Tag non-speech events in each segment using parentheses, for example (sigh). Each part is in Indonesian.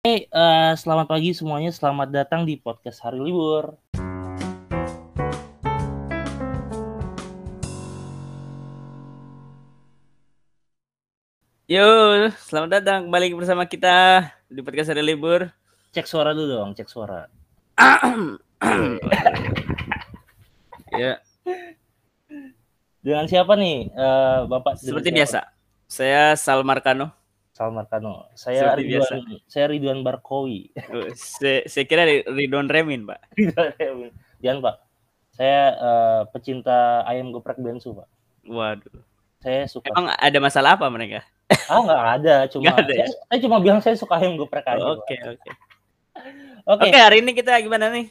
Hey, uh, selamat pagi semuanya. Selamat datang di podcast Hari Libur. Yo, selamat datang kembali bersama kita di podcast Hari Libur. Cek suara dulu dong, cek suara. (coughs) ya, Dengan siapa nih, uh, Bapak? seperti biasa. Saya Salmarkano. Salman Kano. Saya Seperti Ridwan, saya Ridwan Barkowi. saya, saya kira Ridwan Remin, Pak. (laughs) Jangan Pak. Saya uh, pecinta ayam geprek bensu Pak. Waduh. Saya suka. Emang ada masalah apa mereka? Ah nggak ada, (laughs) cuma Nggak ada ya? saya, saya cuma bilang saya suka ayam geprek aja. Oke. Oke. Oke, hari ini kita gimana nih?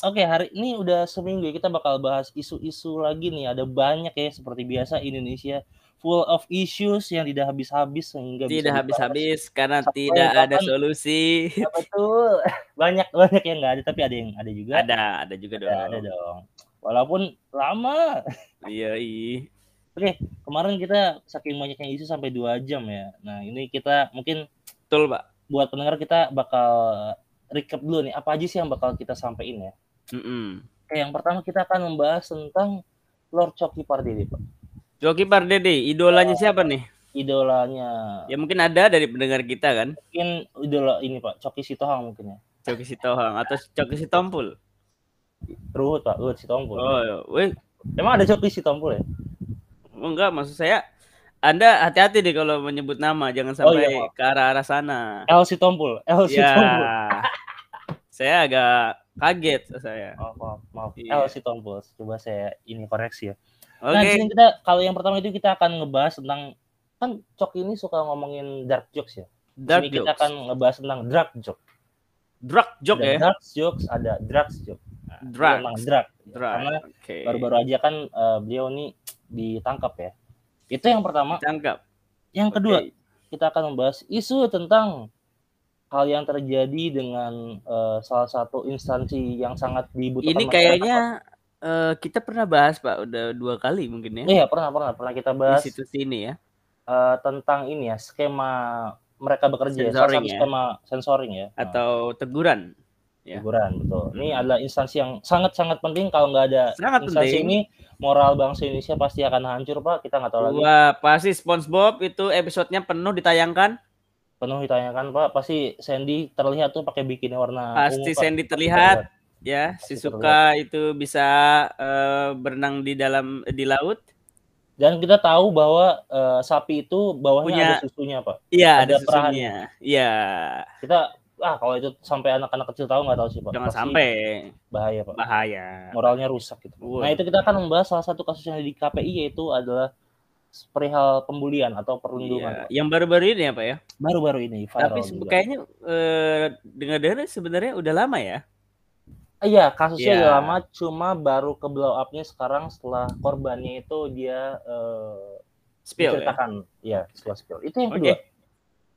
Oke, hari ini udah seminggu ya, kita bakal bahas isu-isu lagi nih. Ada banyak ya seperti biasa Indonesia full of issues yang tidak habis-habis sehingga Tidak habis-habis karena Sampai tidak ada kapan? solusi. Ya, betul. (laughs) Banyak banyak yang nggak ada tapi ada yang ada juga. Ada, ada juga Ada, dong. ada dong. Walaupun lama. Iya, (laughs) iya. Oke, kemarin kita saking banyaknya isu sampai dua jam ya. Nah, ini kita mungkin Betul, Pak. buat pendengar kita bakal recap dulu nih apa aja sih yang bakal kita sampaikan ya. Mm-mm. Oke, yang pertama kita akan membahas tentang Lord Coki Pardede, Pak. Joki Pardede, idolanya siapa nih? Idolanya Ya mungkin ada dari pendengar kita kan. mungkin idola ini Pak, Coki Sitohang mungkin ya. Coki Sitohang atau Coki Sitompul. Ruhut Pak, Ruhut Sitompul. Oh, iya. weh, Emang ada Coki Sitompul ya? Oh, enggak, maksud saya Anda hati-hati deh kalau menyebut nama, jangan Oh, sampai iya, maaf. ke arah-arah sana. El Sitompul, El Ya, Sitompul. (laughs) saya agak kaget saya. Maaf, maaf, maaf. Iya. El Sitompul. Coba saya ini koreksi ya. Oke, Nah, di sini kita kalau yang pertama itu kita akan ngebahas tentang kan Cok ini suka ngomongin dark jokes ya. Dark kita jokes. akan ngebahas tentang drug joke. Drug joke ada ya. dark jokes, ada drugs joke. Nah, ini Drugs. Emang drug. Drug. Karena Oke. baru-baru aja kan eh, beliau nih ditangkap ya. Itu yang pertama. Tangkap. Yang kedua, Oke. kita akan membahas isu tentang hal yang terjadi dengan eh, salah satu instansi yang sangat dibutuhkan Ini masyarakat, eh, kita pernah bahas Pak, udah dua kali mungkin ya. Iya, pernah pernah pernah kita bahas Di situs ini ya. eh, tentang ini ya, skema mereka bekerja ya, Sensoring ya. skema sensoring ya. Atau teguran. ya. hiburan betul. Ini Hmm. adalah instansi yang sangat-sangat penting kalau nggak ada Sangat instansi penting. ini moral bangsa Indonesia pasti akan hancur, Pak. Kita nggak tahu lagi. Wah, pasti SpongeBob itu episodenya penuh ditayangkan. Penuh ditanyakan, Pak. Pasti Sandy terlihat tuh pakai bikini warna Pasti ungu, Pak. Sandy terlihat. Ya si suka itu bisa eh, berenang di dalam di laut Dan kita tahu bahwa eh, sapi itu bawahnya Punya- ada susunya, Pak. iya Ada ada susunya iya Kita ah kalau itu sampai anak-anak kecil tahu nggak tahu sih, Pak. jangan Pasti sampai bahaya, Pak. bahaya Moralnya rusak gitu. Wah. Nah, itu kita akan membahas salah satu kasus yang ada di KPI yaitu adalah perihal pembulian atau perundungan. Iya. Yang baru-baru ini ya pak ya Baru-baru ini viral tapi juga. kayaknya eh, dengar-dengar sebenarnya udah lama ya Iya, kasusnya Iya. udah lama, cuma baru ke blow up-nya sekarang setelah korbannya itu dia eh, spill ya menceritakan, ya setelah spill. Itu yang kedua.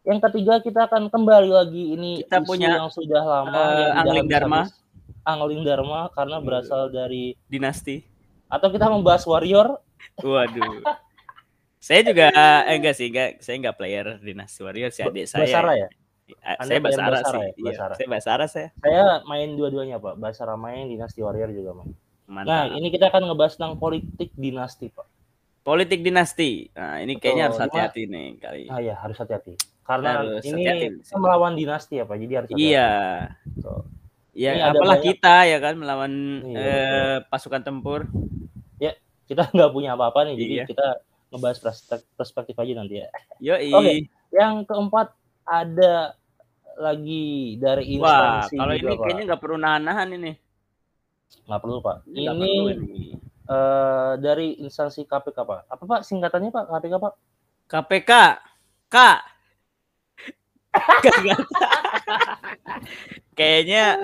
Yang ketiga kita akan kembali lagi ini Kita isu punya, yang sudah lama eh, yang Angling Dharma. habis-habis. Angling Dharma karena Iya. berasal dari dinasti atau kita membahas warrior. waduh (laughs) saya juga eh, enggak sih enggak saya enggak player dinasti warrior si adik saya Basara ya? Anda saya Basara Basara sih ya? Iya, saya Basara saya Saya main dua-duanya, Pak. Basara main, Dinasti Warrior juga main. Nah, mantap ini kita akan ngebahas tentang politik dinasti, Pak. politik dinasti nah ini kayaknya harus Betul. hati-hati nih kali Ah ya, harus hati-hati. Karena Harus ini hati-hati. kita melawan dinasti ya, Pak. Jadi harus hati-hati. Iya. Betul. Ya, Ini apalah banyak- kita ya kan melawan Iya, eh, pasukan tempur. Kita (laughs) nggak punya apa-apa nih, jadi Iya. kita ngebahas perspektif, perspektif aja nanti ya. Yoi. Oke. Yang keempat ada lagi dari Wah, instansi kalau juga, ini Pak. kayaknya nggak perlu nahan-nahan ini. nggak perlu Pak. Ini Ini perlu ini. eh, dari instansi KPK Pak. Apa Pak singkatannya Pak KPK Pak? KPK. Kagak. (laughs) kayaknya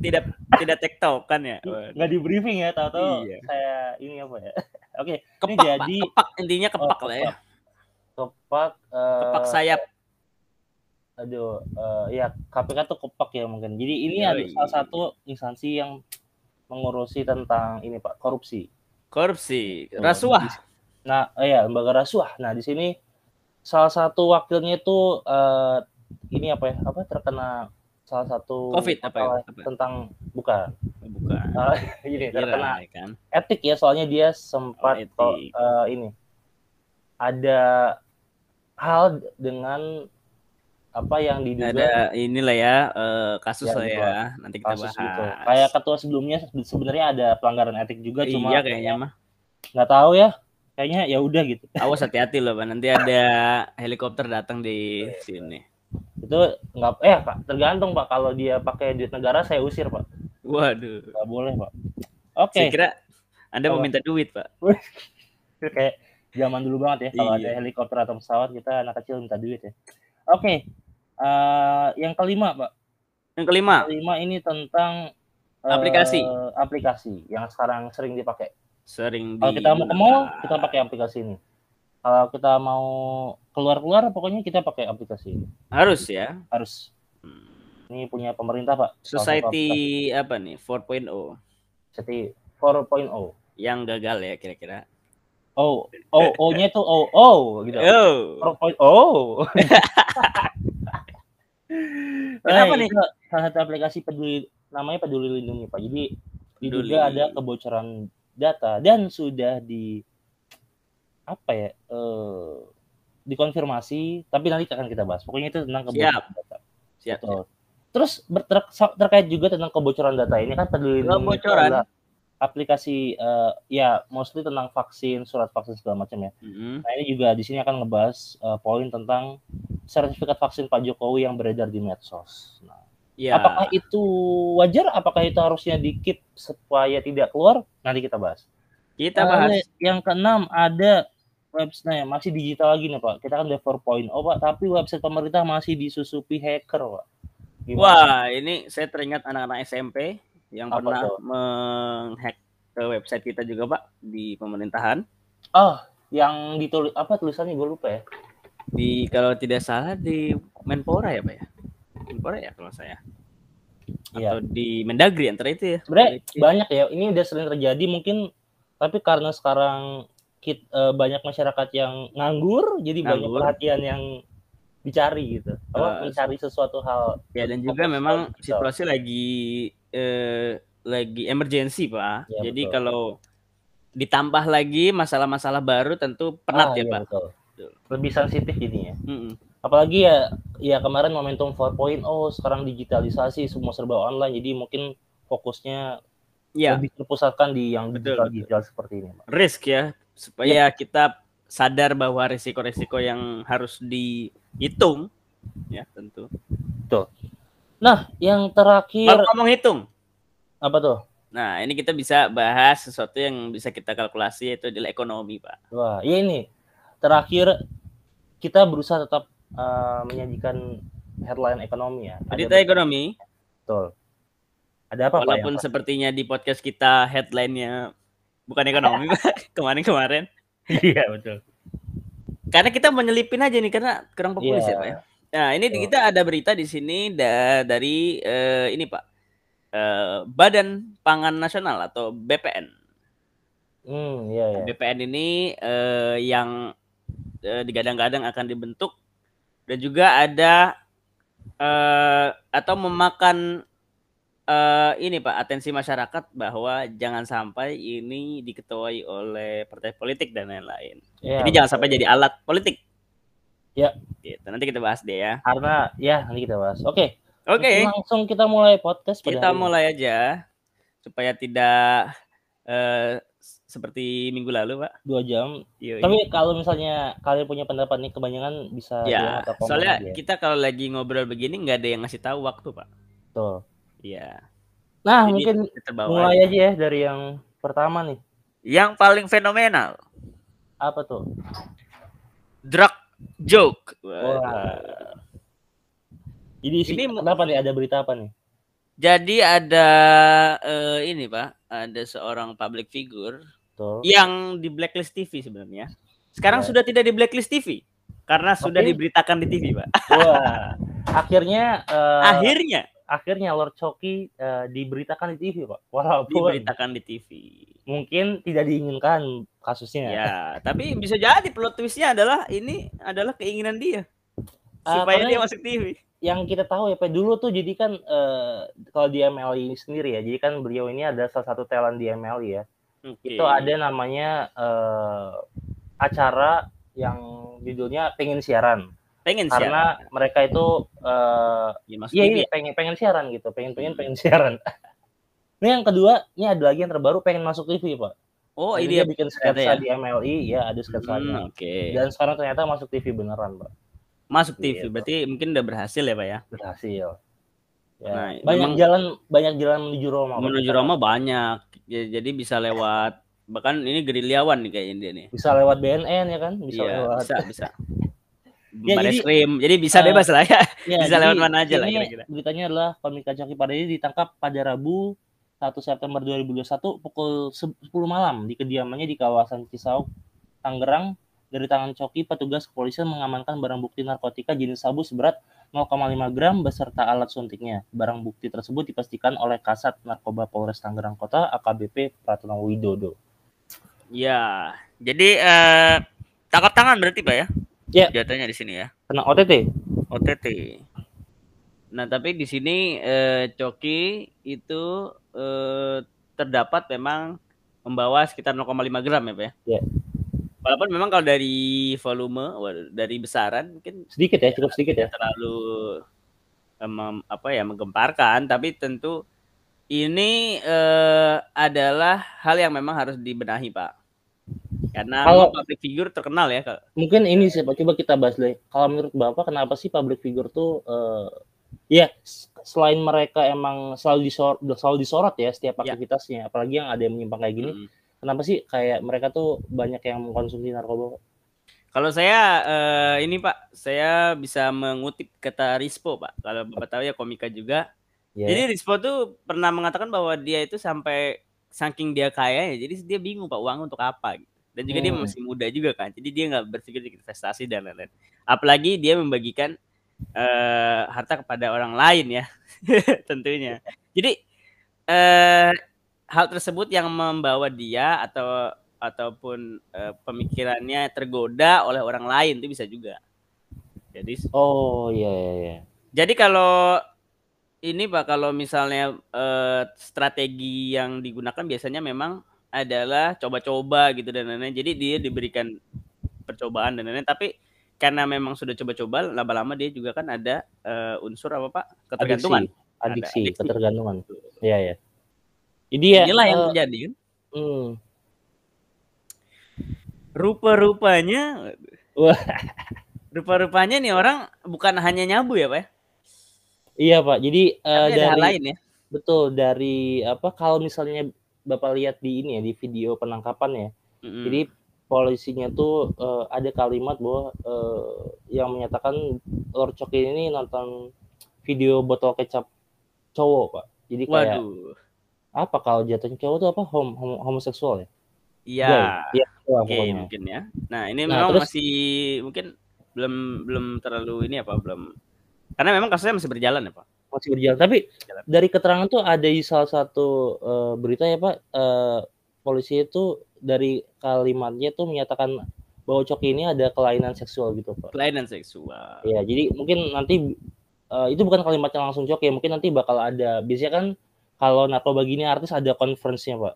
tidak tidak tektokan ya. Waduh. Nggak di briefing ya, tahu-tahu Iya. saya ini apa ya? (laughs) Oke, ini Kepak, Pak. jadi kepak intinya kepak Oh, lah ya. kepak eh, Kepak sayap. Aduh eh, ya KPK tuh kepak ya mungkin. Jadi ini Yoi. ada salah satu instansi yang mengurusi tentang ini Pak, korupsi. Korupsi, Tuh, rasuah. Nah, eh, ya lembaga rasuah. Nah, di sini salah satu wakilnya itu eh, ini apa ya? Apa terkena salah satu Covid apa ya? Apa? tentang bukan Bukan. Eh, ini Kira, terkena ya kan. etik ya soalnya dia sempat Oh, etik. kok, eh, ini ada hal dengan apa yang diduga Ada inilah ya eh, kasus Ya, lah gitu. ya. Nanti kita kasus bahas. gitu. Kayak ketua sebelumnya se- sebenarnya ada pelanggaran etik juga cuma iya kayaknya mah. nggak tahu ya. Kayaknya ya udah gitu. Awas hati-hati loh, Pak. Nanti ada helikopter datang di sini. Itu nggak eh Pak, tergantung Pak kalau dia pakai duit negara saya usir Pak. Waduh. Nggak boleh Pak. Oke. Saya kira Anda mau minta duit, Pak. (laughs) Kayak zaman dulu banget ya kalau Iya. ada helikopter atau pesawat kita anak kecil minta duit ya. Oke. Eh, yang kelima Pak. Yang kelima, Kelima ini tentang eh, Aplikasi. aplikasi yang sekarang sering dipakai. sering Kalau kita mau ke mall, kita pakai aplikasi ini. Kalau kita mau keluar-keluar, pokoknya kita pakai aplikasi ini. harus ya. Harus. Hmm. Ini punya pemerintah, Pak. Society apa nih? 4.0 Society 4.0. yang gagal ya kira-kira. Oh, oh, O-nya tuh oh, oh, gitu. Oh. 4.0. (laughs) Kenapa nih? Salah satu aplikasi peduli namanya Peduli Lindungi, Pak. Jadi Peduli. diduga ada kebocoran data dan sudah di apa ya? eh dikonfirmasi, tapi nanti akan kita bahas. Pokoknya itu tentang kebocoran Siap. data. Siap. Betul. Terus ter- terkait juga tentang kebocoran data ini kan peduli Lindungi Kebocoran? adalah aplikasi eh, ya mostly tentang vaksin, surat vaksin segala macam ya. Mm-mm. Nah ini juga di sini akan ngebahas eh, poin tentang sertifikat vaksin Pak Jokowi yang beredar di medsos. Nah, Ya. apakah itu wajar? Apakah itu harusnya di keep supaya tidak keluar? Nanti kita bahas. Kita bahas Yang keenam ada website nah, masih digital lagi nih Pak. Kita kan udah 4.0 Pak, tapi website pemerintah masih disusupi hacker Pak. Gimana? Wah, ini saya teringat anak-anak SMP yang Apa pernah tuh? menghack ke website kita juga, Pak, di pemerintahan. Oh, yang ditulis apa tulisannya gue lupa ya. Di kalau tidak salah di Menpora ya, Pak ya? Menpora ya kalau saya. Iya. Atau di Mendagri antara itu ya. Sebenarnya banyak ya. Ini udah sering terjadi mungkin tapi karena sekarang kit, eh, banyak masyarakat yang nganggur, jadi banyak Nganggur. perhatian yang dicari gitu. Apa Eh, mencari sesuatu hal Ya dan juga memang digital. situasi lagi eh, lagi emergency, Pak. Ya, Jadi betul. kalau ditambah lagi masalah-masalah baru tentu penat Ah, ya, iya, Pak. betul. Betul. Lebih sensitif jadinya. Mm-mm. Apalagi ya ya kemarin momentum 4.0 sekarang digitalisasi semua serba online jadi mungkin fokusnya Ya, lebih terpusatkan di yang Betul, digital betul. digital seperti ini, Pak. risk ya supaya kita sadar bahwa risiko-risiko yang harus dihitung ya tentu. Nah, yang terakhir Kalau ngomong hitung, apa tuh? nah ini kita bisa bahas sesuatu yang bisa kita kalkulasi yaitu adalah ekonomi, Pak. Wah, ya ini terakhir kita berusaha tetap eh, menyajikan headline ekonomi ya. Ada Berita ekonomi, betul. Ada apa Pak? walaupun sepertinya di podcast kita headline-nya bukan ekonomi, Pak, (laughs) kemarin-kemarin. Iya betul. Karena kita menyelipin aja nih karena kurang populer Iya. ya, Pak ya. Nah, ini Betul. kita ada berita di sini da- dari eh, ini, Pak. Eh, Badan Pangan Nasional atau BPN. Hmm, iya ya. BPN ini eh, yang eh, digadang-gadang akan dibentuk dan juga ada eh, atau memakan eh, ini Pak atensi masyarakat bahwa jangan sampai ini diketuai oleh partai politik dan lain-lain. Iya, Jadi jangan betul. sampai jadi alat politik. Ya. Gitu. Nanti kita bahas deh ya. Karena ya nanti kita bahas. Oke. Oke, Langsung kita mulai podcast kita ini. mulai aja supaya tidak eh, seperti minggu lalu, Pak. dua jam. Yoi. Tapi kalau misalnya kalian punya pendapat nih kebanyakan bisa Ya, soalnya aja kita kalau lagi ngobrol begini nggak ada yang ngasih tahu waktu, Pak. Betul. Iya. Nah, Jadi mungkin mulai aja. aja ya dari yang pertama nih. Yang paling fenomenal, Apa tuh? drug joke. Wah. Jadi sih, Ini mu- kenapa nih ada berita apa nih? Jadi ada eh, ini, Pak, ada seorang public figure Betul. yang di blacklist TV sebenarnya. Sekarang Ya. sudah tidak di blacklist TV karena sudah Oke. diberitakan di TV, Pak. (laughs) Wah. Akhirnya eh, Akhirnya akhirnya Lord Choki eh, diberitakan di TV, Pak. Walaupun diberitakan di TV. Mungkin tidak diinginkan kasusnya. Ya, tapi bisa jadi plot twistnya adalah ini adalah keinginan dia. Ah, supaya dia masuk TV. yang kita tahu ya Pak dulu tuh jadi kan eh, kalau di MLI ini sendiri ya jadi kan beliau ini ada salah satu talent di MLI ya Oke. itu ada namanya eh, acara yang judulnya pengen siaran pengen karena mereka itu eh, ya, masuk iya TV ini ya. pengen pengen siaran gitu pengen pengen Hmm. pengen siaran (laughs) ini yang kedua ini ada lagi yang terbaru pengen masuk TV pak Oh, ini dia ya. bikin sketsa ya? di MLI ya ada sketsanya Hmm, oke. dan sekarang ternyata masuk TV beneran pak Masuk TV Gitu. berarti mungkin udah berhasil ya, Pak ya. berhasil ya, Nah, banyak memang- jalan banyak jalan menuju Roma Pak. Menuju Roma banyak. Ya, jadi bisa lewat bahkan ini gerilyawan nih kayaknya dia nih. bisa lewat BNN ya kan bisa Iya, lewat bisa, bisa. (laughs) Ya, Baris jadi, Krim. Jadi bisa eh, bebas lah ya. Ya, Bisa jadi lewat mana aja lah ini kira-kira. Beritanya adalah komika Coki Pardede ditangkap pada Rabu 1 September 2021 pukul 10 malam di kediamannya di kawasan Cisauk, Tangerang. Dari tangan Coki, petugas kepolisian mengamankan barang bukti narkotika jenis sabu seberat 0,5 gram beserta alat suntiknya. Barang bukti tersebut dipastikan oleh Kasat Narkoba Polres Tangerang Kota AKBP Pratono Widodo. Ya. Jadi eh tangkap tangan berarti, Pak ya? Ya. Jatuhnya di sini ya. Kena OTT. OTT. Nah, tapi di sini eh, Coki itu eh, terdapat memang membawa sekitar 0,5 gram ya, Pak ya? Ya. Walaupun memang kalau dari volume, dari besaran mungkin Sedikit ya, cukup sedikit ya. terlalu mem- apa ya menggemparkan, tapi tentu ini eh, adalah hal yang memang harus dibenahi, Pak. Karena Kalau- public figure terkenal ya, Kak. mungkin ini sih Pak, coba kita bahas deh. Kalau menurut Bapak kenapa sih public figure tuh eh ya s- selain mereka emang selalu disorot selalu disorot ya setiap Ya. aktivitasnya, apalagi yang ada yang menyimpang kayak gini. Mm. Kenapa sih kayak mereka tuh banyak yang mengkonsumsi narkoba? Kalau saya eh, ini Pak, saya bisa mengutip kata Rispo Pak. Kalau Bapak tahu ya komika juga. Ya. Jadi Rispo tuh pernah mengatakan bahwa dia itu sampai saking dia kaya ya, jadi dia bingung Pak uang untuk apa. gitu. Dan juga dia Hmm. masih muda juga kan, jadi dia nggak berpikir investasi dan lain-lain. Apalagi dia membagikan eh, harta kepada orang lain ya, (laughs) tentunya. Jadi eh, hal tersebut yang membawa dia atau ataupun eh, pemikirannya tergoda oleh orang lain itu bisa juga. Jadi Oh iya iya iya. jadi kalau ini Pak kalau misalnya eh, strategi yang digunakan biasanya memang adalah coba-coba gitu dan lain-lain. Jadi dia diberikan percobaan dan lain-lain tapi karena memang sudah coba-coba lama-lama dia juga kan ada eh, unsur apa Pak? ketergantungan. Adiksi, adiksi, adiksi. ketergantungan. Iya ya. Jadi ya Inilah yang eh, terjadi kan. hmm, Rupa-rupanya Wah. Rupa-rupanya nih orang bukan hanya nyabu ya, Pak ya? iya Pak. Jadi Tapi ada hal dari lain ya. betul dari apa kalau misalnya Bapak lihat di ini ya di video penangkapan ya. Mm-mm. Jadi polisinya tuh eh, ada kalimat bahwa eh, yang menyatakan Lord Coki ini nonton video botol kecap cowok pak. Jadi kayak Waduh. apa kalau jatuhnya cowok tuh apa hom hom- homoseksual ya? Iya. Gay. Iya, itulah Oke, pokoknya. mungkin ya. Nah, ini Nah, memang terus- masih mungkin belum belum terlalu ini apa belum karena memang kasusnya masih berjalan ya, Pak. Masih berjalan. Tapi Jalan. dari keterangan tuh ada di salah satu eh, berita ya pak. eh, polisi itu dari kalimatnya tuh menyatakan bahwa Coki ini ada kelainan seksual gitu pak. Kelainan seksual. Ya, jadi mungkin nanti eh, itu bukan kalimatnya langsung cok ya, mungkin nanti bakal ada. Biasanya kan kalau narkoba gini artis ada conference-nya, Pak.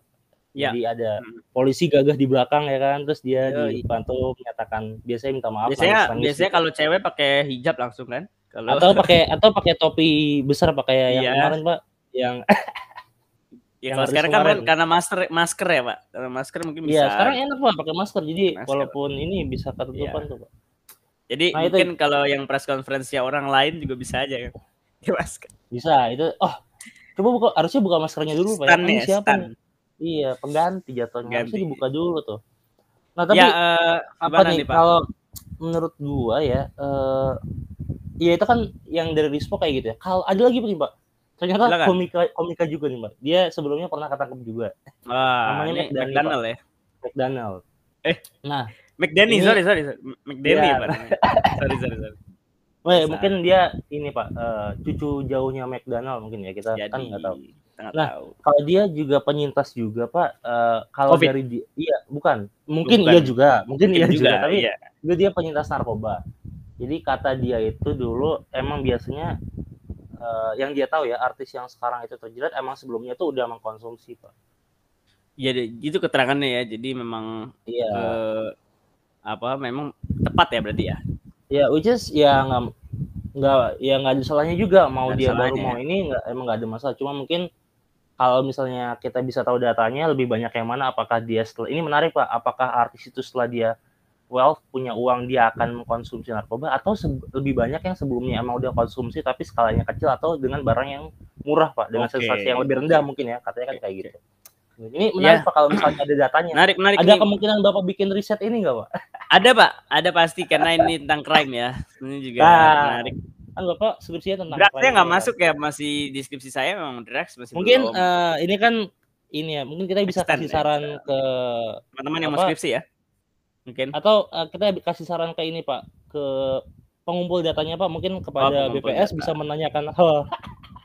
Ya. Jadi ada Hmm. polisi gagah di belakang ya kan, terus dia Yoi. dibantu menyatakan biasanya minta maaf Biasanya biasanya gitu. kalau cewek pakai hijab langsung kan? Kalau atau pakai atau pakai topi besar pakai yang Iya. kemarin, Pak. Yang (laughs) ya kalau sekarang kan, karena masker masker ya, Pak. Karena masker mungkin bisa. Iya, sekarang enak Pak pakai masker. Jadi Masker. walaupun ini bisa ketutupan Iya. tuh, Pak. Jadi Nah, itu- mungkin kalau yang press conference ya orang lain juga bisa aja kan. (laughs) Pakai masker. Bisa. Itu oh, coba buka harusnya buka maskernya dulu, Pak. Stan ya, siapa stan. nih? Iya, pengganti jatuhnya. Harusnya dibuka dulu tuh. Nah, tapi ya eh, apa nih, nih, Pak? kalau menurut gua ya eh ya itu kan yang dari Rispo kayak gitu ya. Kalau ada lagi Pak. Ternyata Silakan. komika komika juga nih, Pak. Dia sebelumnya pernah ketangkep juga. Wah, namanya ini McDonald, McDonald ya. McDonald. Eh. Nah, McDanny, Ini- sorry, sorry, sorry. McDanny Iya. Pak. sorry, sorry, sorry. weh, mungkin dia ini, Pak, eh, cucu jauhnya McDonald mungkin ya. Kita Jadi kan nggak tahu. nggak Nah, tahu. Kalau dia juga penyintas juga, Pak. Eh, kalau Covid. dari dia, iya, bukan. Mungkin Bukan. iya juga, mungkin, iya juga, tapi iya. juga dia penyintas narkoba. Jadi kata dia itu dulu emang biasanya uh, yang dia tahu ya artis yang sekarang itu terjerat emang sebelumnya tuh udah mengkonsumsi pak. Iya, itu keterangannya ya. Jadi memang iya. Uh, apa memang tepat ya berarti ya? Ya, which is ya nggak nggak ya nggak ada salahnya juga mau gak dia baru mau ini nggak emang nggak ada masalah. Cuma mungkin kalau misalnya kita bisa tahu datanya lebih banyak yang mana apakah dia setelah ini menarik pak apakah artis itu setelah dia wealth punya uang dia akan mengkonsumsi narkoba atau lebih banyak yang sebelumnya emang udah konsumsi tapi skalanya kecil atau dengan barang yang murah pak? Dengan okay. sensasi yang lebih rendah mungkin ya katanya kan kayak gitu. Ini menarik ya. pak kalau misalnya ada datanya. Menarik menarik ada ini. kemungkinan bapak bikin riset ini nggak pak? Ada pak. Ada pasti karena ini tentang crime ya. Ini juga nah, menarik. Kan bapak skripsinya tentang drugsnya nggak masuk ya? Masih deskripsi saya memang drugs masih mungkin uh, ini kan ini ya mungkin kita bisa kasih saran ya. ke teman-teman yang mau skripsi ya Mungkin. Atau uh, kita kasih saran ke ini Pak, ke pengumpul datanya Pak, mungkin kepada oh, BPS data. bisa menanyakan hal.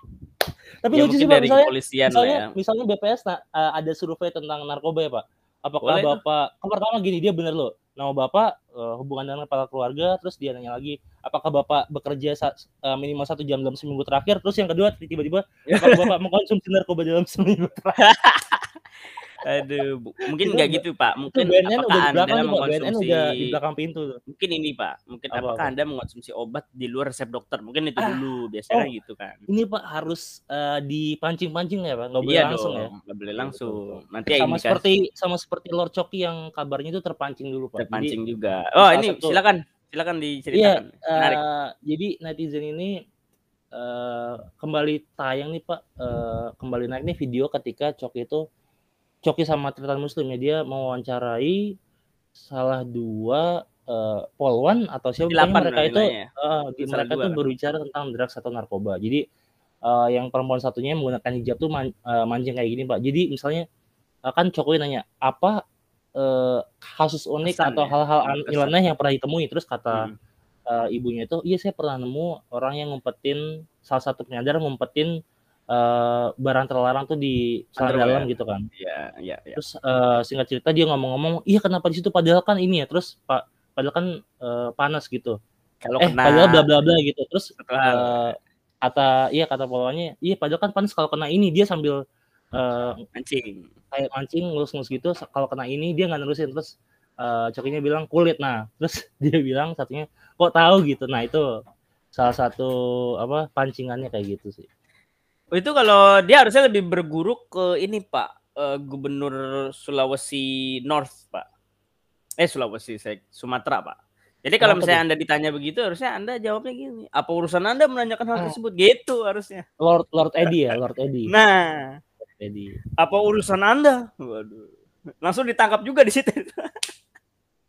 (laughs) Tapi ya, lucu sih Pak, misalnya, misalnya, ya. misalnya BPS nah, uh, ada survei tentang narkoba ya Pak. Apakah Boleh Bapak, kan pertama gini, dia bener loh, nama Bapak uh, hubungan dengan kepala keluarga, terus dia nanya lagi, apakah Bapak bekerja sa uh, minimal satu jam dalam seminggu terakhir, terus yang kedua tiba-tiba, (laughs) apakah Bapak mengkonsumsi narkoba dalam seminggu terakhir? (laughs) Aduh, mungkin nggak gitu Pak. Mungkin BNN udah di belakang Anda mengkonsumsi BNN udah di belakang pintu tuh. Mungkin ini Pak, mungkin apa, apakah apa? Anda mengkonsumsi obat di luar resep dokter? Mungkin itu ah, dulu biasanya oh, gitu kan. Ini Pak harus uh, dipancing-pancing ya Pak, nggak boleh iya langsung ya. dong, ya. Nggak boleh langsung. Nanti sama seperti sama seperti Lord Coki yang kabarnya itu terpancing dulu Pak. Terpancing jadi, juga. Oh, ini satu, silakan. Silakan diceritakan. Iya, uh, jadi netizen ini uh, kembali tayang nih Pak, uh, kembali naik nih video ketika Coki itu Coki sama Tritan Muslim ya dia mewawancarai salah dua uh, polwan atau siapa mereka itu uh, di mereka itu berbicara tentang drugs atau narkoba. Jadi uh, yang perempuan satunya menggunakan hijab tuh man, uh, mancing kayak gini pak. Jadi misalnya uh, kan Cokowi nanya apa uh, kasus unik Kesan, atau ya? hal-hal ya? nyeleneh yang pernah ditemui. Terus kata hmm. uh, ibunya itu, iya saya pernah nemu orang yang ngumpetin salah satu penyadar ngumpetin uh, barang terlarang tuh di celana dalam gitu kan. Iya, iya, iya. Terus uh, singkat cerita dia ngomong-ngomong, "Iya kenapa di situ padahal kan ini ya." Terus Pak padahal kan uh, panas gitu. Kalau eh, kena padahal bla bla bla gitu. Terus uh, kata iya kata polanya, "Iya padahal kan panas kalau kena ini." Dia sambil uh, mancing. Kayak mancing ngelus-ngelus gitu kalau kena ini dia nggak nerusin terus uh, cokinya bilang kulit. Nah, (laughs) terus dia bilang satunya, "Kok tahu gitu?" Nah, itu salah satu apa pancingannya kayak gitu sih. Itu kalau dia harusnya lebih berguru ke ini Pak, uh, Gubernur Sulawesi North Pak. Eh Sulawesi, saya Sumatera Pak. Jadi kalau misalnya Anda ditanya begitu, harusnya Anda jawabnya gini, apa urusan Anda menanyakan hal ah. tersebut? Gitu harusnya. Lord Lord Eddie ya, Lord Eddie. Nah, Eddie. Apa urusan Anda? Waduh. Langsung ditangkap juga di situ. (laughs)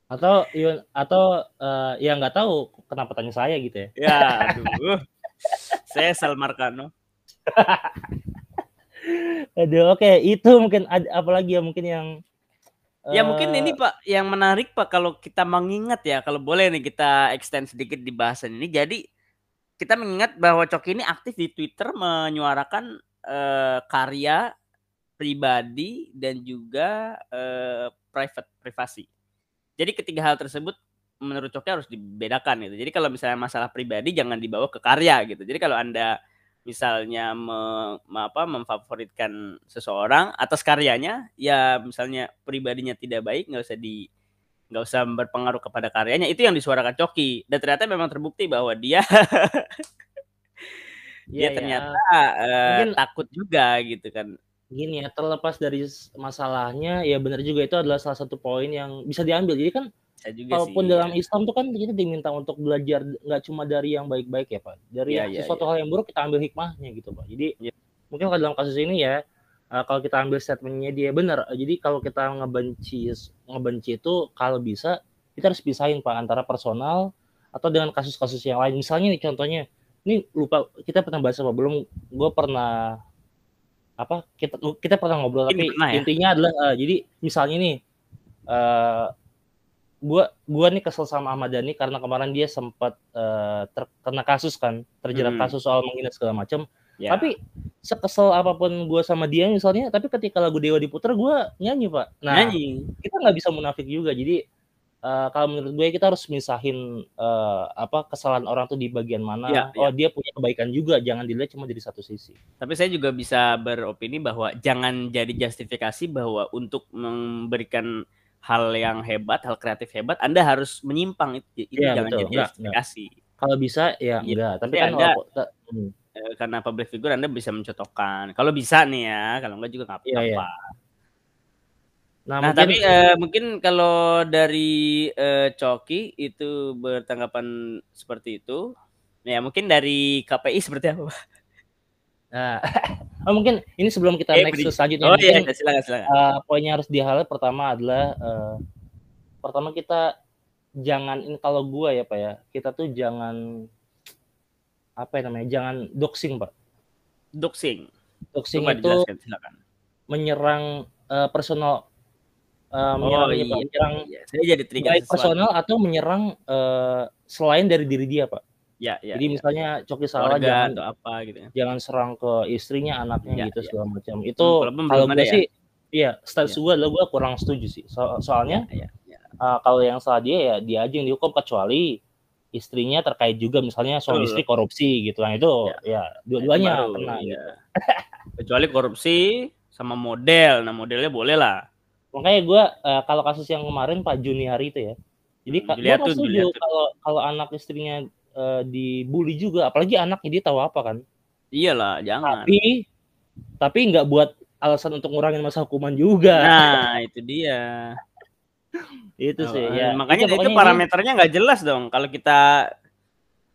atau atau uh, ya nggak tahu kenapa tanya saya gitu ya. Ya, aduh. saya Salmarkano. (laughs) Aduh, oke, okay. itu mungkin ada apalagi ya mungkin yang Ya uh, mungkin ini Pak yang menarik Pak kalau kita mengingat ya kalau boleh nih kita extend sedikit di bahasan ini. Jadi kita mengingat bahwa Coki ini aktif di Twitter menyuarakan uh, karya pribadi dan juga uh, private privasi. Jadi ketiga hal tersebut menurut Coki harus dibedakan gitu. Jadi kalau misalnya masalah pribadi jangan dibawa ke karya gitu. Jadi kalau Anda misalnya me, apa memfavoritkan seseorang atas karyanya ya misalnya pribadinya tidak baik nggak usah di nggak usah berpengaruh kepada karyanya itu yang disuarakan Coki. Dan ternyata memang terbukti bahwa dia (laughs) dia ya, ternyata ya. Uh, Mungkin, takut juga gitu kan. Gini ya terlepas dari masalahnya ya benar juga itu adalah salah satu poin yang bisa diambil. Jadi kan bisa juga Walaupun sih, dalam ya. Islam tuh kan kita diminta untuk belajar nggak cuma dari yang baik-baik ya Pak. Dari ya, ya, sesuatu ya. hal yang buruk kita ambil hikmahnya gitu Pak. Jadi ya. mungkin kalau dalam kasus ini ya uh, kalau kita ambil statementnya dia benar. Jadi kalau kita ngebenci ngebenci itu kalau bisa kita harus pisahin Pak antara personal atau dengan kasus-kasus yang lain. Misalnya nih contohnya, ini lupa kita pernah bahas apa belum? Gue pernah apa kita kita pernah ngobrol tapi ya? intinya adalah uh, jadi misalnya nih uh, gua gua nih kesel sama Ahmad Dhani karena kemarin dia sempat uh, terkena kasus kan terjerat hmm. kasus soal menghina segala macam yeah. tapi sekesel apa pun gua sama dia misalnya tapi ketika lagu Dewa diputar gua nyanyi pak nah nyanyi. kita nggak bisa munafik juga jadi uh, kalau menurut gue kita harus misahin uh, apa kesalahan orang tuh di bagian mana. Ya, oh, ya. dia punya kebaikan juga, jangan dilihat cuma dari satu sisi. Tapi saya juga bisa beropini bahwa jangan jadi justifikasi bahwa untuk memberikan hal yang hebat, hal kreatif hebat, Anda harus menyimpang itu, itu Iya, jangan betul. jadi Enggak, justifikasi. Kalau bisa ya Iya, enggak, tapi kan Anda ta- hmm. eh, karena public figure Anda bisa mencontohkan. Kalau bisa nih ya, kalau enggak juga nggak Iya, iya. apa-apa. Nah, Nah, mungkin tapi eh, mungkin kalau dari eh, Coki itu bertanggapan seperti itu, ya mungkin dari KPI seperti apa? Nah, (laughs) oh, mungkin ini sebelum kita Eh, next ke selanjutnya Oh iya, mungkin silakan silakan. uh, poin yang harus di-highlight pertama adalah uh, pertama kita jangan ini kalau gua ya Pak ya, kita tuh jangan apa ya namanya? Jangan doxing, Pak. Doxing. Doxing itu silakan. menyerang uh, personal uh, menyerang Oh iya, menyerang iya. Saya jadi baik personal atau menyerang uh, selain dari diri dia, Pak. Ya, ya. Jadi ya. misalnya Coki salah jangan atau apa gitu ya. jangan serang ke istrinya, anaknya Ya, gitu ya. segala macam. Itu walaupun kalau gue ya. sih iya, style Ya. gue adalah gue kurang setuju sih. So- soalnya Ya, ya. uh, kalau yang salah dia ya dia aja yang dihukum kecuali istrinya terkait juga misalnya suami Betul. istri korupsi gitu kan itu ya dua-duanya Itu baru, kena ya. gitu. (laughs) Kecuali korupsi sama model. Nah, modelnya boleh lah. Makanya gue uh, kalau kasus yang kemarin Pak Juni hari itu ya. Jadi Hmm, gue setuju kalau kalau anak istrinya uh, dibully juga apalagi anaknya dia tahu apa kan. Iyalah, jangan. Tapi tapi nggak buat alasan untuk ngurangin masa hukuman juga. Nah, itu dia. itu Oh, sih eh, ya. makanya itu, ini- parameternya nggak jelas dong. Kalau kita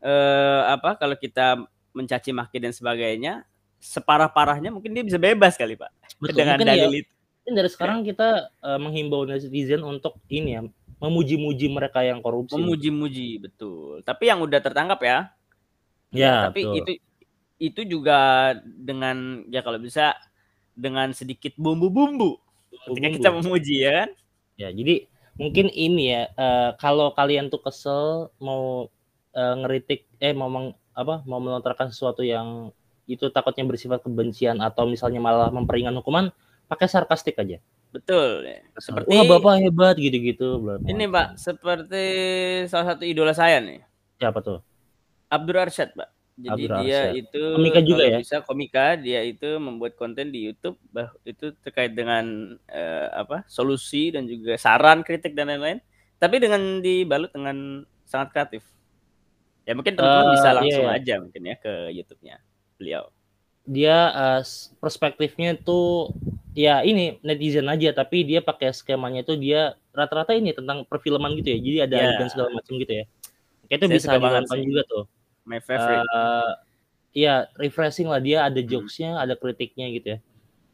eh apa? Kalau kita mencaci maki dan sebagainya, separah-parahnya mungkin dia bisa bebas kali, Pak. betul. Dengan Mungkin ya, dalil itu. mungkin dari sekarang kita uh, menghimbau netizen untuk ini ya memuji-muji mereka yang korupsi. Memuji-muji, betul. Tapi yang udah tertangkap ya. Ya, tapi betul. itu itu juga dengan ya kalau bisa dengan sedikit bumbu-bumbu ketika Bumbu. kita memuji ya kan. Ya, jadi mungkin ini ya eh, kalau kalian tuh kesel mau eh, ngeritik eh mau meng- apa mau melontarkan sesuatu yang itu takutnya bersifat kebencian atau misalnya malah memperingan hukuman pakai sarkastik aja. Betul. ya. Seperti Wah, Bapak hebat gitu-gitu. ini Pak, seperti salah satu idola saya nih, Siapa tuh? Abdur Arsyad, Pak. Jadi Abdur dia Arsyad. itu Komika juga ya? Bisa komika, dia itu membuat konten di YouTube bah itu terkait dengan eh, apa? solusi dan juga saran, kritik dan lain-lain. Tapi dengan dibalut dengan sangat kreatif. Ya mungkin teman-teman Eh, bisa iya, langsung iya. aja mungkin ya ke YouTube-nya beliau. Dia eh, s- perspektifnya tuh ya ini netizen aja tapi dia pakai skemanya itu dia rata-rata ini tentang perfilman gitu ya. Jadi ada Ya. adegan segala macam gitu ya. Kayak itu Saya bisa ditonton sih. juga tuh. My favorite. eh iya refreshing lah dia ada Hmm. jokesnya ada kritiknya gitu ya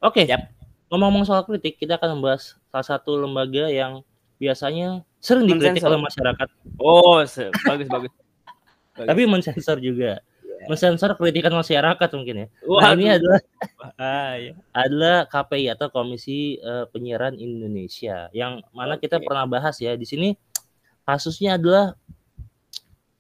oke Yap. ngomong-ngomong soal kritik kita akan membahas salah satu lembaga yang biasanya sering dikritik oleh masyarakat oh, bagus bagus. (laughs) Bagus. tapi mensensor juga Iya. Mensensor kritikan masyarakat mungkin ya nah Waduh. ini adalah Ah, ya. adalah KPI atau Komisi eh, Penyiaran Indonesia yang mana kita Oke. pernah bahas ya di sini kasusnya adalah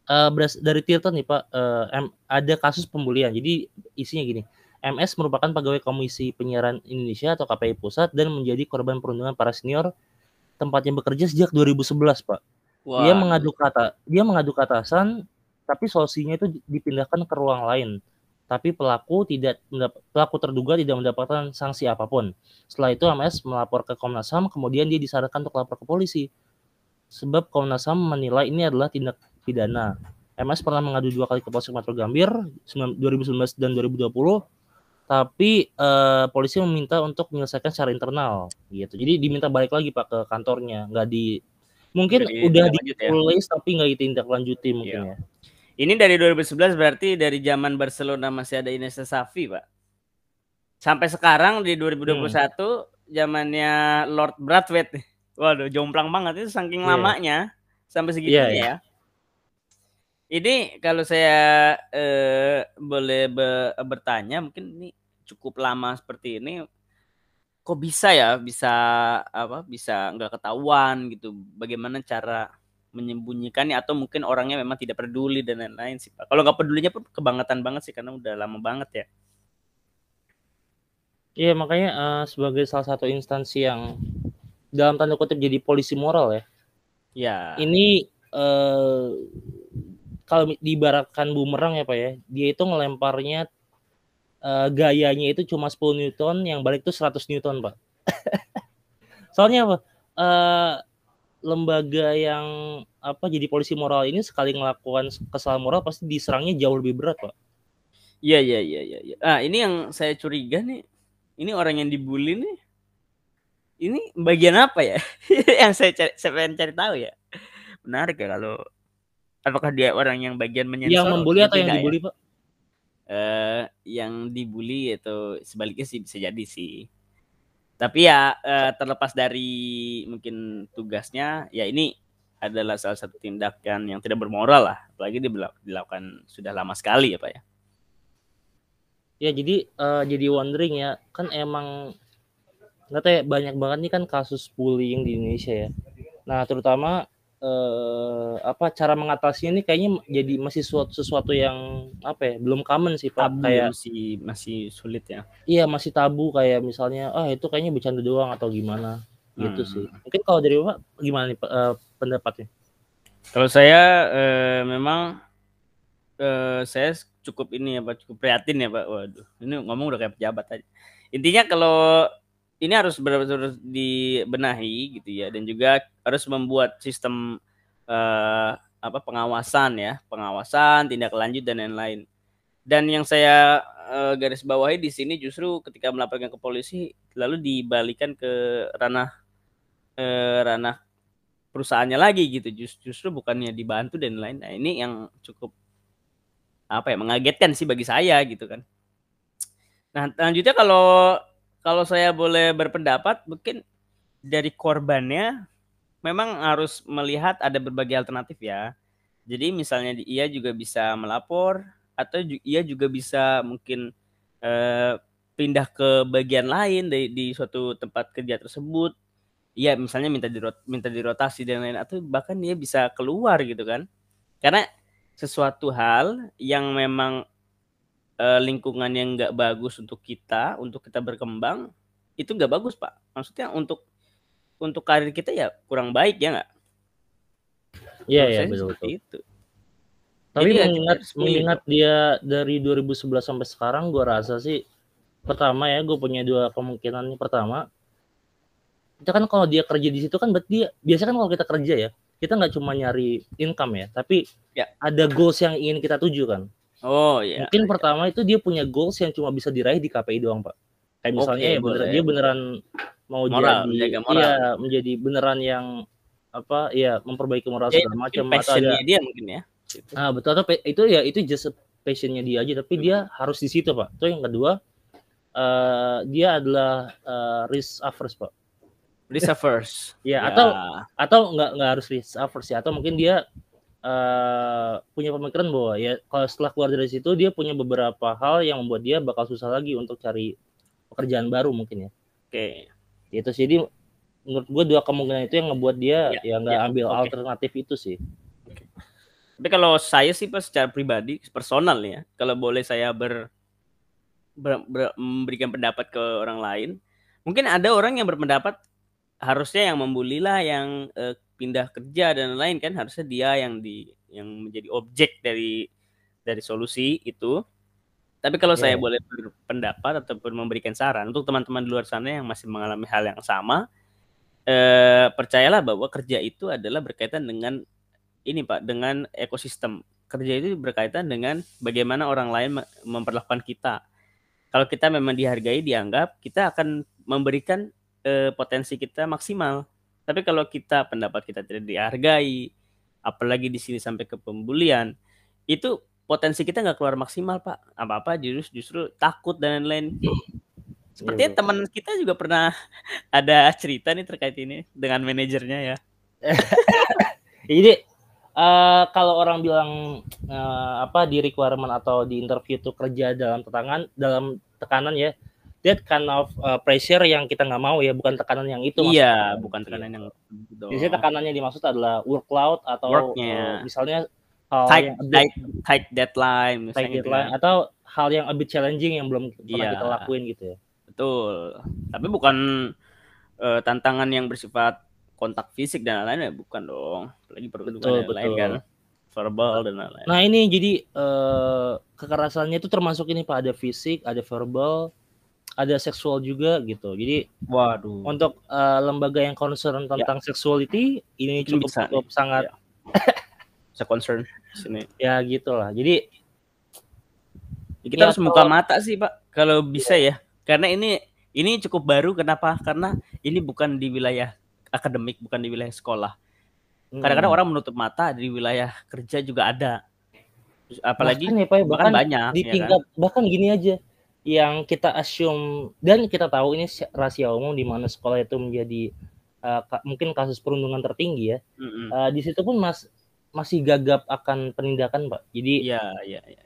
beras- dari Tirta nih Pak eh, em- ada kasus pembulian jadi isinya gini MS merupakan pegawai Komisi Penyiaran Indonesia atau KPI Pusat dan menjadi korban perundungan para senior tempatnya bekerja sejak 2011 Pak Wah. dia mengadu kata dia mengadu ke atasan tapi solusinya itu dipindahkan ke ruang lain. Tapi pelaku tidak pelaku terduga tidak mendapatkan sanksi apa pun. Setelah itu MS melapor ke Komnas HAM kemudian dia disarankan untuk lapor ke polisi. Sebab Komnas HAM menilai ini adalah tindak pidana. MS pernah mengadu dua kali ke Polsek Metro Gambir 9 2019 dan 2020 tapi eh, polisi meminta untuk menyelesaikan secara internal gitu. Jadi diminta balik lagi pak ke kantornya. Nggak di mungkin Jadi udah ya. ditulis tapi nggak ditindaklanjuti mungkin Iya. ya Ini dari 2011 berarti dari zaman Barcelona masih ada Iniesta Xavi, Pak. Sampai sekarang di 2021 zamannya Lord Brathwaite. Waduh, jomplang banget itu saking Iya. lamanya sampai segitunya Iya, iya. ya. Ini kalau saya eh, boleh be- bertanya, mungkin ini cukup lama seperti ini, kok bisa ya, bisa apa, bisa nggak ketahuan gitu? Bagaimana cara menyembunyikannya atau mungkin orangnya memang tidak peduli dan lain-lain sih Pak. Kalau nggak pedulinya pun kebangetan banget sih karena udah lama banget ya. Iya makanya eh, sebagai salah satu instansi yang dalam tanda kutip jadi polisi moral ya Ya. Ini eh kalau diibaratkan bumerang ya Pak ya, dia itu ngelemparnya eh, gayanya itu cuma 10 Newton, yang balik itu 100 Newton Pak. (laughs) Soalnya apa? Eh, lembaga yang apa jadi polisi moral ini sekali melakukan kesalahan moral pasti diserangnya jauh lebih berat Pak. Iya iya iya iya. Ya. Ah ini yang saya curiga nih. Ini orang yang dibully nih. Ini bagian apa ya? (laughs) yang saya cari, saya pengen cari tahu ya. Menarik ya kalau apakah dia orang yang bagian menyensor? Yang membuli atau yang ya? dibully Pak? eh yang dibully atau sebaliknya sih bisa jadi sih. Tapi ya eh, terlepas dari mungkin tugasnya, ya ini adalah salah satu tindakan yang tidak bermoral lah, apalagi dilakukan sudah lama sekali ya pak ya. Ya jadi eh, jadi wondering ya, kan emang nggak tahu ya banyak banget nih kan kasus bullying di Indonesia ya. Nah terutama eh, apa cara mengatasinya ini kayaknya jadi masih sesuatu, sesuatu yang apa ya belum common sih pak. Tabu Kayak masih masih sulit ya. iya masih tabu kayak misalnya ah itu kayaknya bercanda doang atau gimana gitu Hmm. sih. Mungkin kalau dari bapak gimana nih Pak, eh, pendapatnya? Kalau saya eh, memang eh, saya cukup ini ya pak, cukup prihatin ya pak. Waduh, ini ngomong udah kayak pejabat aja. Intinya kalau ini harus benar-benar dibenahi gitu ya, dan juga harus membuat sistem eh, apa pengawasan ya, pengawasan, tindak lanjut dan lain-lain. Dan yang saya eh, garis bawahi di sini justru ketika melaporkan ke polisi lalu dibalikan ke ranah eh, ranah perusahaannya lagi gitu Jus- justru bukannya dibantu dan lain nah ini yang cukup apa ya mengagetkan sih bagi saya gitu kan nah selanjutnya kalau kalau saya boleh berpendapat mungkin dari korbannya memang harus melihat ada berbagai alternatif ya jadi misalnya di- ia juga bisa melapor atau ju- ia juga bisa mungkin eh, pindah ke bagian lain di, di suatu tempat kerja tersebut Iya, misalnya minta dirot minta dirotasi dan lain atau bahkan dia bisa keluar gitu kan. Karena sesuatu hal yang memang eh, lingkungan yang nggak bagus untuk kita, untuk kita berkembang, itu nggak bagus, Pak. Maksudnya untuk untuk karir kita ya kurang baik ya nggak? Iya ya sih betul seperti betul. itu. Tapi Jadi ya mengingat pilih mengingat dia dari 2011 sampai sekarang, gua rasa sih pertama ya gue punya dua kemungkinan. Pertama, kita kan kalau dia kerja di situ kan berarti dia biasanya kan kalau kita kerja ya, kita nggak cuma nyari income ya, tapi Ya. ada goals yang ingin kita tuju kan. Oh ya. Mungkin pertama itu dia punya goals yang cuma bisa diraih di KPI doang, Pak. Kayak misalnya Oke, ya bener, dia beneran mau Moral, jadi menjaga moral. iya menjadi beneran yang apa ya memperbaiki moral Ya, segala macam atau ada passionnya dia mungkin ya. Gitu. Ah betul atau itu ya itu just passionnya dia aja tapi dia harus di situ pak. Itu yang kedua eh dia adalah eh, risk averse pak. Lisa first. Ya, atau atau nggak nggak harus risk averse ya atau mungkin dia eh punya pemikiran bahwa ya kalau setelah keluar dari situ dia punya beberapa hal yang membuat dia bakal susah lagi untuk cari pekerjaan baru mungkin ya. Oke. Itu sih jadi menurut gue dua kemungkinan itu yang ngebuat dia Ya, ya nggak ya, ambil oke. alternatif itu sih. Tapi kalau saya sih pas secara pribadi, personal ya, kalau boleh saya ber, ber- ber- memberikan pendapat ke orang lain, mungkin ada orang yang berpendapat harusnya yang membuli lah yang eh, pindah kerja dan lain kan harusnya dia yang di yang menjadi objek dari dari solusi itu. Tapi kalau Iya. saya boleh berpendapat ataupun memberikan saran untuk teman-teman di luar sana yang masih mengalami hal yang sama, eh, percayalah bahwa kerja itu adalah berkaitan dengan ini Pak, dengan ekosistem. Kerja itu berkaitan dengan bagaimana orang lain me- memperlakukan kita. Kalau kita memang dihargai, dianggap, kita akan memberikan eh, potensi kita maksimal. Tapi kalau kita pendapat kita tidak dihargai, apalagi di sini sampai ke pembulian, itu potensi kita nggak keluar maksimal Pak. Apa-apa justru justru takut dan lain-lain. Sepertinya Iya, teman kita juga pernah (laughs) ada cerita nih terkait ini dengan manajernya ya. (laughs) Jadi eh kalau orang bilang eh, apa di requirement atau di interview itu kerja dalam tekanan dalam tekanan ya that kind of uh, pressure yang kita nggak mau ya bukan tekanan yang itu iya, maksudnya. bukan tekanan yang Biasanya tekanannya dimaksud adalah workload atau Worknya. eh, misalnya hal tight, yang tight, tight deadline tight misalnya gitu deadline kan. atau hal yang a bit challenging yang belum pernah Iya. kita lakuin gitu ya. Betul. Tapi bukan eh, tantangan yang bersifat kontak fisik dan lain-lain ya bukan dong. Apalagi perundungan Betul, dan lain-lain kan. betul. Verbal dan lain-lain. Nah ini jadi eh, kekerasannya itu termasuk ini pak ada fisik, ada verbal, ada seksual juga gitu. Jadi Waduh. untuk eh, lembaga yang concern tentang sexuality ini cukup bisa cukup sangat Ya. Concern sini. ya gitulah. Jadi Ya, kita Ya, harus kalau- mata sih, Pak. Kalau bisa ya. Karena ini ini cukup baru kenapa? Karena ini bukan di wilayah akademik, bukan di wilayah sekolah. Kadang-kadang hmm, orang menutup mata di wilayah kerja juga ada. Apalagi bahkan ya pak ya, bahkan bahkan banyak di ya kan. tingkat bahkan gini aja yang kita assume dan kita tahu ini si- rahasia umum di mana sekolah itu menjadi ka- mungkin kasus perundungan tertinggi ya. Mm-mm. Eh, di situ pun mas masih gagap akan penindakan pak. Jadi Iya, iya, iya.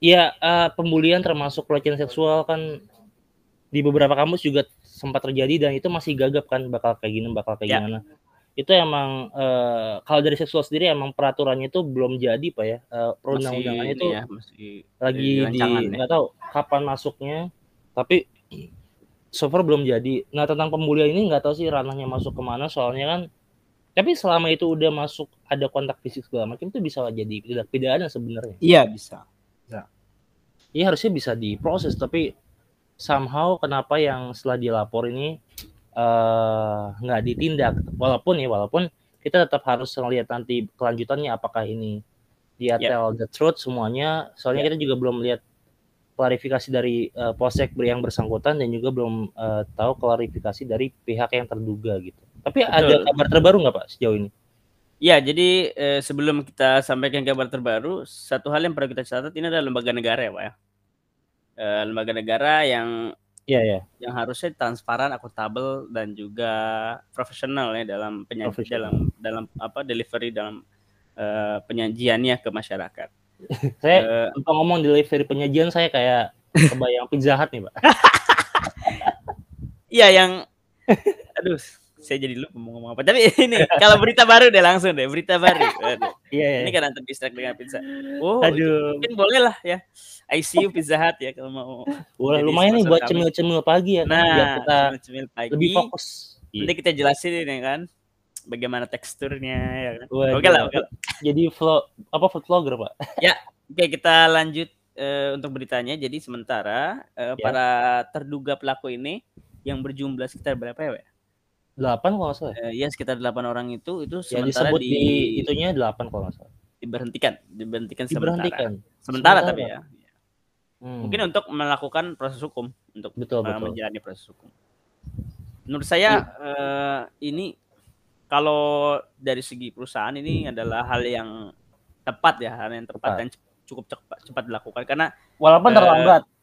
ya eh, pembulian termasuk pelecehan seksual kan di beberapa kampus juga sempat terjadi dan itu masih gagap kan bakal kayak gini bakal kayak Ya. gimana. Itu emang eh, kalau dari seksual sendiri emang peraturannya itu belum jadi pak ya. Eh, Masih perundang-undangannya itu ya, masih lagi di ya. nggak tahu kapan masuknya tapi so far belum jadi nah tentang pembulian ini nggak tahu sih ranahnya masuk ke mana soalnya kan tapi selama itu udah masuk ada kontak fisik segala macam itu bisa jadi tindak pidana sebenarnya Iya, bisa. ya harusnya bisa diproses tapi somehow kenapa yang setelah dilapor ini eh, nggak ditindak walaupun ya walaupun kita tetap harus melihat nanti kelanjutannya apakah ini dia Yep. tell the truth semuanya soalnya kita juga belum lihat klarifikasi dari eh, polsek yang bersangkutan dan juga belum eh, tahu klarifikasi dari pihak yang terduga gitu tapi ada Betul. kabar terbaru nggak pak sejauh ini Ya, jadi eh, sebelum kita sampaikan kabar terbaru, satu hal yang perlu kita catat ini adalah lembaga negara ya, Pak ya. Eh, lembaga negara yang Iya ya yang harusnya transparan, akuntabel dan juga profesional ya dalam penyaji Profesional. dalam dalam apa delivery dalam eh, penyajiannya ke masyarakat. (laughs) saya untuk ngomong delivery penyajian saya kayak kebayang pizza hut nih pak (laughs) Iya yang aduh saya jadi lupa mau ngomong apa. Tapi (laughs) ini kalau berita baru deh langsung deh, berita baru. Aduh, iya ini ya karena terdistract dengan pizza. Oh, aduh mungkin boleh lah ya. ICU Pizza Hut ya kalau mau. Jadi lumayan nih buat cemil-cemil pagi ya kan biar Nah, kita cemil pagi. lebih fokus. Nanti kita jelasin ini kan bagaimana teksturnya ya kan. Waduh. Oke lah, oke lah. Jadi vlog apa food vlogger, Pak? Oke, kita lanjut eh, untuk beritanya. Jadi sementara eh, Ya. para terduga pelaku ini yang berjumlah sekitar berapa ya, Pak? 8 kalau nggak salah. Eh, ya sekitar 8 orang itu itu Ya sementara disebut di, di, itunya 8 kalau nggak salah. diberhentikan, diberhentikan sementara. Diberhentikan. Sementara, Sementara. tapi ya. Hmm. Mungkin untuk melakukan proses hukum untuk betul eh, betul. menjalani proses hukum. Menurut saya eh, ini kalau dari segi perusahaan ini adalah hal yang tepat ya, hal yang tepat, Tepat. dan cukup cepat cepat dilakukan karena Walaupun terlambat. ya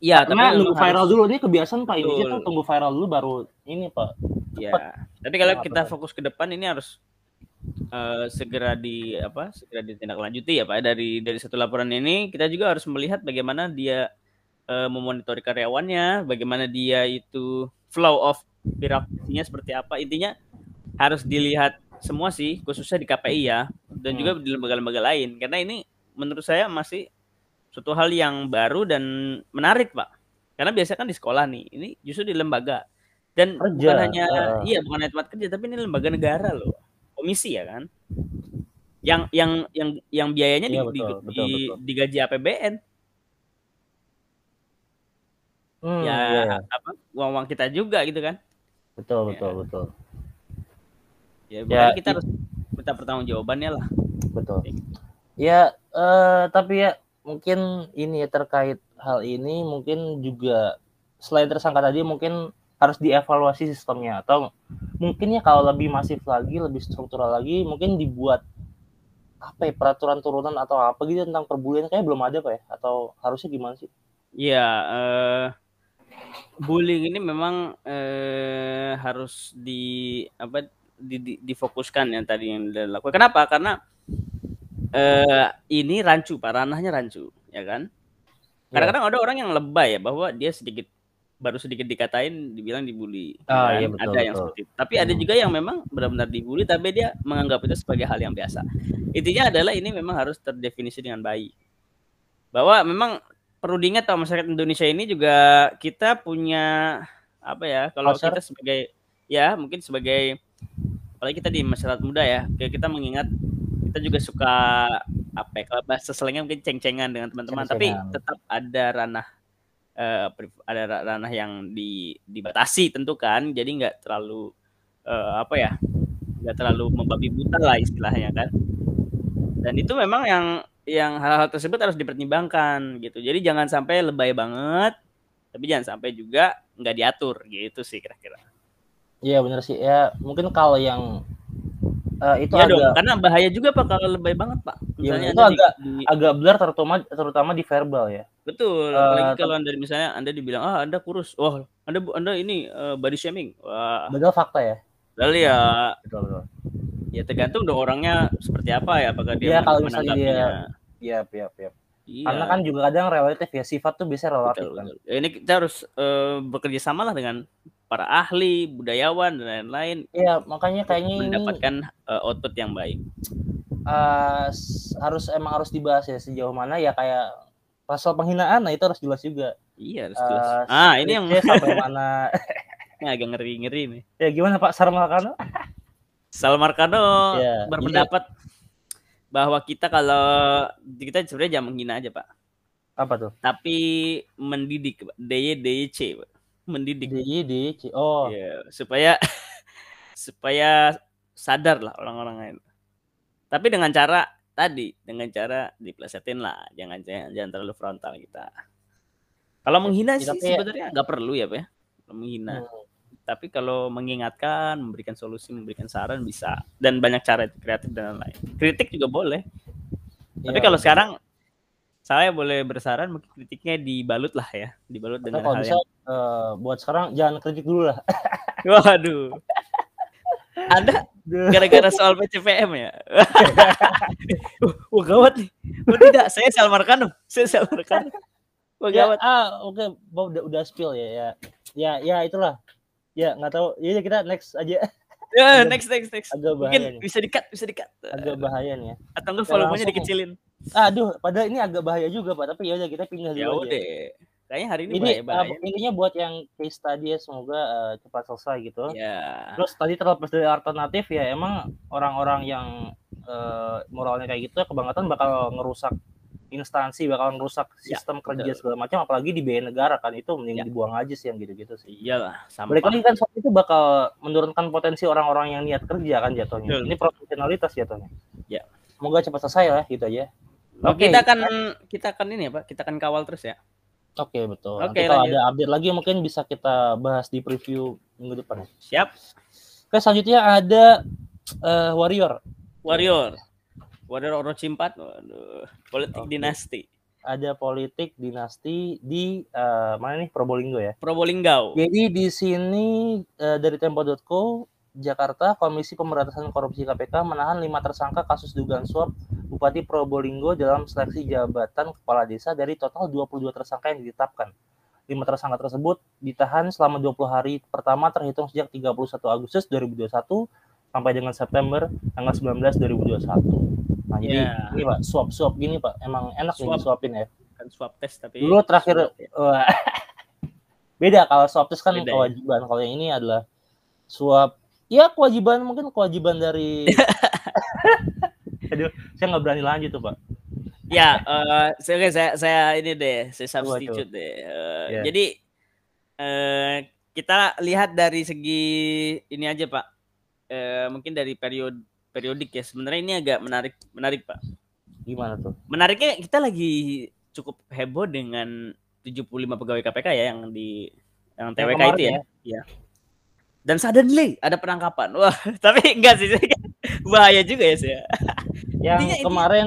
Karena tapi nunggu viral harus- dulu dia kebiasaan Pak Indonesia tuh tunggu viral dulu baru ini Pak. ya. Tapi kalau Tepat, kita tepat. fokus ke depan ini harus eh, segera di apa? Segera ditindaklanjuti ya Pak. Dari dari satu laporan ini kita juga harus melihat bagaimana dia eh, memonitori karyawannya, bagaimana dia itu flow of birokrasinya seperti apa. Intinya harus dilihat semua sih, khususnya di KPI ya, dan juga di lembaga-lembaga lain. Karena ini menurut saya masih suatu hal yang baru dan menarik, Pak. Karena biasanya kan di sekolah nih, ini justru di lembaga. Dan Kerja, bukan hanya heeh. iya, bukan hanya tempat kerja, tapi ini lembaga negara loh. Komisi ya kan. Yang yang yang yang biayanya di, Iya, di- betul, betul, di- betul. digaji APBN. Hmm, ya iya, apa uang-uang kita juga gitu kan. Betul Ya. betul betul. Ya, Ya, kita harus minta pertanggungjawabannya lah. Betul. Ya, eh, tapi ya mungkin ini ya terkait hal ini mungkin juga selain tersangka tadi mungkin harus dievaluasi sistemnya atau mungkin ya kalau lebih masif lagi, lebih struktural lagi mungkin dibuat apa ya peraturan turunan atau apa gitu tentang perbulian kayak belum ada pak ya atau harusnya gimana sih? Iya, eh bullying ini memang eh harus di apa di, di- difokuskan yang tadi yang dilakukan. Kenapa? Karena eh ini rancu, Pak, ranahnya rancu, ya kan? Kadang-kadang ada orang yang lebay ya bahwa dia sedikit baru sedikit dikatain dibilang dibully. ya Ah, kan? iya, betul, ada yang betul. seperti itu. Tapi ada juga yang memang benar-benar dibully tapi dia menganggap itu sebagai hal yang biasa. Intinya adalah ini memang harus terdefinisi dengan baik. Bahwa memang perlu diingat bahwa masyarakat Indonesia ini juga kita punya apa ya kalau Culture. kita sebagai ya mungkin sebagai apalagi kita di masyarakat muda ya, kayak kita mengingat kita juga suka apa ya, kalau bahasa selengnya mungkin ceng-cengan dengan teman-teman, tapi tetap ada ranah priv- ada ra- ranah yang di, dibatasi tentu kan, jadi nggak terlalu eh, apa ya, nggak terlalu membabi buta lah istilahnya kan. Dan itu memang yang yang hal-hal tersebut harus dipertimbangkan gitu. Jadi jangan sampai lebay banget, tapi jangan sampai juga nggak diatur gitu sih kira-kira. Iya bener sih ya mungkin kalau yang eh, itu Iya agak dong, karena bahaya juga pak kalau lebay banget pak. Iya, Misalnya itu agak- di- agak blur terutama terutama di verbal ya. betul. Apalagi tapi- kalau anda misalnya anda dibilang ah anda kurus, wah anda anda ini eh, body shaming, wah Padahal fakta ya. lalu ya Betul betul. ya tergantung dong orangnya seperti apa ya, apakah dia Iya, men- kalau misalnya dia- menanggapinya. Iya iya iya. Karena kan juga kadang relatif ya sifat tuh biasanya relatif betul, kan. betul. Ya, ini kita harus eh, bekerja sama lah dengan para ahli, budayawan dan lain-lain Iya makanya kayaknya ini mendapatkan eh, output yang baik. s- harus emang harus dibahas ya sejauh mana ya kayak pasal penghinaan nah itu harus jelas juga. Iya, harus jelas. Eh, Ah, ini yang sampai (laughs) mana? ini agak ngeri-ngeri nih. ya gimana Pak Sarmalkano? Salmarkano Iya, berpendapat bahwa kita kalau kita sebenarnya jangan menghina aja pak, Apa tuh? tapi mendidik, Pak. DY DYC, Pak. Mendidik, DI DC. Oh, Iya, supaya (laughs) supaya sadar lah orang-orang lain. Tapi dengan cara tadi, dengan cara diplesetin lah, jangan jangan, jangan terlalu frontal kita. Kalau menghina Ya, sih tapi- sebenarnya nggak perlu ya pak ya, Kalau menghina. hmm, Tapi kalau mengingatkan, memberikan solusi, memberikan saran bisa. Dan banyak cara kreatif dan lain-lain. Kritik juga boleh. Tapi iya. kalau sekarang saya boleh bersaran mungkin kritiknya dibalut lah ya, dibalut Atau dengan kalau hal bisa yang eh, buat sekarang jangan kritik dulu lah. (laughs) waduh. Anda gara-gara soal PCPM ya? (laughs) wah, wah, gawat nih. Oh tidak, saya Salmarkano. Saya Salmarkano. Wah ya, gawat. ah oke Bob udah, udah spill ya ya. Ya ya itulah. Ya nggak tahu. Ya udah kita next aja. Ya, next next next. Agak bahaya Mungkin nih. bisa dikat, bisa dikat. Agak bahaya nih ya. Atau enggak Ya, volumenya dikecilin. Aduh, padahal ini agak bahaya juga Pak. Tapi ya udah kita pindah Ya dulu aja. udah. Kayaknya hari ini Ini bahaya-bahaya. uh, intinya buat yang case study ya semoga uh, cepat selesai gitu. Ya. Terus tadi terlepas dari alternatif ya emang orang-orang yang uh, moralnya kayak gitu kebangetan bakal ngerusak instansi, bakal ngerusak Ya, sistem kerja betul. segala macam apalagi di biaya negara kan itu mending Ya. dibuang aja sih yang gitu-gitu sih. Iyalah, sampah. Balik lagi kan soal itu bakal menurunkan potensi orang-orang yang niat kerja kan jatuhnya. Betul. Ini profesionalitas jatuhnya. Ya. Semoga cepat selesai ya gitu aja. Oh, Oke. kita akan kita akan ini ya, Pak. Kita akan kawal terus ya. Oke betul. Oke, Nanti kalau lanjut. ada update lagi mungkin bisa kita bahas di preview minggu depan. Siap. Oke selanjutnya ada eh, Warrior. Warrior. Warrior Orochi 4. Waduh. Politik Oke. dinasti. Ada politik dinasti di eh, mana nih Probolinggo ya. Probolinggo. Jadi di sini eh, dari Tempo.co Jakarta Komisi Pemberantasan Korupsi KPK menahan lima tersangka kasus dugaan suap Bupati Probolinggo dalam seleksi jabatan kepala desa dari total 22 tersangka yang ditetapkan. Lima tersangka tersebut ditahan selama 20 hari pertama terhitung sejak 31 Agustus 2021 sampai dengan September tanggal 19 2021. Nah, jadi Ya. ini Pak, suap-suap gini Pak, emang enak nih Suap. disuapin ya. Kan swab test tapi Dulu terakhir ya. (laughs) Beda kalau swab test kan Beda ya. kewajiban kalau yang ini adalah suap ya kewajiban mungkin kewajiban dari (laughs) aduh saya nggak berani lanjut tuh pak Ya, eh saya, oke, saya saya ini deh, saya substitute deh. Eh, Ya. Jadi eh kita lihat dari segi ini aja, Pak. Eh mungkin dari period periodik ya. Sebenarnya ini agak menarik menarik, Pak. gimana tuh Menariknya kita lagi cukup heboh dengan 75 pegawai KPK ya yang di yang TWK kemarin itu ya. ya. Dan suddenly ada penangkapan. Wah, (laughs) tapi enggak sih. Bahaya juga ya saya. (laughs) yang Intinya ini- kemarin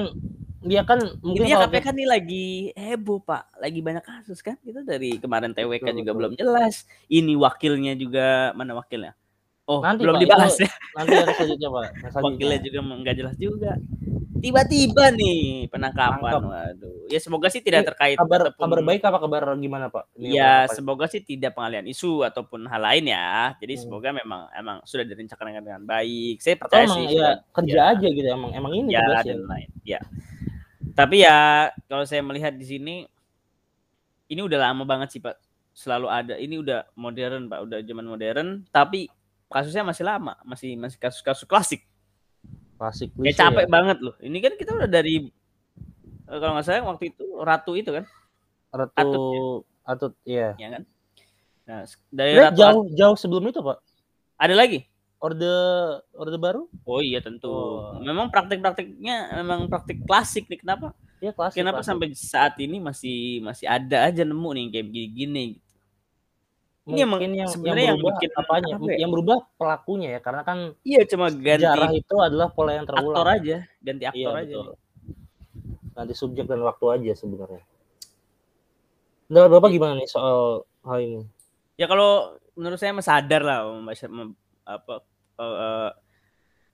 dia kan mungkin Intinya kalau KPK nih lagi heboh pak, lagi banyak kasus kan. Itu dari kemarin TWK Betul, juga betul. belum jelas. Ini wakilnya juga mana wakilnya? Oh Nanti, belum Pak, dibahas itu ya. nanti yang selanjutnya pak yang selanjutnya. Wakilnya juga nggak jelas juga. Tiba-tiba nih penangkapan. Tangkap. Waduh. Ya semoga sih tidak Ini terkait. kabar ataupun- kabar baik apa kabar gimana pak Ini Ya semoga sih tidak pengalian isu ataupun hal lain ya. Jadi Hmm. semoga memang emang sudah direncanakan dengan baik. Saya atau percaya emang sih. ya kerja ya. aja gitu emang emang ini ya tugasnya dan lain ya tapi ya kalau saya melihat di sini ini udah lama banget sih pak selalu ada ini udah modern pak udah zaman modern tapi kasusnya masih lama, masih masih kasus-kasus klasik. Klasik Kayak klise capek ya. banget loh. Ini kan kita udah dari eh, kalau nggak salah waktu itu ratu itu kan, Ratu Atut Atut, iya. ya kan? Nah, dari ratu jauh jauh sebelum itu, Pak. ada lagi? Orde Orde Baru? Oh iya tentu. Oh. Memang praktik-praktiknya memang praktik klasik nih. Kenapa? Iya, klasik. Kenapa klasik. sampai saat ini masih masih ada aja nemu nih kayak gini-gini? Ini mungkin yang, yang sebenarnya yang berubah bikin apanya? apa ya? Yang berubah pelakunya ya, karena kan Iya cuma ganti sejarah itu adalah pola yang terulang. aktor aja, ganti Iya, aktor aja. betul. Nanti subjek dan waktu aja sebenarnya. Menurut Bapak gimana nih soal hal ini? Ya kalau menurut saya sadar lah apa eh,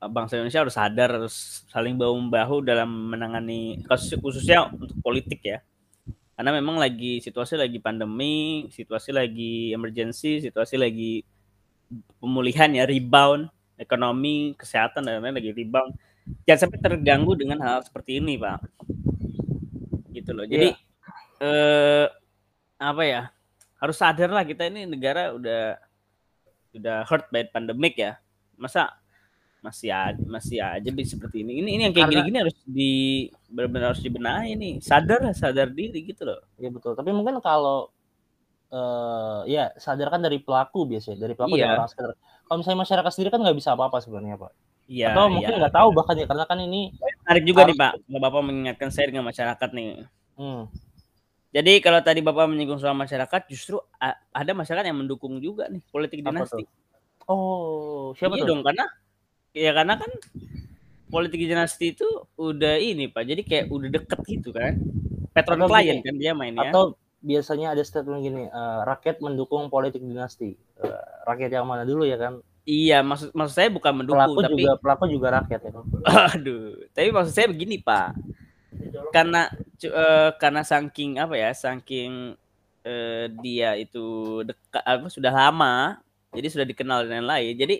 bangsa Indonesia harus sadar harus saling bahu membahu dalam menangani kasus khususnya untuk politik ya. Karena memang lagi situasi lagi pandemi, situasi lagi emergency, situasi lagi pemulihan ya rebound ekonomi, kesehatan dan lain-lain lagi rebound. Jangan sampai terganggu dengan hal seperti ini, Pak. Gitu loh. Jadi eh apa ya? Harus sadar lah kita ini negara udah udah hurt by pandemic ya. Masa masih aja, masih aja seperti ini. Ini ini yang kayak gini-gini harus di benar-benar harus dibenahi nih. Sadar sadar diri gitu loh. Iya betul. Tapi mungkin kalau eh ya sadar kan dari pelaku biasanya, dari pelaku Iya. dan orang sekitar. Kalau misalnya masyarakat sendiri kan nggak bisa apa-apa sebenarnya, Pak. Iya, Atau mungkin iya. nggak tahu bahkan ya karena kan ini Menarik juga nih harus- Pak, kalau Bapak mengingatkan saya dengan masyarakat nih. hmm, Jadi kalau tadi Bapak menyinggung soal masyarakat, justru ada masyarakat yang mendukung juga nih politik Apa dinasti. oh, siapa iya tuh? dong, karena ya karena kan politik dinasti itu udah ini Pak, jadi kayak udah deket gitu kan. Patron Atau klien kan dia mainnya. Atau biasanya ada statement gini, eh, rakyat mendukung politik dinasti. Eh, rakyat yang mana dulu ya kan? Iya, maksud maksud saya bukan mendukung, Pelaku tapi juga pelaku juga rakyat ya kan? (laughs) aduh. Tapi maksud saya begini Pak, karena eh, karena saking apa ya, saking eh, dia itu dekat apa sudah lama, jadi sudah dikenal dan lain-lain. Jadi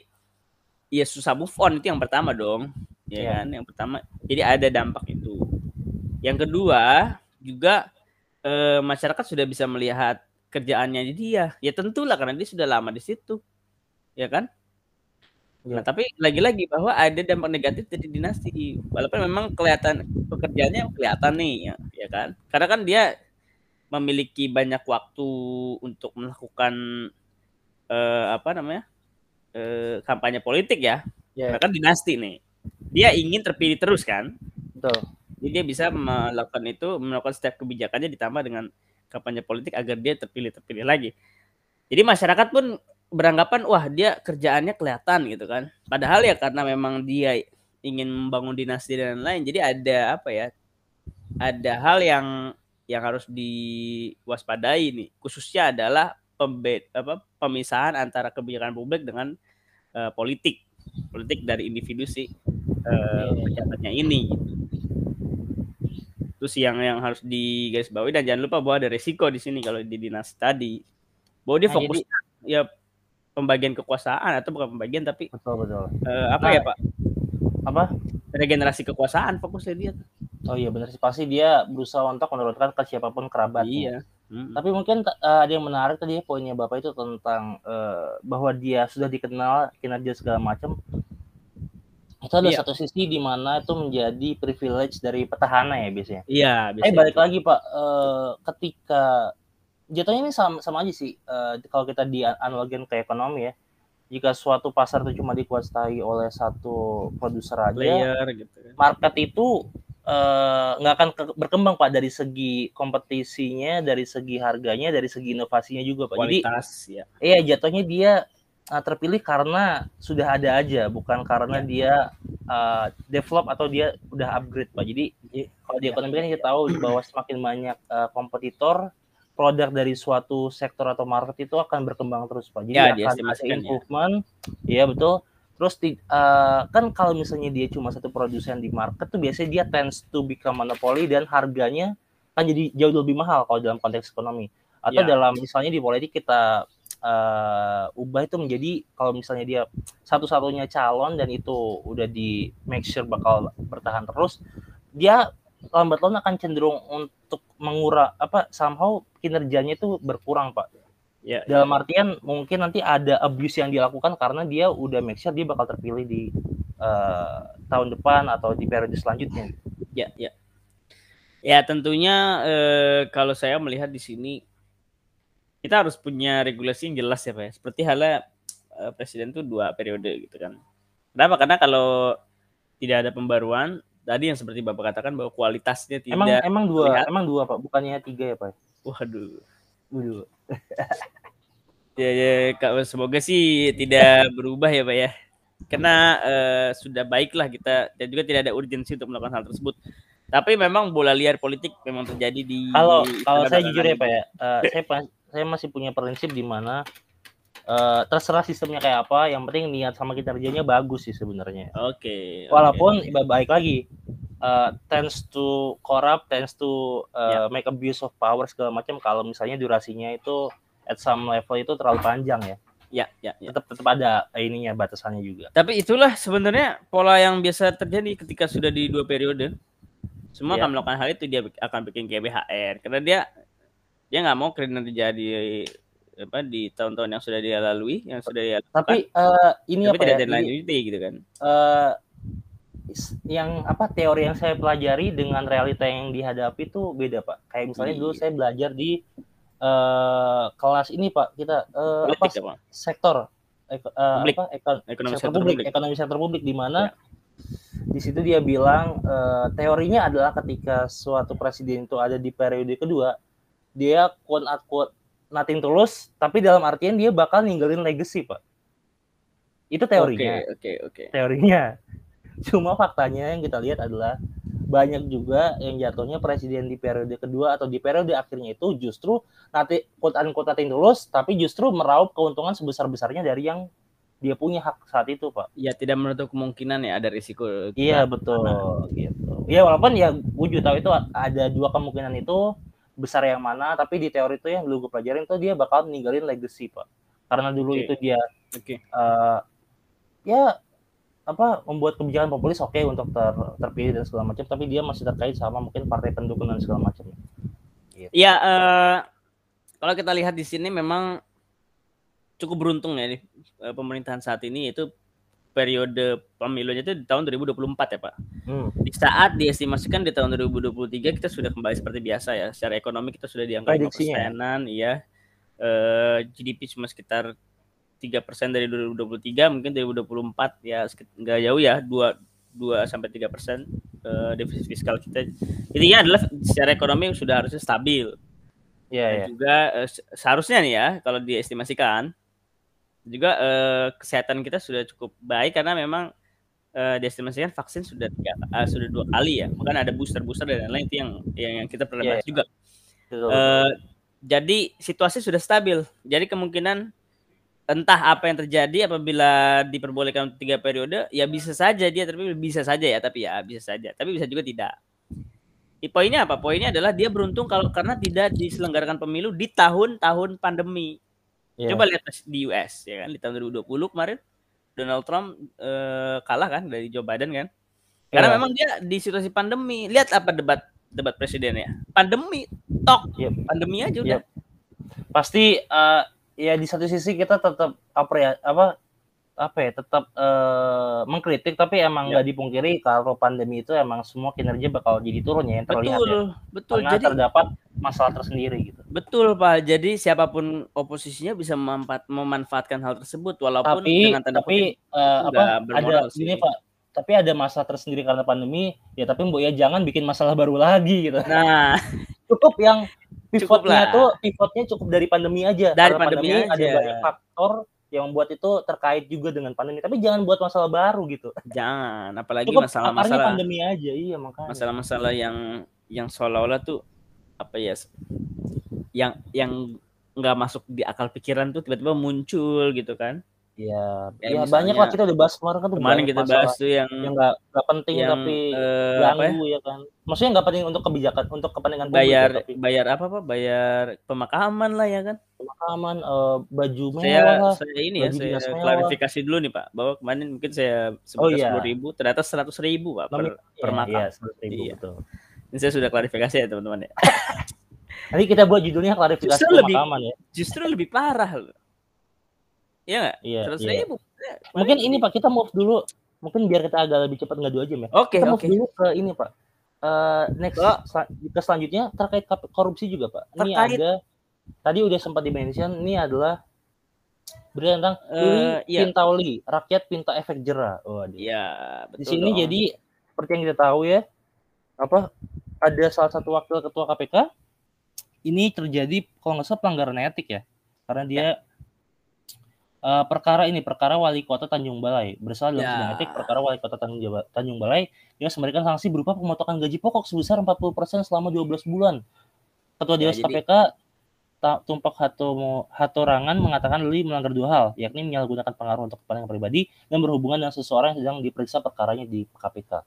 ya susah move on itu yang pertama dong, ya Iya. kan? Yang pertama, jadi ada dampak itu. Yang kedua juga eh, masyarakat sudah bisa melihat kerjaannya dia. Ya tentulah karena dia sudah lama di situ, ya kan? Nah, Iya. tapi lagi-lagi bahwa ada dampak negatif dari dinasti. Walaupun memang kelihatan pekerjaannya kelihatan nih, ya, ya kan? Karena kan dia memiliki banyak waktu untuk melakukan eh, apa namanya? Eh, kampanye politik ya. Karena kan dinasti nih. Dia ingin terpilih terus kan? betul. Jadi dia bisa melakukan itu, melakukan setiap kebijakannya ditambah dengan kampanye politik agar dia terpilih terpilih lagi. Jadi masyarakat pun beranggapan wah dia kerjaannya kelihatan gitu kan. Padahal ya karena memang dia ingin membangun dinasti dan lain-lain. Jadi ada apa ya? Ada hal yang yang harus diwaspadai nih. Khususnya adalah pembe apa pemisahan antara kebijakan publik dengan eh, politik. Politik dari individu si eh, pejabatnya ini gitu. Terus yang yang harus digarisbawahi dan jangan lupa bahwa ada resiko di sini kalau di dinasti tadi. Bahwa dia Nah, fokus ya pembagian kekuasaan atau bukan pembagian tapi Betul, betul. eh, apa Nah, ya Pak? Apa? Regenerasi kekuasaan fokusnya dia. Oh iya benar sih pasti dia berusaha untuk menurunkan ke siapa pun kerabatnya. Iya. Tapi mungkin eh, ada yang menarik tadi ya poinnya Bapak itu tentang eh, bahwa dia sudah dikenal kinerja segala macam. Itu ada Iya. satu sisi di mana itu menjadi privilege dari petahana ya biasanya. Iya, Eh biasanya balik gitu. lagi Pak, eh, ketika jatuhnya ini sama, sama aja sih eh, kalau kita di analogin ke ekonomi ya. Jika suatu pasar itu cuma dikuasai oleh satu produser aja, player gitu kan. market itu eh, nggak akan ke- berkembang pak dari segi kompetisinya, dari segi harganya, dari segi inovasinya juga pak. Jadi Kualitas ya. iya jatuhnya dia eh, terpilih karena sudah ada aja, bukan karena Iya. dia eh, develop atau dia udah upgrade pak. Jadi kalau di ekonomi kan kita tahu bahwa semakin banyak eh, kompetitor, produk dari suatu sektor atau market itu akan berkembang terus pak. Jadi Ya, akan ada ya. improvement, iya betul. Terus di- eh, kan kalau misalnya dia cuma satu produsen di market tuh biasanya dia tends to become monopoly dan harganya kan jadi jauh lebih mahal kalau dalam konteks ekonomi. Atau Ya. dalam misalnya di politik kita eh, ubah itu menjadi kalau misalnya dia satu-satunya calon dan itu udah di make sure bakal bertahan terus, dia lambat laun akan cenderung untuk mengurang apa somehow kinerjanya itu berkurang pak Ya, Dalam artian mungkin nanti ada abuse yang dilakukan karena dia udah make sure dia bakal terpilih di eh, tahun depan atau di periode selanjutnya. ya, ya. Ya, tentunya eh, kalau saya melihat di sini kita harus punya regulasi yang jelas ya, Pak. ya. Seperti halnya eh, presiden tuh dua periode gitu kan. Kenapa? Karena kalau tidak ada pembaruan, tadi yang seperti Bapak katakan bahwa kualitasnya tidak Emang emang dua, terlihat. emang dua Pak, bukannya tiga ya Pak? Waduh. Dua. (laughs) Ya, ya Kak, semoga sih tidak berubah ya Pak ya. Karena eh, sudah baiklah kita dan juga tidak ada urgensi untuk melakukan hal tersebut. Tapi memang bola liar politik memang terjadi di Kalau kalau saya jujur ya. Pak ya, eh, saya saya masih punya prinsip di mana eh, terserah sistemnya kayak apa, yang penting niat sama kinerjanya bagus sih sebenarnya. Oke. oke. Walaupun iba- baik lagi eh, tends to corrupt, tends to eh, Ya. make abuse of power segala macam kalau misalnya durasinya itu at some level itu terlalu panjang ya. ya, ya, ya. Tetap tetap ada ininya batasannya juga. Tapi itulah sebenarnya pola yang biasa terjadi ketika sudah di dua periode. Semua Iya. akan melakukan hal itu dia akan bikin GBHR karena dia dia nggak mau kredit terjadi apa di tahun-tahun yang sudah dia lalui, yang sudah dia lakukan. Tapi eh, ini tapi apa tidak ya? lanjuti gitu kan. is- yang apa teori yang saya pelajari dengan realita yang dihadapi itu beda pak. Kayak misalnya dulu Iya. saya belajar di eh, kelas ini pak kita eh, apa Politik apa? sektor ek- eh, Publik. apa ekon- Ekonomi sektor sektor publik, publik. ekonomi sektor publik di mana di situ dia bilang eh, teorinya adalah ketika suatu presiden itu ada di periode kedua dia quote unquote nothing tulus tapi dalam artian dia bakal ninggalin legacy pak itu teorinya Oke, oke, oke. teorinya. Cuma faktanya yang kita lihat adalah banyak juga yang jatuhnya presiden di periode kedua atau di periode akhirnya itu justru nanti quote unquote nothing tulus tapi justru meraup keuntungan sebesar-besarnya dari yang dia punya hak saat itu, Pak. Ya tidak menutup kemungkinan ya ada risiko. Iya, betul gitu. Ya walaupun ya gue juga tahu itu ada dua kemungkinan itu besar yang mana, tapi di teori itu yang dulu gue pelajarin itu dia bakal ninggalin legacy, Pak. Karena dulu Oke. itu dia Oke. eh, ya apa membuat kebijakan populis oke untuk ter, terpilih dan segala macam tapi dia masih terkait sama mungkin partai pendukung dan segala macam Ya eh, kalau kita lihat di sini memang cukup beruntung ya nih, eh, pemerintahan saat ini itu periode pemilunya itu di tahun 2024 ya Pak. hmm. Di saat diestimasikan di tahun 2023 kita sudah kembali seperti biasa ya. Secara ekonomi kita sudah di angka 5 Prediksinya. persenan, iya. Eh, GDP cuma sekitar 3 persen dari 2023, mungkin 2024 ya nggak jauh ya, 2 2 sampai 3 persen eh, defisit fiskal kita. Intinya adalah secara ekonomi sudah harusnya stabil. ya Dan ya juga eh, se- seharusnya nih ya kalau diestimasikan juga eh, kesehatan kita sudah cukup baik karena memang eh, diestimasikan vaksin sudah tiga, sudah dua kali ya. Bahkan ada booster booster dan lain-lain itu yang yang, yang kita pernah Iya, bahas juga. Betul, Eh, jadi situasi sudah stabil. Jadi kemungkinan entah apa yang terjadi apabila diperbolehkan tiga periode ya bisa saja dia terpilih bisa saja ya tapi ya bisa saja tapi bisa juga tidak Poinnya apa? Poinnya adalah dia beruntung kalau karena tidak diselenggarakan pemilu di tahun-tahun pandemi. ya. Coba lihat di US ya kan di tahun 2020 kemarin Donald Trump eh, kalah kan dari Joe Biden kan. Karena Iya. memang dia di situasi pandemi. Lihat apa debat debat presidennya. Pandemi, tok. Yep. Pandemi aja udah. Yep. pasti eh, ya di satu sisi kita tetap apa ya apa apa ya tetap eh, mengkritik tapi emang Ya. nggak dipungkiri kalau pandemi itu emang semua kinerja bakal jadi turun ya yang terlihat Betul, ya betul. karena Jadi terdapat masalah tersendiri gitu betul Pak. Jadi siapa pun oposisinya bisa memanfaat, memanfaatkan hal tersebut walaupun tapi dengan tanda tapi kutip eh, itu apa ada sih. ini pak tapi ada masalah tersendiri karena pandemi ya tapi mbok ya jangan bikin masalah baru lagi gitu Nah, (laughs) cukup yang pivotnya tuh pivotnya cukup dari pandemi aja. Dari Karena pandemi ada aja. banyak faktor yang membuat itu terkait juga dengan pandemi. Tapi jangan buat masalah baru gitu. Jangan apalagi masalah-masalah. pandemi aja iya makanya. Masalah-masalah yang yang seolah-olah tuh apa ya yang yang nggak masuk di akal pikiran tuh tiba-tiba muncul gitu kan Iya, ya misalnya- banyak lah kita udah bahas kemarin kan tuh kemarin kita bahas tuh yang yang nggak nggak penting yang tapi eh, apa ya, ganggu ya kan. Maksudnya nggak penting untuk kebijakan untuk kepentingan publik bayar ya, tapi bayar apa apa bayar pemakaman lah ya kan pemakaman eh, baju mewah saya lah. saya ini ya saya mewah. klarifikasi dulu nih pak bahwa kemarin mungkin saya Oh, sebutkan iya. sepuluh ribu ternyata seratus ribu pak per, Iya, makam iya, 100.000, Iya. betul. ini saya sudah klarifikasi ya teman-teman ya (laughs) Nanti kita buat judulnya klarifikasi Justru lebih- pemakaman ya. Justru lebih parah loh. Iya nggak? Iya, Seratus iya. ribu. Mungkin ini Pak, kita move dulu. Mungkin biar kita agak lebih cepat nggak dua jam ya. Oke kita move oke. dulu ke ini Pak. Eh, next Ke- sel- ke selanjutnya terkait korupsi juga Pak. Ini Terkait- ada tadi udah sempat dimention ini adalah berita tentang Uli iya. Pintauli, rakyat pinta efek jerah. Waduh. Iya Di betul. sini dong. jadi seperti yang kita tahu ya, apa ada salah satu wakil ketua KPK ini terjadi kalau nggak salah pelanggaran etik ya, karena dia eh, perkara ini perkara wali kota Tanjung Balai bersalah dalam Ya. sidang etik perkara wali kota Tanjung, Jawa- Tanjung Balai yang memberikan sanksi berupa pemotongan gaji pokok sebesar 40% selama 12 bulan. Ketua Ya, Dewas jadi- KPK Tumpak Hatomo Hatorangan mengatakan Lili melanggar dua hal, yakni menyalahgunakan pengaruh untuk kepentingan pribadi dan berhubungan dengan seseorang yang sedang diperiksa perkaranya di KPK.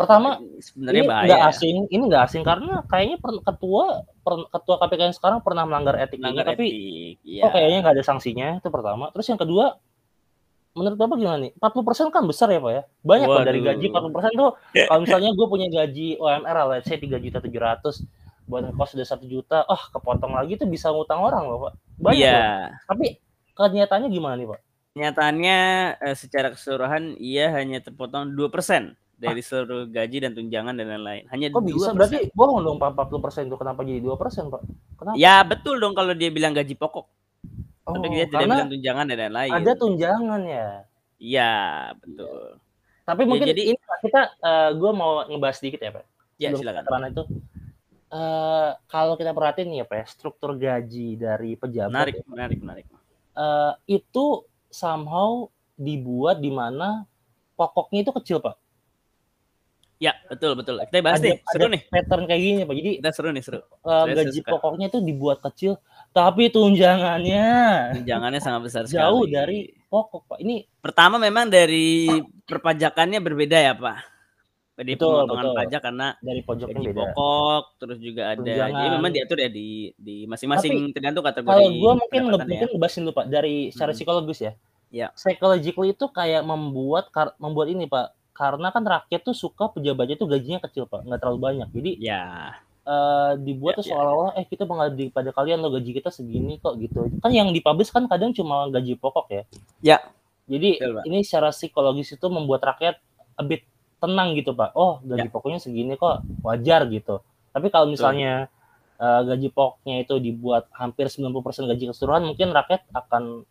Pertama, sebenarnya ini nggak ya. asing, ini nggak asing karena kayaknya per- ketua per- ketua KPK yang sekarang pernah melanggar etik Melanggar ini, tapi. Iya. oh kayaknya nggak ada sanksinya itu pertama. Terus yang kedua, menurut bapak gimana nih? 40% kan besar ya pak ya? Banyak kok dari Waduh. gaji 40% tuh. (laughs) Kalau misalnya gue punya gaji UMR, lah, let's say tiga juta tujuh ratus, buat kos sudah satu juta, ah kepotong lagi tuh bisa ngutang orang loh pak. Banyak Iya. loh. Tapi kenyataannya gimana nih pak? Nyatanya eh, secara keseluruhan ia hanya terpotong 2% dari seluruh gaji dan tunjangan dan lain-lain. Hanya Kok 2%. bisa? Berarti bohong dong pak 40% itu kenapa jadi 2% pak? Kenapa? Ya betul dong kalau dia bilang gaji pokok. Oh, Tapi dia tidak karena bilang tunjangan dan lain-lain. ada tunjangan ya. Iya, betul. Tapi Ya, mungkin jadi- ini Pak, kita gue mau ngebahas sedikit ya Pak. Ya, silakan. ke ranah itu eh kalau kita perhatiin nih ya Pak, ya, struktur gaji dari pejabat Menarik, ya, menarik, menarik. eh, itu somehow dibuat di mana pokoknya itu kecil Pak. Ya, betul, betul. Kita bahas Ada, nih, seru ada nih. pattern kayak gini Pak. Jadi Kita seru nih, seru. eh, Saya gaji suka. pokoknya itu dibuat kecil, tapi tunjangannya Tunjangannya sangat besar (laughs) sekali. jauh dari pokok Pak. Ini Pertama memang dari perpajakannya berbeda ya, Pak. Jadi Betul, pemotongan betul. pajak karena dari pojoknya gaji beda. pokok, terus juga ada. Tunjangan. Jadi memang diatur ya di di masing-masing tergantung kategori. Kalau gue mungkin nge- pendapatannya. mungkin ngebahasin dulu pak dari secara Hmm. psikologis ya. Ya. Psychologically itu kayak membuat membuat ini pak karena kan rakyat tuh suka pejabatnya tuh gajinya kecil pak nggak terlalu banyak jadi Ya, eh, dibuat Ya, tuh ya. seolah-olah eh kita mengabdi pada kalian lo gaji kita segini kok gitu kan yang dipublish kan kadang cuma gaji pokok ya Ya. jadi Betul, Pak. ini secara psikologis itu membuat rakyat a bit tenang gitu pak oh gaji Ya. pokoknya segini kok wajar gitu tapi kalau misalnya eh, gaji pokoknya itu dibuat hampir 90% gaji keseluruhan mungkin rakyat akan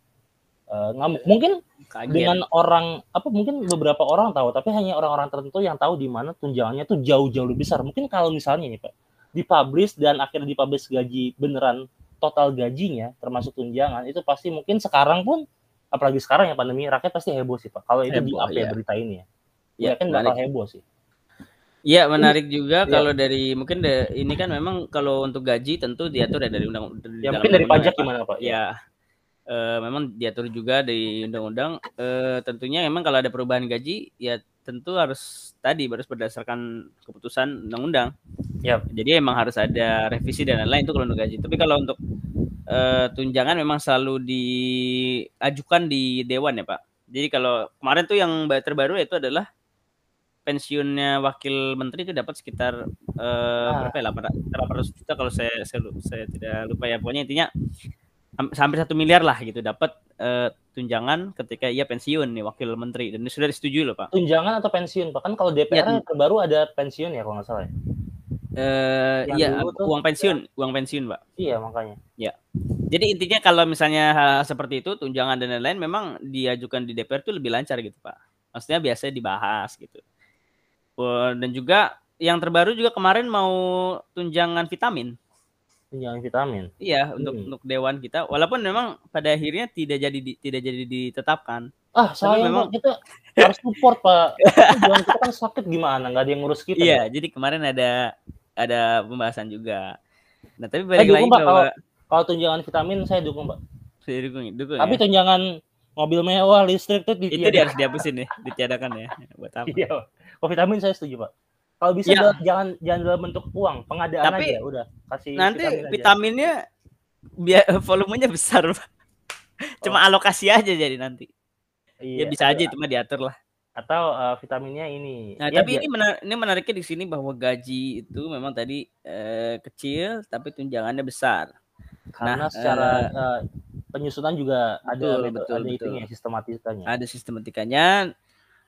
eh, ngamuk mungkin kaget. dengan orang apa mungkin beberapa orang tahu tapi hanya orang-orang tertentu yang tahu di mana tunjangannya tuh jauh-jauh lebih besar. Mungkin kalau misalnya nih pak dipublish dan akhirnya dipublish gaji beneran total gajinya termasuk tunjangan itu pasti mungkin sekarang pun apalagi sekarang ya pandemi rakyat pasti heboh sih pak. Kalau itu di up ya iya. berita ini ya Ya, ya kan bakal heboh sih. Iya menarik juga ya. kalau dari mungkin de- ini kan memang kalau untuk gaji tentu diatur ya dari undang di ya mungkin dari pajak ya, gimana pak? Ya, eh, memang diatur juga di undang-undang. Eh, tentunya memang kalau ada perubahan gaji, ya tentu harus tadi harus berdasarkan keputusan undang-undang. Yap. Jadi emang harus ada revisi dan lain-lain itu kalau untuk gaji. Tapi kalau untuk eh, tunjangan memang selalu diajukan di dewan ya Pak. Jadi kalau kemarin tuh yang ba- terbaru itu adalah pensiunnya wakil menteri itu dapat sekitar eh, Ah. berapa ya 800 juta kalau saya, saya saya tidak lupa ya pokoknya intinya hampir satu miliar lah gitu dapat eh, tunjangan ketika ia pensiun nih wakil menteri dan sudah disetujui loh pak. tunjangan atau pensiun pak kan kalau DPR yang terbaru ada pensiun ya kalau nggak salah ya iya tuh- uang pensiun uang pensiun pak. iya makanya Jadi intinya kalau misalnya hal seperti itu tunjangan dan lain-lain memang diajukan di DPR itu lebih lancar gitu pak. Maksudnya biasanya dibahas gitu. Dan juga yang terbaru juga kemarin mau tunjangan vitamin. Tunjangan vitamin Iya untuk Hmm. untuk dewan kita. Walaupun memang pada akhirnya tidak jadi di- tidak jadi ditetapkan. ah sayang memang- pak kita harus support pak tunjangan kita kan sakit gimana nggak ada yang ngurus kita Iya, Pak. jadi kemarin ada ada pembahasan juga. Nah tapi Eh, balik lagi Pak, bahwa kalau tunjangan vitamin saya dukung pak saya dukung, dukung tapi ya. tunjangan mobil mewah listrik tuh itu dia harus dihapusin ya, ditiadakan ya. Buat apa? Iya, kalau vitamin saya setuju pak. Kalau bisa Iya. dalam- jangan jangan dalam bentuk uang, pengadaan Tapi aja udah kasih Nanti vitamin aja. vitaminnya biar (laughs) volumenya besar. Cuma alokasi aja jadi nanti. Iya. Ya bisa aja itu mah diatur lah. atau uh, vitaminnya ini. Nah, ya, tapi ini menar ini menariknya di sini bahwa gaji itu memang tadi uh, kecil tapi tunjangannya besar. Karena nah, secara uh, penyusunan juga betul, ada betul, ada betul. ya sistematikanya. Ada sistematikanya.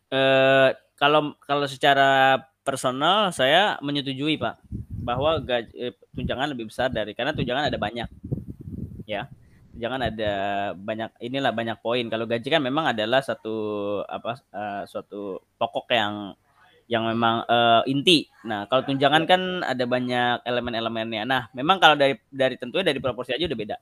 Uh, kalau kalau secara personal saya menyetujui Pak bahwa gaji eh, tunjangan lebih besar dari karena tunjangan ada banyak. Ya. Tunjangan ada banyak inilah banyak poin. Kalau gaji kan memang adalah satu apa uh, suatu pokok yang yang memang uh, inti. Nah, kalau tunjangan kan ada banyak elemen-elemennya. Nah, memang kalau dari dari tentunya dari proporsi aja udah beda.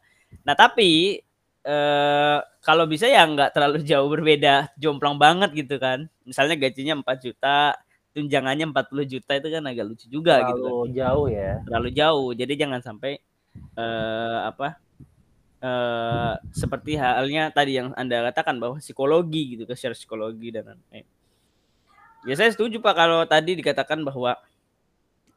Nah, tapi uh, kalau bisa ya nggak terlalu (laughs) jauh berbeda, jomplang banget gitu kan. Misalnya gajinya 4 juta, tunjangannya 40 juta itu kan agak lucu juga terlalu gitu. Terlalu jauh ya. Terlalu jauh. Jadi jangan sampai uh, apa? Uh, seperti halnya tadi yang Anda katakan bahwa psikologi gitu, share psikologi dan lain-lain. Ya saya setuju Pak kalau tadi dikatakan bahwa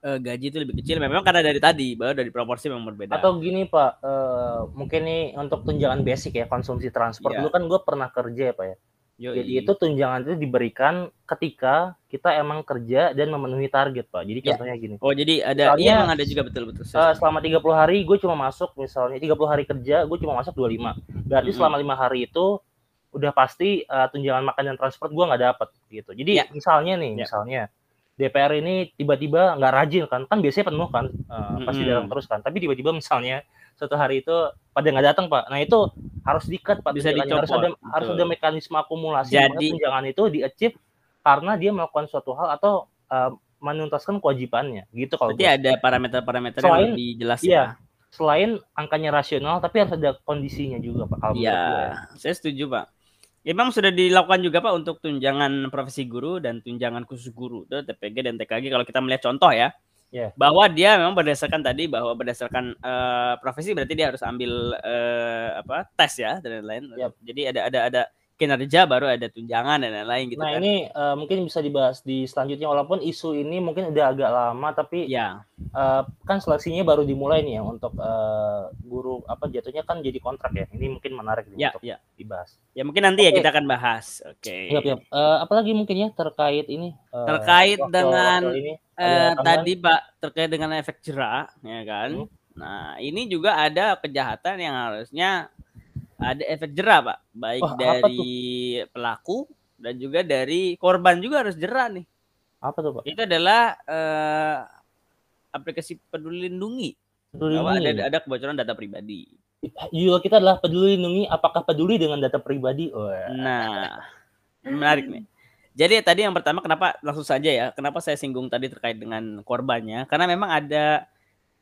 uh, gaji itu lebih kecil memang karena dari tadi bahwa dari proporsi memang berbeda. Atau gini Pak, uh, mungkin nih untuk tunjangan basic ya konsumsi transport yeah. dulu kan gue pernah kerja ya Pak ya. Yoi. Jadi itu tunjangan itu diberikan ketika kita emang kerja dan memenuhi target Pak. Jadi ya. contohnya gini. Oh jadi ada iya emang ada juga betul betul. Uh, selama 30 hari gue cuma masuk misalnya 30 hari kerja gue cuma masuk 25. Berarti mm -hmm. selama lima hari itu udah pasti uh, tunjangan makan dan transport gue nggak dapet gitu. Jadi ya. misalnya nih, ya. misalnya DPR ini tiba-tiba nggak rajin kan, kan biasanya penuh kan, uh, mm-hmm. pasti datang terus kan. Tapi tiba-tiba misalnya suatu hari itu pada nggak datang pak, nah itu harus dikat pak, bisa dicopot. Harus ada harus ada mekanisme akumulasi Jadi tunjangan itu di achieve karena dia melakukan suatu hal atau uh, menuntaskan kewajibannya gitu kalau. Berarti ada parameter-parameter yang lebih jelas iya, ya. Selain angkanya rasional, tapi harus ada kondisinya juga pak. Iya, ya. saya setuju pak. Memang sudah dilakukan juga Pak untuk tunjangan profesi guru dan tunjangan khusus guru itu TPG dan TKG kalau kita melihat contoh ya. Yeah. Bahwa dia memang berdasarkan tadi bahwa berdasarkan uh, profesi berarti dia harus ambil uh, apa tes ya dan lain-lain. Yep. Jadi ada ada ada kinerja baru ada tunjangan dan lain-lain gitu nah, kan. ini uh, mungkin bisa dibahas di selanjutnya walaupun isu ini mungkin udah agak lama tapi ya uh, kan seleksinya baru dimulai nih ya untuk uh, guru apa jatuhnya kan jadi kontrak ya. Ini mungkin menarik ya, untuk ya. dibahas. Ya mungkin nanti okay. ya kita akan bahas. Oke. Okay. Yap, yap. Uh, apalagi mungkin ya terkait ini uh, terkait waktu, dengan waktu ini, uh, tadi Pak terkait dengan efek jerah ya kan. Hmm. Nah, ini juga ada kejahatan yang harusnya ada efek jerah pak. Baik oh, dari pelaku dan juga dari korban juga harus jerah nih. Apa tuh pak? Itu adalah uh, aplikasi peduli lindungi. Peduli bahwa ada ada kebocoran data pribadi. Juga kita adalah peduli lindungi apakah peduli dengan data pribadi? Oh, nah menarik nih. Jadi tadi yang pertama kenapa langsung saja ya kenapa saya singgung tadi terkait dengan korbannya? Karena memang ada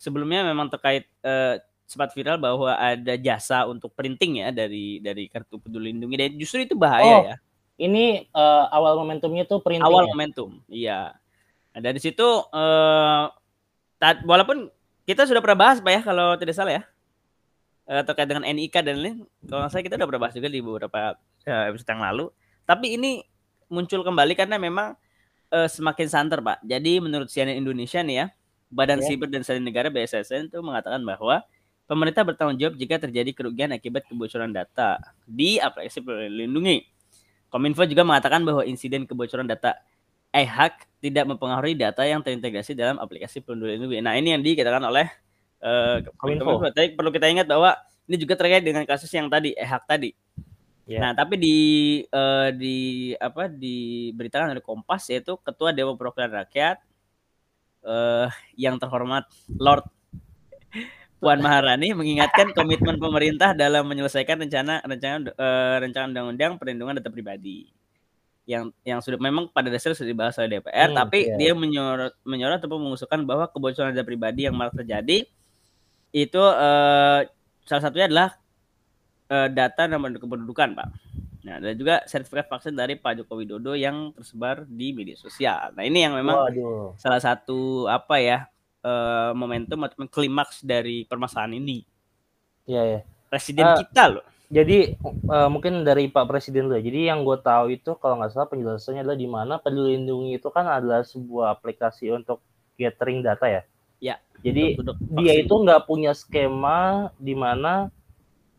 sebelumnya memang terkait uh, sempat viral bahwa ada jasa untuk printing ya dari dari kartu peduli lindungi dan justru itu bahaya oh, ya. Ini uh, awal momentumnya tuh printing. Awal ya? momentum, iya. Nah, dari situ uh, walaupun kita sudah pernah bahas pak ya kalau tidak salah ya uh, terkait dengan NIK dan lain kalau salah kita sudah pernah bahas juga di beberapa uh, episode yang lalu. Tapi ini muncul kembali karena memang uh, semakin santer pak. Jadi menurut CNN Indonesia nih ya, Badan yeah. Siber dan Sandi Negara BSSN itu mengatakan bahwa Pemerintah bertanggung jawab jika terjadi kerugian akibat kebocoran data di aplikasi Lindungi. Kominfo juga mengatakan bahwa insiden kebocoran data e-hack tidak mempengaruhi data yang terintegrasi dalam aplikasi Peduli Lindungi. Nah, ini yang dikatakan oleh uh, Kominfo. Kominfo. Tapi perlu kita ingat bahwa ini juga terkait dengan kasus yang tadi e-hack tadi. Yeah. Nah, tapi di uh, di apa diberitakan oleh Kompas yaitu Ketua Dewan Perwakilan Rakyat uh, yang terhormat Lord Puan Maharani mengingatkan komitmen pemerintah dalam menyelesaikan rencana rencana uh, rencana undang-undang perlindungan data pribadi yang yang sudah memang pada dasarnya sudah dibahas oleh DPR hmm, tapi iya. dia menyorot menyorot atau mengusulkan bahwa kebocoran data pribadi yang malah terjadi itu uh, salah satunya adalah uh, data nomor kependudukan pak nah dan juga sertifikat vaksin dari Pak Joko Widodo yang tersebar di media sosial nah ini yang memang Waduh. salah satu apa ya uh, momentum atau klimaks dari permasalahan ini. Iya ya. Presiden uh, kita loh. Jadi uh, mungkin dari Pak Presiden loh. Jadi yang gue tahu itu kalau nggak salah penjelasannya adalah di mana Peduli Lindungi itu kan adalah sebuah aplikasi untuk gathering data ya. Ya. Jadi untuk, untuk dia itu nggak punya skema di mana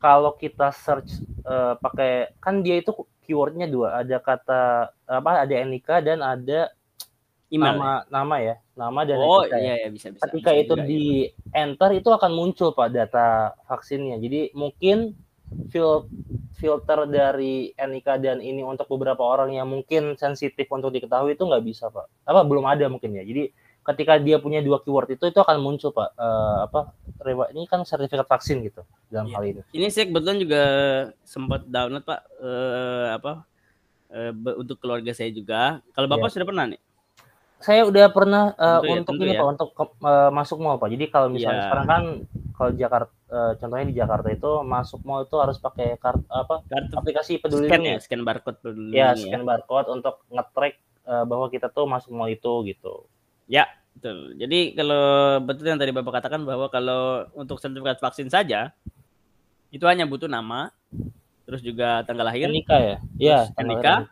kalau kita search uh, pakai kan dia itu keywordnya dua ada kata apa ada NIK dan ada email nama ya? nama ya nama dan oh iya ya. iya bisa bisa ketika bisa itu juga, di ya. enter itu akan muncul pak data vaksinnya jadi mungkin fil filter dari NIK dan ini untuk beberapa orang yang mungkin sensitif untuk diketahui itu nggak bisa pak apa belum ada mungkin ya jadi ketika dia punya dua keyword itu itu akan muncul pak uh, apa ini kan sertifikat vaksin gitu dalam ya. hal ini. Ini saya kebetulan juga sempat download pak uh, apa uh, untuk keluarga saya juga. Kalau bapak ya. sudah pernah nih? Saya udah pernah uh, tentu untuk ya, ini ya. pak untuk uh, masuk mall pak. Jadi kalau misalnya ya. sekarang kan kalau Jakarta uh, contohnya di Jakarta itu masuk mall itu harus pakai kartu apa kartu aplikasi peduli scan ya scan barcode peduli ya scan ya. barcode untuk ngetrack uh, bahwa kita tuh masuk mall itu gitu Ya, betul. Jadi kalau betul yang tadi Bapak katakan bahwa kalau untuk sertifikat vaksin saja itu hanya butuh nama, terus juga tanggal lahir, nikah ya, iya, nikah,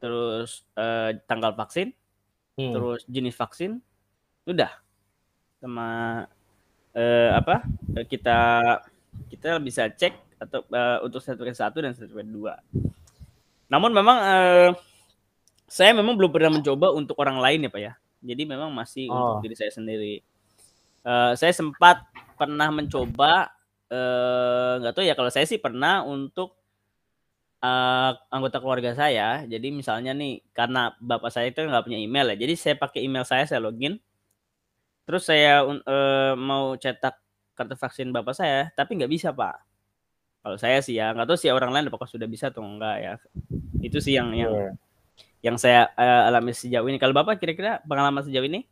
terus uh, tanggal vaksin, hmm. terus jenis vaksin, udah sama uh, apa kita kita bisa cek atau uh, untuk sertifikat satu dan sertifikat dua. Namun memang uh, saya memang belum pernah mencoba untuk orang lain ya pak ya. Jadi memang masih oh. untuk diri saya sendiri. Uh, saya sempat pernah mencoba eh, nggak uh, tahu ya kalau saya sih pernah untuk uh, anggota keluarga saya. Jadi misalnya nih karena bapak saya itu nggak punya email ya, jadi saya pakai email saya saya login. Terus saya uh, mau cetak kartu vaksin bapak saya, tapi nggak bisa pak. Kalau saya sih ya nggak tahu sih orang lain apakah sudah bisa atau enggak ya. Itu sih yang yang yeah yang saya uh, alami sejauh ini. Kalau Bapak kira-kira pengalaman sejauh ini?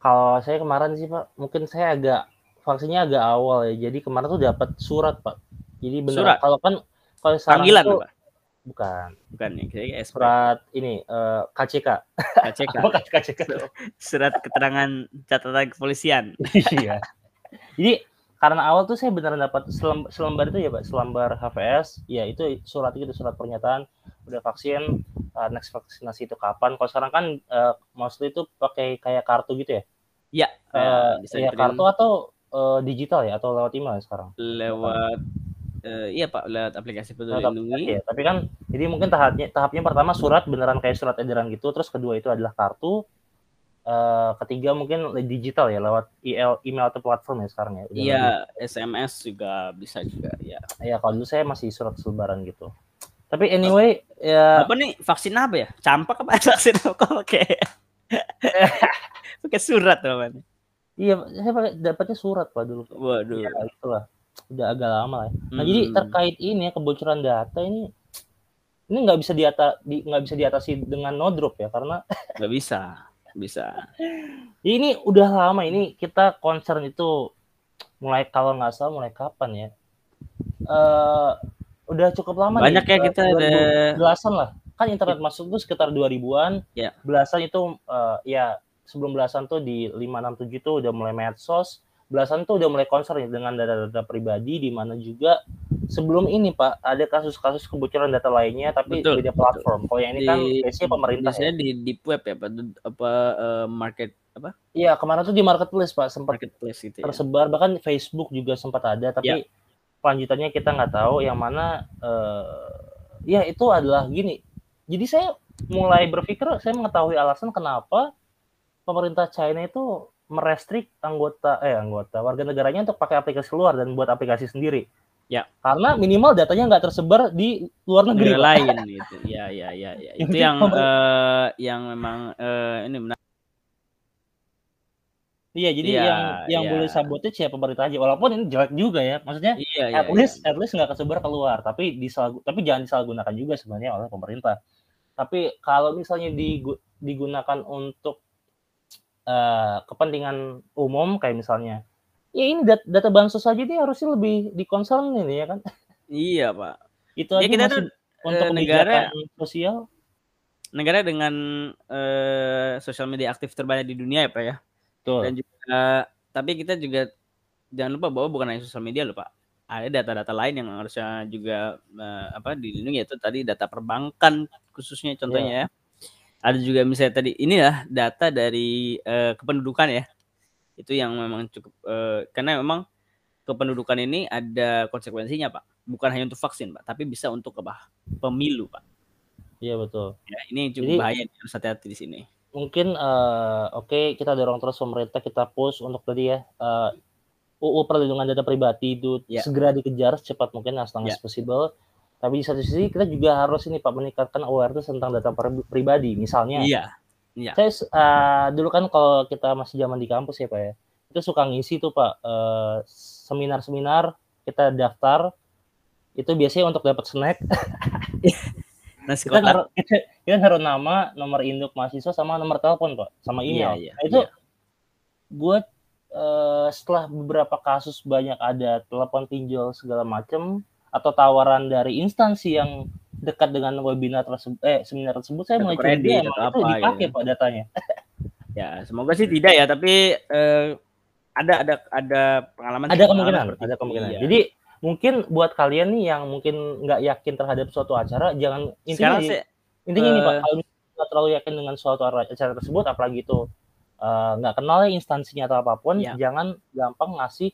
Kalau saya kemarin sih Pak, mungkin saya agak vaksinnya agak awal ya. Jadi kemarin tuh dapat surat Pak. Jadi benar kalau kan kalau panggilan tuh, Pak? Bukan. Bukan nih, kayak surat ini uh, eh, KCK. KCK. Apa (laughs) KCK? Surat keterangan catatan kepolisian. (laughs) iya. Jadi karena awal tuh saya beneran dapat selembar, selembar itu ya pak selembar HVS ya itu surat itu surat pernyataan udah vaksin uh, next vaksinasi itu kapan kalau sekarang kan uh, mostly itu pakai kayak kartu gitu ya ya uh, bisa ya kartu atau uh, digital ya atau lewat email ya sekarang lewat uh, iya pak lewat aplikasi peduli lindungi ya tapi kan jadi mungkin tahapnya tahapnya pertama surat beneran kayak surat edaran gitu terus kedua itu adalah kartu Uh, ketiga mungkin digital ya lewat email, email atau platform ya sekarang ya. Iya, SMS juga bisa juga ya. Iya, kalau dulu saya masih surat selebaran gitu. Tapi anyway ya Apa nih vaksin apa ya? Campak apa (laughs) vaksin apa oke. (laughs) pakai surat apa Iya, saya pakai dapatnya surat Pak dulu. Waduh. Ya, itulah. Udah agak lama ya. Nah, hmm. jadi terkait ini ya kebocoran data ini ini nggak bisa diata di nggak bisa diatasi dengan no drop ya karena (laughs) nggak bisa bisa. Ini udah lama ini kita concern itu mulai kalau nggak salah mulai kapan ya? Uh, udah cukup lama Banyak nih, ya kita ada belasan lah. Kan internet masuk tuh sekitar 2000-an. Ya. Belasan itu uh, ya sebelum belasan tuh di 567 tuh udah mulai medsos. Belasan tuh udah mulai concern ya dengan data-data pribadi di mana juga sebelum ini Pak ada kasus-kasus kebocoran data lainnya tapi betul, beda platform. Kalau yang ini kan di, kan biasanya pemerintah. Biasanya ya. di deep web ya Pak apa uh, market apa? Iya kemarin tuh di marketplace Pak sempat marketplace gitu ya. tersebar bahkan Facebook juga sempat ada tapi ya. lanjutannya kita nggak tahu yang mana uh, ya itu adalah gini. Jadi saya mulai berpikir saya mengetahui alasan kenapa pemerintah China itu merestrik anggota eh anggota warga negaranya untuk pakai aplikasi luar dan buat aplikasi sendiri. Ya. Karena minimal datanya nggak tersebar di luar negeri Negara lain (laughs) gitu. Ya, ya, ya, ya. Itu yang uh, yang memang uh, ini benar. Iya, jadi ya, yang yang ya. boleh sabotage ya pemerintah aja. Walaupun ini jelek juga ya. Maksudnya iya, at ya, least ya. at least nggak kesebar keluar, tapi disalah tapi jangan disalahgunakan juga sebenarnya oleh pemerintah. Tapi kalau misalnya digunakan untuk uh, kepentingan umum kayak misalnya ya ini data, data bansos saja ini harusnya lebih dikonsern ini ya kan? Iya pak. Itu ya, aja kita masih untuk uh, negara sosial. negara dengan uh, sosial media aktif terbanyak di dunia ya pak ya. Betul. dan juga tapi kita juga jangan lupa bahwa bukan hanya sosial media loh pak. Ada data-data lain yang harusnya juga uh, apa dilindungi itu tadi data perbankan khususnya contohnya yeah. ya ada juga misalnya tadi ini ya data dari uh, kependudukan ya itu yang memang cukup uh, karena memang kependudukan ini ada konsekuensinya pak bukan hanya untuk vaksin, Pak, tapi bisa untuk apa? Pemilu, Pak. Iya betul. Ya, ini cukup Jadi bahaya harus hati-hati di sini. mungkin eh, oke kita dorong terus pemerintah kita push untuk tadi ya eh, UU perlindungan data pribadi itu Ya. segera dikejar secepat mungkin as long Ya. as possible. Tapi di satu sisi kita juga harus ini Pak meningkatkan awareness tentang data pribadi. Misalnya Iya. Iya. saya eh, dulu kan kalau kita masih zaman di kampus ya Pak ya, itu suka ngisi tuh Pak eh, seminar-seminar kita daftar itu biasanya untuk dapat snack (laughs) Nasi kita naruh (laughs) kita, naruh nama nomor induk mahasiswa sama nomor telepon pak sama Iya, email iya, Nah, itu iya. gue eh, setelah beberapa kasus banyak ada telepon pinjol segala macem atau tawaran dari instansi yang dekat dengan webinar tersebut eh seminar tersebut saya mulai curiga emang itu apa, dipakai gitu. pak datanya Ya, semoga sih tidak ya, tapi eh, ada ada ada pengalaman ada pengalaman kemungkinan seperti ada kemungkinan Iya. jadi mungkin buat kalian nih yang mungkin nggak yakin terhadap suatu acara jangan intinya sekarang intinya ini pak Eh. kalau nggak terlalu yakin dengan suatu ara- acara tersebut apalagi itu eh, nggak kenal ya instansinya atau apa pun Ya. jangan gampang ngasih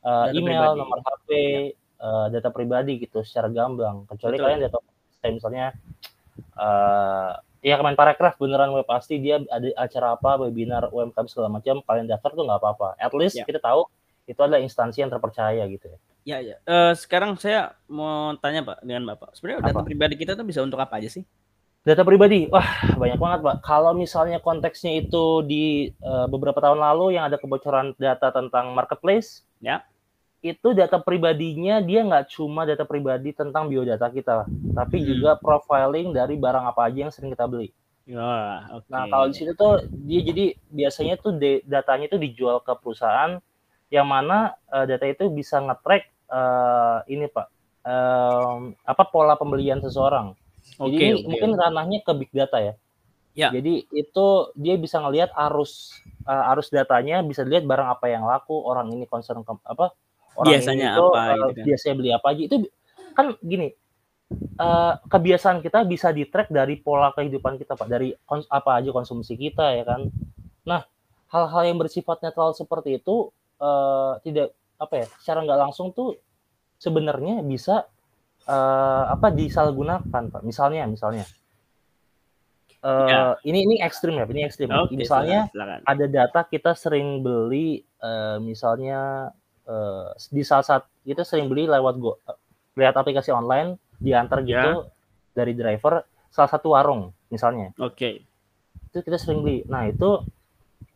Data email pribadi. nomor HP eh, data pribadi gitu secara gamblang kecuali Betul. kalian data kayak misalnya eh ya Kemenparekraf beneran web pasti dia ada acara apa webinar UMKM segala macam kalian daftar tuh nggak apa-apa at least Ya. kita tahu itu adalah instansi yang terpercaya gitu ya Ya, ya. Eh, sekarang saya mau tanya Pak dengan Bapak. Sebenarnya data Apa? pribadi kita tuh bisa untuk apa aja sih? Data pribadi, wah banyak banget pak. Kalau misalnya konteksnya itu di eh, beberapa tahun lalu yang ada kebocoran data tentang marketplace, Ya. Itu data pribadinya dia nggak cuma data pribadi tentang biodata kita, tapi Hmm. juga profiling dari barang apa aja yang sering kita beli. Ya, oke. Nah kalau di situ tuh dia jadi biasanya tuh datanya itu dijual ke perusahaan yang mana eh, data itu bisa nge-track eh, ini pak, em, apa pola pembelian seseorang. Jadi Oke, ini oke. mungkin ranahnya ke big data ya. Ya. Jadi itu dia bisa ngelihat arus uh, arus datanya, bisa lihat barang apa yang laku, orang ini concern ke, apa, orang Biasanya ini tuh, apa uh, gitu kan. biasanya beli apa aja. Itu kan gini, uh, kebiasaan kita bisa di track dari pola kehidupan kita pak, dari kons- apa aja konsumsi kita ya kan. Nah hal-hal yang bersifat netral seperti itu uh, tidak apa ya, secara nggak langsung tuh sebenarnya bisa eh, apa disalahgunakan pak misalnya misalnya eh, Ya. ini ini ekstrim ya ini ekstrim Oke, misalnya silakan, silakan. ada data kita sering beli eh, misalnya eh, di saat saat kita sering beli lewat go eh, lihat aplikasi online diantar Ya. gitu dari driver salah satu warung misalnya Oke. itu kita sering beli nah itu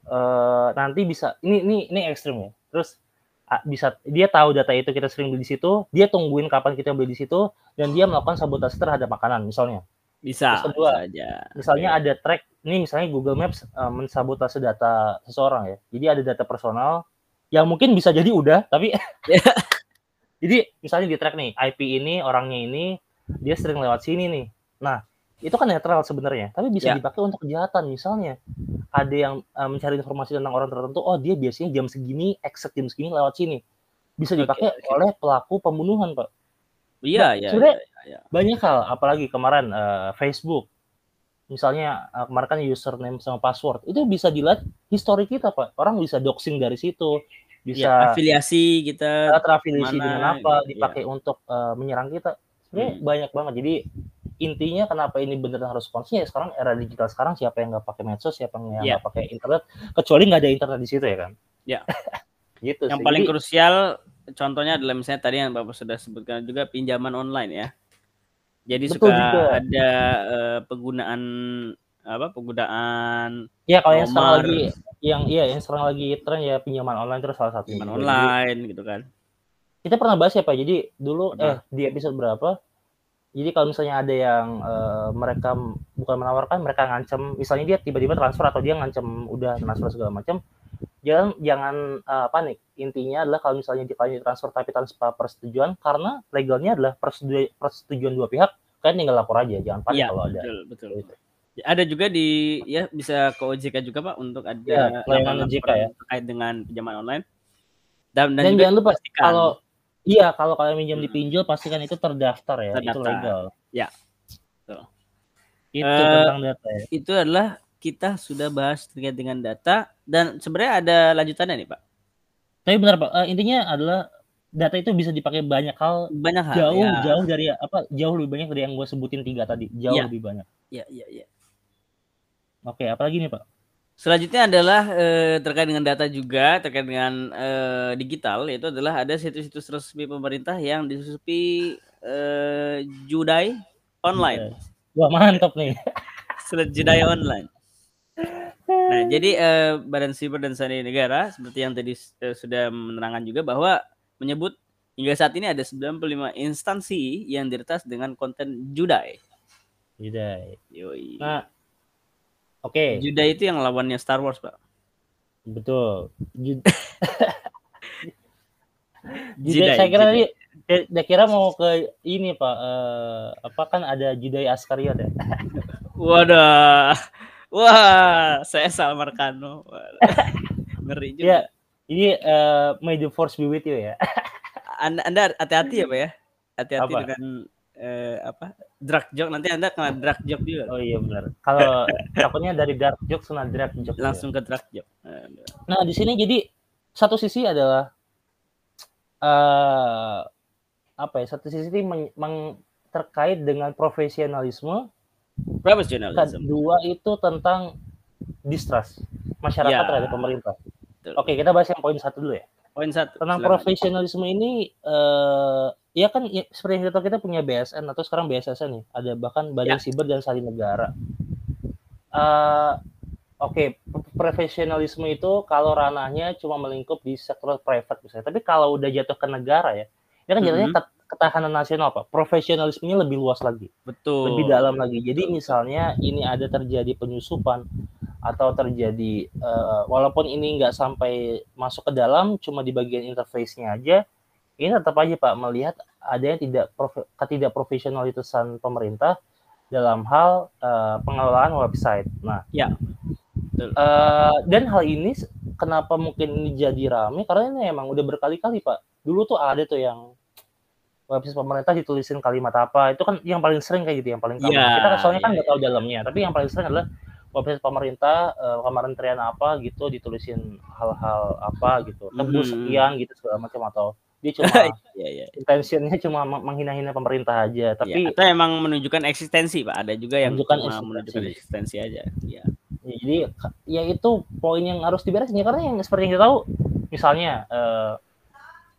eh, nanti bisa ini ini ini ekstrim ya terus bisa dia tahu data itu kita sering beli di situ dia tungguin kapan kita beli di situ dan dia melakukan sabotase terhadap makanan misalnya Bisa, Terus kedua, bisa aja. misalnya Oke. ada track ini misalnya Google Maps eh, mensabotase data seseorang ya jadi ada data personal yang mungkin bisa jadi udah tapi (laughs) jadi misalnya di track nih IP ini orangnya ini dia sering lewat sini nih nah itu kan netral sebenarnya tapi bisa Ya. dipakai untuk kejahatan misalnya ada yang eh, mencari informasi tentang orang tertentu oh dia biasanya jam segini exact jam segini lewat sini bisa dipakai oke. oleh pelaku pembunuhan pak Iya, iya. sebenarnya iya, iya. banyak hal apalagi kemarin eh, Facebook misalnya eh, kemarin kan username sama password itu bisa dilihat histori kita pak orang bisa doxing dari situ bisa afiliasi kita uh, terafiliasi mana, dengan apa gitu, dipakai untuk eh, menyerang kita sebenarnya Hmm. banyak banget jadi intinya kenapa ini beneran harus konsisten ya sekarang era digital sekarang siapa yang nggak pakai medsos siapa yang nggak pakai internet kecuali nggak ada internet di situ ya kan Iya. (laughs) gitu yang sih. paling Jadi, krusial contohnya adalah misalnya tadi yang Bapak sudah sebutkan juga pinjaman online ya. Jadi Betul suka juga. ada eh, penggunaan apa penggunaan ya kalau yang sekarang lagi yang iya yang sekarang lagi tren ya pinjaman online terus salah satu pinjaman online gitu kan. kita pernah bahas ya pak jadi dulu Pernah. eh di episode berapa jadi kalau misalnya ada yang eh, mereka bukan menawarkan mereka ngancem misalnya dia tiba-tiba transfer atau dia ngancem udah transfer segala macam jangan jangan eh, panik intinya adalah kalau misalnya di kalian transfer tapi tanpa persetujuan karena legalnya adalah persetujuan, persetujuan dua pihak kalian tinggal lapor aja jangan panik Iya, kalau ada betul betul. Gitu. Ada juga di ya bisa ke OJK juga Pak untuk ada Iya, pelayanan laporan OJK ya. terkait dengan pinjaman online. Dan dan, dan, juga jangan lupa pastikan. kalau iya kalau kalian minjam di Hmm. pinjol pastikan itu terdaftar ya itu Terdaftar. legal Ya, betul. itu Eh, tentang data ya itu adalah kita sudah bahas terkait dengan data dan sebenarnya ada lanjutannya nih Pak. Tapi benar Pak, Eh, intinya adalah data itu bisa dipakai banyak hal banyak hal jauh ya. jauh dari apa jauh lebih banyak dari yang gue sebutin tiga tadi jauh Ya. lebih banyak ya ya ya oke apalagi nih pak Selanjutnya adalah eh, terkait dengan data juga terkait dengan eh, digital yaitu adalah ada situs-situs resmi pemerintah yang disusupi eh, Judai online. wah mantap nih (laughs) Surat Judai online. Nah, jadi eh, Badan Siber dan Sandi Negara seperti yang tadi eh, sudah menerangkan juga bahwa menyebut hingga saat ini ada 95 instansi yang diretas dengan konten Judai. Judai Yoi. nah oke Judai itu yang lawannya Star Wars, Pak. betul Ju- (laughs) Judai, saya kira tadi saya saya kira mau ke ini pak eh, apa kan ada Judai Askariot ya (laughs) Wadah. Wah, saya Salmar Kano. Wadah. (laughs) Ngeri juga. Iya. ini eh, May the Force be with you ya (laughs) Anda Anda hati-hati ya, Pak ya. Hati-hati Apa? dengan eh, apa? Drug joke nanti Anda kena drug joke juga. oh iya benar kalau takutnya dari dark joke kena dark joke ya. Langsung ke drug joke. Nah, di sini jadi satu sisi adalah eh apa ya? Satu sisi meng, meng- terkait dengan profesionalisme, Professionalism. kedua itu tentang distrust masyarakat Ya. terhadap pemerintah. Betul. Oke, kita bahas yang poin satu dulu ya. Poin satu. Tentang profesionalisme ini eh ya kan ya, seperti yang kita kita punya BSN atau sekarang BSSN nih, ada bahkan Badan Ya. Siber dan Sandi Negara. Eh Oke, profesionalisme itu kalau ranahnya cuma melingkup di sektor private misalnya. Tapi kalau udah jatuh ke negara ya, ini kan jatuhnya Mhm. ket- ketahanan nasional pak. Profesionalismenya lebih luas lagi, Betul. lebih dalam lagi. Jadi misalnya ini ada terjadi penyusupan atau terjadi eh, walaupun ini nggak sampai masuk ke dalam, cuma di bagian interface-nya aja, ini tetap aja pak melihat adanya tidak profe- ketidakprofesionalitasan pemerintah dalam hal eh, pengelolaan website. Nah, Ya. Betul. Eh, dan hal ini kenapa mungkin ini jadi rame karena ini emang udah berkali-kali pak dulu tuh ada tuh yang website pemerintah ditulisin kalimat apa itu kan yang paling sering kayak gitu yang paling. Iya, kita soalnya kan iya, nggak tahu dalamnya tapi yang paling sering adalah website pemerintah eh, kementerian apa gitu ditulisin hal-hal apa gitu tebus Mhm. sekian gitu segala macam atau dia cuma (laughs) Iya, iya. intentionnya cuma meng- menghina-hina pemerintah aja tapi atau emang menunjukkan eksistensi, Pak. Ada juga yang Menunjukkan eksistensi. menunjukkan eksistensi aja. Iya. Ya, jadi ya itu poin yang harus diberesin ya karena yang seperti yang kita tahu misalnya eh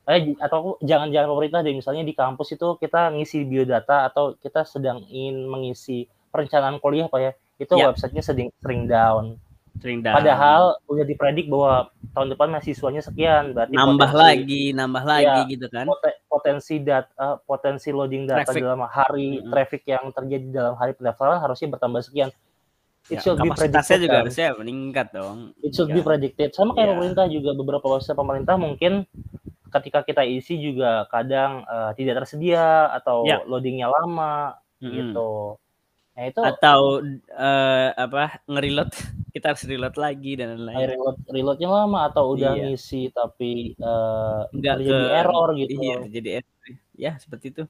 eh, atau jangan-jangan pemerintah deh misalnya di kampus itu kita ngisi biodata atau kita sedang ingin mengisi perencanaan kuliah pak ya itu Ya. websitenya sering sering down Sering down. padahal udah dipredik bahwa tahun depan mahasiswanya sekian berarti nambah potensi- lagi, nambah lagi Iya. gitu kan. pote- potensi data potensi loading data Traffic. dalam hari Mm-mm. traffic yang terjadi dalam hari pendaftaran harusnya bertambah sekian it Ya, should be predicted juga kan. harusnya meningkat dong. It should be Ya. predicted. Sama kayak Iya. pemerintah juga beberapa website pemerintah mungkin ketika kita isi juga kadang eh, tidak tersedia atau Ya. loadingnya lama Mm-mm. gitu. Nah itu Atau eh, apa nge-reload (laughs) kita harus reload lagi dan air lain-lain. reload reloadnya lama atau udah Iya. ngisi tapi Enggak terjadi ke error gitu. Iya, terjadi error. Ya, seperti itu.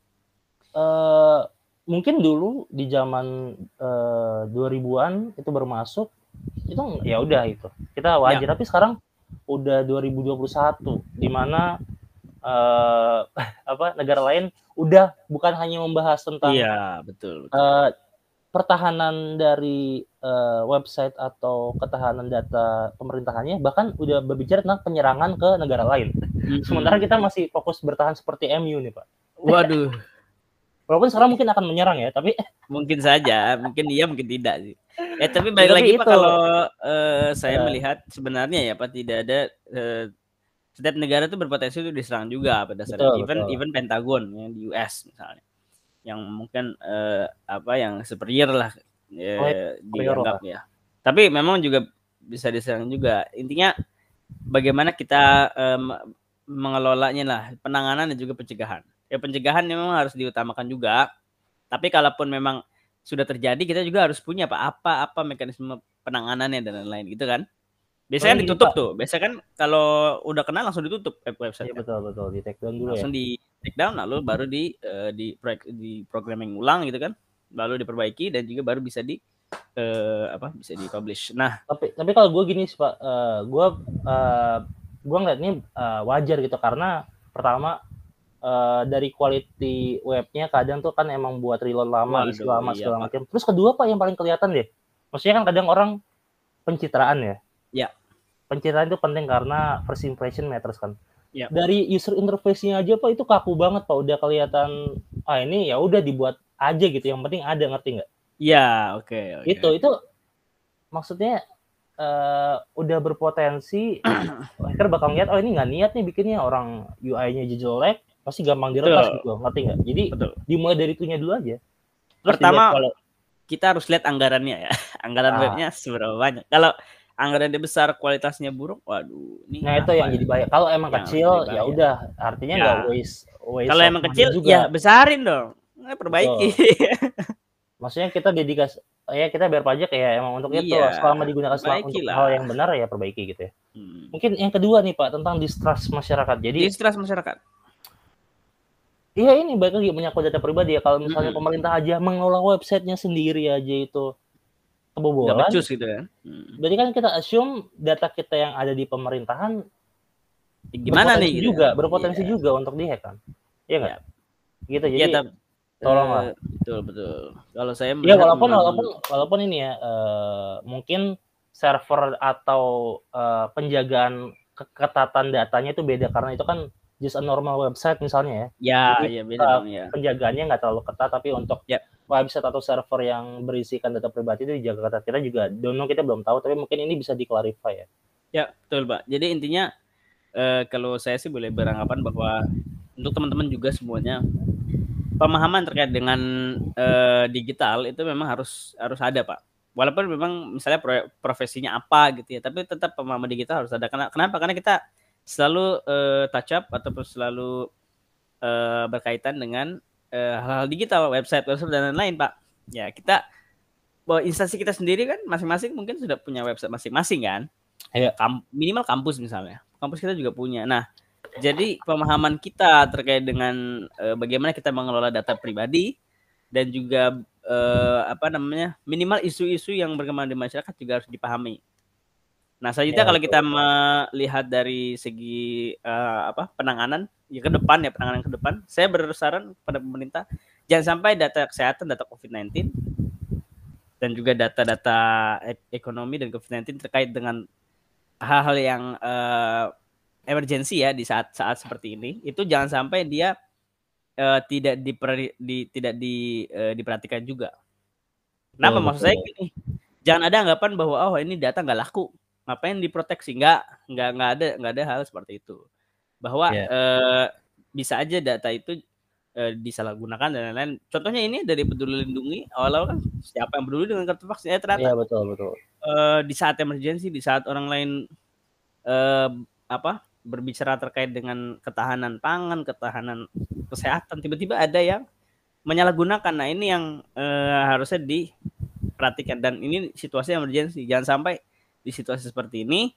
Eh, mungkin dulu di zaman eh, 2000-an itu baru masuk itu ya udah itu kita wajar Ya. tapi sekarang udah 2021 di mana eh, (laughs) apa negara lain udah bukan hanya membahas tentang Iya, betul. betul. eh, pertahanan dari eh, website atau ketahanan data pemerintahannya bahkan udah berbicara tentang penyerangan ke negara lain sementara kita masih fokus bertahan seperti MU nih pak Waduh, walaupun sekarang mungkin akan menyerang ya tapi (laughs) mungkin saja, mungkin iya, mungkin tidak sih. Eh tapi balik Tapi lagi Pak itu. kalau eh, saya Eh. melihat sebenarnya ya Pak tidak ada eh, setiap negara itu berpotensi itu diserang juga pada dasarnya. Betul, even betul. even Pentagon yang di US misalnya. Yang mungkin eh, apa yang superior lah eh, Oh, superior dianggap ya. Tapi memang juga bisa diserang juga. Intinya bagaimana kita em, mengelolanya lah, penanganan dan juga pencegahan. Ya pencegahan memang harus diutamakan juga. Tapi kalaupun memang sudah terjadi, kita juga harus punya apa apa apa mekanisme penanganannya dan lain-lain gitu kan. Biasanya Oh, iya, ditutup Pak. tuh. Biasanya kan kalau udah kena langsung ditutup web- website. Iya betul betul di take down dulu ya. langsung di take down lalu baru di eh, di proyek- di programming ulang gitu kan. Lalu diperbaiki dan juga baru bisa di eh, apa bisa di publish. Nah, Tapi tapi kalau gue gini sih pak, eh, gue eh, gue ngeliat ini eh, wajar gitu karena pertama uh, dari quality webnya kadang tuh kan emang buat reload lama, Waduh, isi lama iya, segala macam. Terus kedua Pak yang paling kelihatan deh. Maksudnya kan kadang orang pencitraan ya. Ya. Pencitraan itu penting karena first impression matters kan. Ya. Dari user interface-nya aja Pak itu kaku banget Pak. Udah kelihatan ah ini ya udah dibuat aja gitu. Yang penting ada ngerti nggak? Iya, oke, oke. Itu itu maksudnya eh, udah berpotensi (clears throat) hacker bakal ngeliat oh ini nggak niat nih bikinnya orang UI-nya jelek pasti gampang diretas Betul. gitu ngerti nggak? Jadi Betul. dimulai dari itunya dulu aja. Terus Pertama, kalau kita harus lihat anggarannya ya. (laughs) Anggaran Ah. webnya seberapa banyak. Kalau anggarannya besar, kualitasnya buruk, waduh, ini nah itu yang ya? jadi bahaya. Kalau emang Yang kecil ya udah artinya Ya. nggak waste waste Kalau emang kecil, juga. ya besarin dong. Nah, perbaiki. (laughs) Maksudnya kita dedikasi ya kita bayar pajak ya emang untuk itu Iya, selama digunakan selama untuk perbaikilah. hal yang benar ya perbaiki gitu ya. Hmm. Mungkin yang kedua nih Pak tentang distrust masyarakat. Jadi Distrust masyarakat. Iya ini baik lagi menyangkut data pribadi ya. Kalau misalnya Mm-mm. pemerintah aja mengelola websitenya sendiri aja itu kebobolan, becus gitu kan. Hmm. berarti kan kita assume data kita yang ada di pemerintahan Gimana nih? gitu? juga, berpotensi Iya. juga untuk dihack kan? Iya nggak? Gitu Iya, jadi tapi tolonglah. eh, betul betul. Kalau saya ya melihat walaupun memang- walaupun walaupun ini ya eh, mungkin server atau eh, penjagaan keketatan datanya itu beda karena itu kan just a normal website misalnya ya. ya Jadi, ya beda uh, dong ya. penjagaannya nggak terlalu ketat tapi untuk Yap. website atau server yang berisikan data pribadi itu dijaga ketat kita juga don't know kita belum tahu tapi mungkin ini bisa diklarify ya Ya, betul, Pak. Jadi intinya eh, kalau saya sih boleh beranggapan bahwa untuk teman-teman juga semuanya pemahaman terkait dengan eh, digital itu memang harus harus ada, Pak. Walaupun memang misalnya pro- profesinya apa gitu ya, tapi tetap pemahaman digital harus ada. Kenapa? Karena kita selalu eh, touch up ataupun selalu eh, berkaitan dengan eh, hal-hal digital, website, website dan lain-lain, Pak. Ya, kita bahwa instansi kita sendiri kan masing-masing mungkin sudah punya website masing-masing kan Iya. Kam- minimal kampus misalnya. Kampus kita juga punya. Nah, jadi pemahaman kita terkait dengan eh, bagaimana kita mengelola data pribadi dan juga eh, apa namanya minimal isu-isu yang berkembang di masyarakat juga harus dipahami. Nah, selanjutnya Ya, kalau betul. kita melihat dari segi eh, apa penanganan ya ke depan ya penanganan ke depan, saya bersaran kepada pemerintah jangan sampai data kesehatan, data COVID-19 dan juga data-data ek- ekonomi dan COVID-19 terkait dengan hal-hal yang eh, emergensi ya di saat-saat seperti ini itu jangan sampai dia eh, tidak diperi- di, tidak di, eh, diperhatikan juga. Kenapa Betul, maksud saya betul. gini? Jangan ada anggapan bahwa oh ini data nggak laku, ngapain diproteksi? Nggak, nggak nggak ada nggak ada hal seperti itu. Bahwa Ya. eh, bisa aja data itu eh, disalahgunakan dan lain-lain. Contohnya ini dari peduli lindungi awal-awal kan siapa yang peduli dengan kartu vaksin? Eh, ternyata iya betul betul eh, di saat emergency, di saat orang lain eh, apa berbicara terkait dengan ketahanan pangan, ketahanan kesehatan, tiba-tiba ada yang menyalahgunakan. Nah ini yang eh, harusnya diperhatikan dan ini situasi emergency. Jangan sampai di situasi seperti ini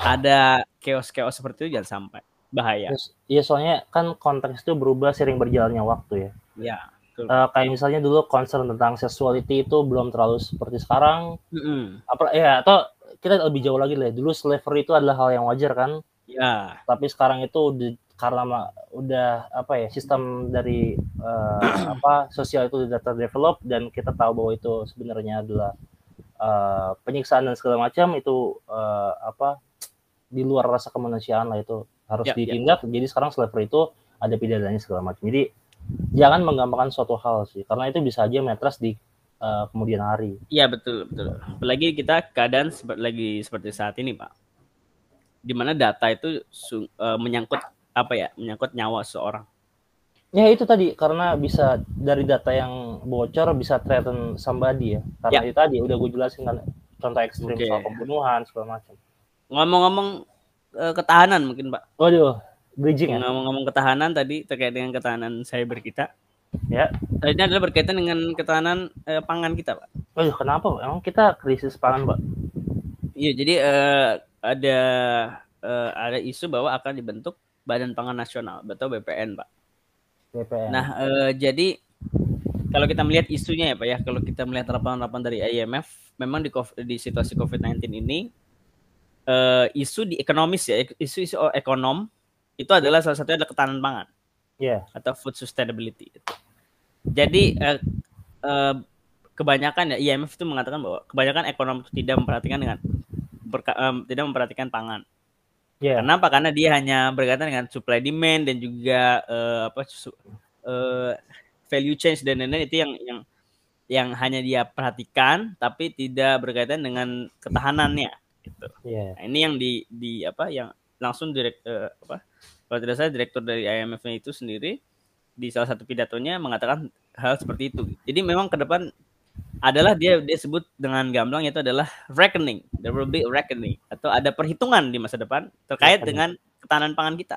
ada chaos-chaos seperti itu jangan sampai bahaya. Iya soalnya kan konteks itu berubah sering berjalannya waktu ya Ya. betul. Eh, kayak misalnya dulu concern tentang sexuality itu belum terlalu seperti sekarang Mm-mm. apa ya atau kita lebih jauh lagi lah dulu slavery itu adalah hal yang wajar kan Ya. tapi sekarang itu udah karena ma- udah apa ya sistem dari eh, (clears throat) apa sosial itu sudah terdevelop dan kita tahu bahwa itu sebenarnya adalah eh, penyiksaan dan segala macam itu eh, apa di luar rasa kemanusiaan lah itu harus Ya, ya. ditindak jadi sekarang slavery itu ada pidananya segala macam jadi jangan menggampangkan suatu hal sih karena itu bisa aja matras di eh, kemudian hari Iya betul betul. Apalagi kita keadaan seperti lagi seperti saat ini pak, di mana data itu eh, menyangkut apa ya, menyangkut nyawa seseorang. Ya itu tadi karena bisa dari data yang bocor bisa threaten somebody ya. Karena itu tadi udah gue jelasin kan contoh ekstrim Oke. soal pembunuhan segala macam. Ngomong-ngomong eh, ketahanan mungkin pak, Waduh, bridging ya. ngomong-ngomong ketahanan tadi terkait dengan ketahanan cyber kita. Ya. Tadi ini adalah berkaitan dengan ketahanan eh, pangan kita pak. Waduh, kenapa? Emang kita krisis pangan, Pak? Iya jadi eh, ada eh, ada isu bahwa akan dibentuk Badan Pangan Nasional atau BPN pak. Nah, eh, jadi kalau kita melihat isunya ya Pak ya, kalau kita melihat laporan-laporan dari IMF, memang di kov- di situasi COVID-19 ini eh, isu di ekonomis ya, isu-isu ekonom itu adalah salah satunya adalah ketahanan pangan. Iya. atau food sustainability. Jadi eh, eh, kebanyakan ya IMF itu mengatakan bahwa kebanyakan ekonomi itu tidak memperhatikan dengan berka- tidak memperhatikan pangan. Iya. Kenapa? Karena dia hanya berkaitan dengan supply demand dan juga eh, apa su- eh, value change dan lain-lain itu yang yang yang hanya dia perhatikan tapi tidak berkaitan dengan ketahanannya gitu. Iya. Nah, ini yang di di apa yang langsung direk eh, apa kalau tidak salah direktur dari IMF itu sendiri di salah satu pidatonya mengatakan hal seperti itu. Jadi memang ke depan adalah dia dia sebut dengan gamblang itu adalah reckoning. There will be a reckoning atau ada perhitungan di masa depan terkait dengan ketahanan pangan kita.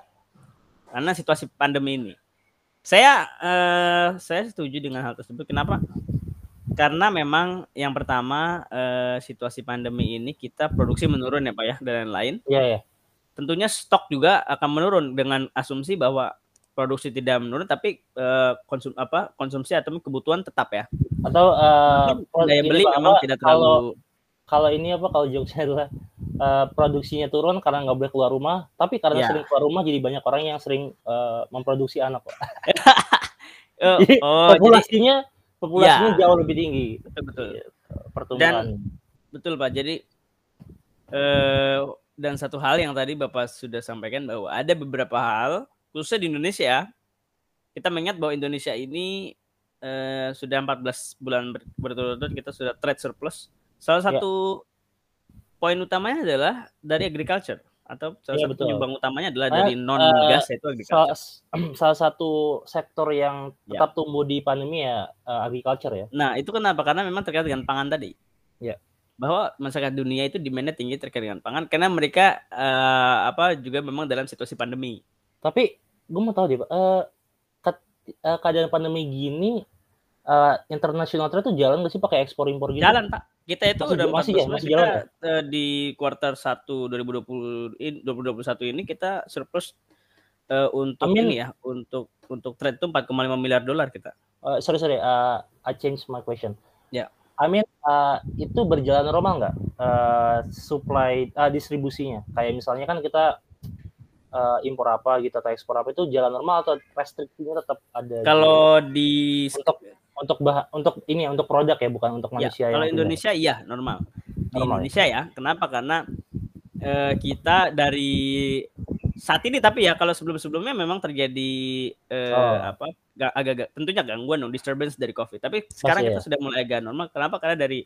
Karena situasi pandemi ini. Saya eh, saya setuju dengan hal tersebut. Kenapa? Karena memang yang pertama eh, situasi pandemi ini kita produksi menurun ya Pak ya dan lain-lain. Iya, iya. Tentunya stok juga akan menurun dengan asumsi bahwa produksi tidak menurun tapi eh, konsum apa konsumsi atau kebutuhan tetap ya. Atau pro- daya beli memang tidak kalau terlalu kalau ini apa kalau jokesnya adalah eh, produksinya turun karena nggak boleh keluar rumah, tapi karena Ya. sering keluar rumah jadi banyak orang yang sering eh, memproduksi anak, Pak. Eh, (laughs) Jadi, oh jadi populasinya populasinya Ya. jauh lebih tinggi betul betul. pertumbuhan. Betul Pak. Jadi eh dan satu hal yang tadi Bapak sudah sampaikan bahwa ada beberapa hal khususnya di Indonesia kita mengingat bahwa Indonesia ini eh, sudah 14 bulan ber- berturut-turut kita sudah trade surplus. Salah Ya. satu poin utamanya adalah dari agriculture atau salah Iya, satu betul. penyumbang utamanya adalah dari non migas yaitu agriculture. salah, (clears throat) salah satu sektor yang Ya. tetap tumbuh di pandemi ya eh, agriculture ya. Nah, itu kenapa? Karena memang terkait dengan pangan tadi. Ya. Bahwa masyarakat dunia itu demand-nya tinggi terkait dengan pangan karena mereka eh, apa juga memang dalam situasi pandemi. Tapi gue mau tahu deh, Pak, eh, ket- eh, keadaan pandemi gini eh, international trade tuh jalan nggak sih pakai ekspor impor gitu? Jalan, Pak. Kita itu Masih- udah masih 14 ya? Masih kita jalan eh, di kuartal 1 2020 ini 2021 ini kita surplus eh, untuk Amin. ini ya, untuk untuk trade itu 4,5 miliar dolar kita. Eh, sorry sorry, eh, I change my question. Ya. I mean eh, itu berjalan normal nggak eh, supply eh, distribusinya? Kayak misalnya kan kita eh, impor apa gitu atau ekspor apa itu jalan normal atau restriksinya tetap ada? Kalau di untuk untuk bah untuk ini ya, untuk produk ya bukan untuk Ya, manusia kalau yang Indonesia iya normal. Di Normal ya? Indonesia ya. Kenapa? Karena eh, kita dari saat ini tapi ya kalau sebelum-sebelumnya memang terjadi eh, Oh. apa ga- agak-agak tentunya gangguan dong disturbance dari Covid. Tapi sekarang Pasti kita ya. sudah mulai agak normal. Kenapa? Karena dari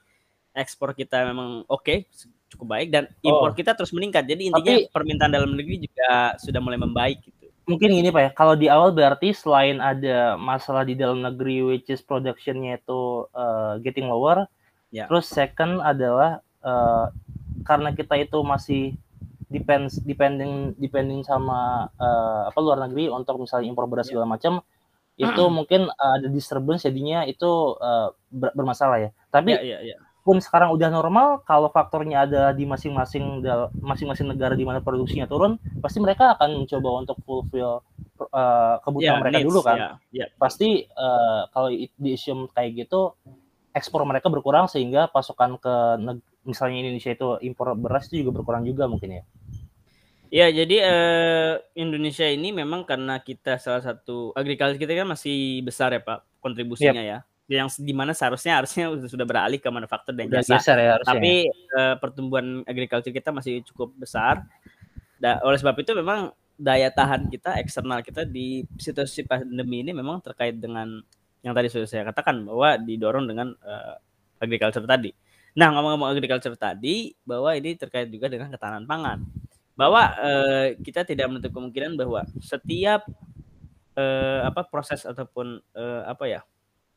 ekspor kita memang oke cukup baik dan impor Oh. kita terus meningkat. Jadi intinya Tapi- permintaan dalam negeri juga sudah mulai membaik gitu. mungkin gini pak ya kalau di awal berarti selain ada masalah di dalam negeri which is productionnya itu uh, getting lower Ya. terus second adalah uh, karena kita itu masih depends depending depending sama uh, apa luar negeri untuk misalnya impor beras Ya. segala macam (clears throat) itu mungkin uh, ada disturbance jadinya itu uh, ber- bermasalah ya tapi Ya, ya, ya. Pun sekarang udah normal kalau faktornya ada di masing-masing masing-masing negara di mana produksinya turun pasti mereka akan mencoba untuk fulfill uh, kebutuhan mereka needs, dulu kan ya, ya. pasti uh, kalau di assume kayak gitu ekspor mereka berkurang sehingga pasokan ke misalnya Indonesia itu impor beras itu juga berkurang juga mungkin ya Ya, jadi eh, Indonesia ini memang karena kita salah satu agriculture kita kan masih besar ya Pak kontribusinya ya. Yang di mana seharusnya harusnya sudah- sudah beralih ke manufaktur dan udah jasa. geser ya harusnya Tapi eh, pertumbuhan agriculture kita masih cukup besar. Da, oleh sebab itu memang daya tahan kita eksternal kita di situasi pandemi ini memang terkait dengan yang tadi sudah saya katakan bahwa didorong dengan eh, agriculture tadi. Nah, ngomong-ngomong agriculture tadi bahwa ini terkait juga dengan ketahanan pangan. Bahwa eh, kita tidak menutup kemungkinan bahwa setiap eh, apa proses ataupun eh, apa ya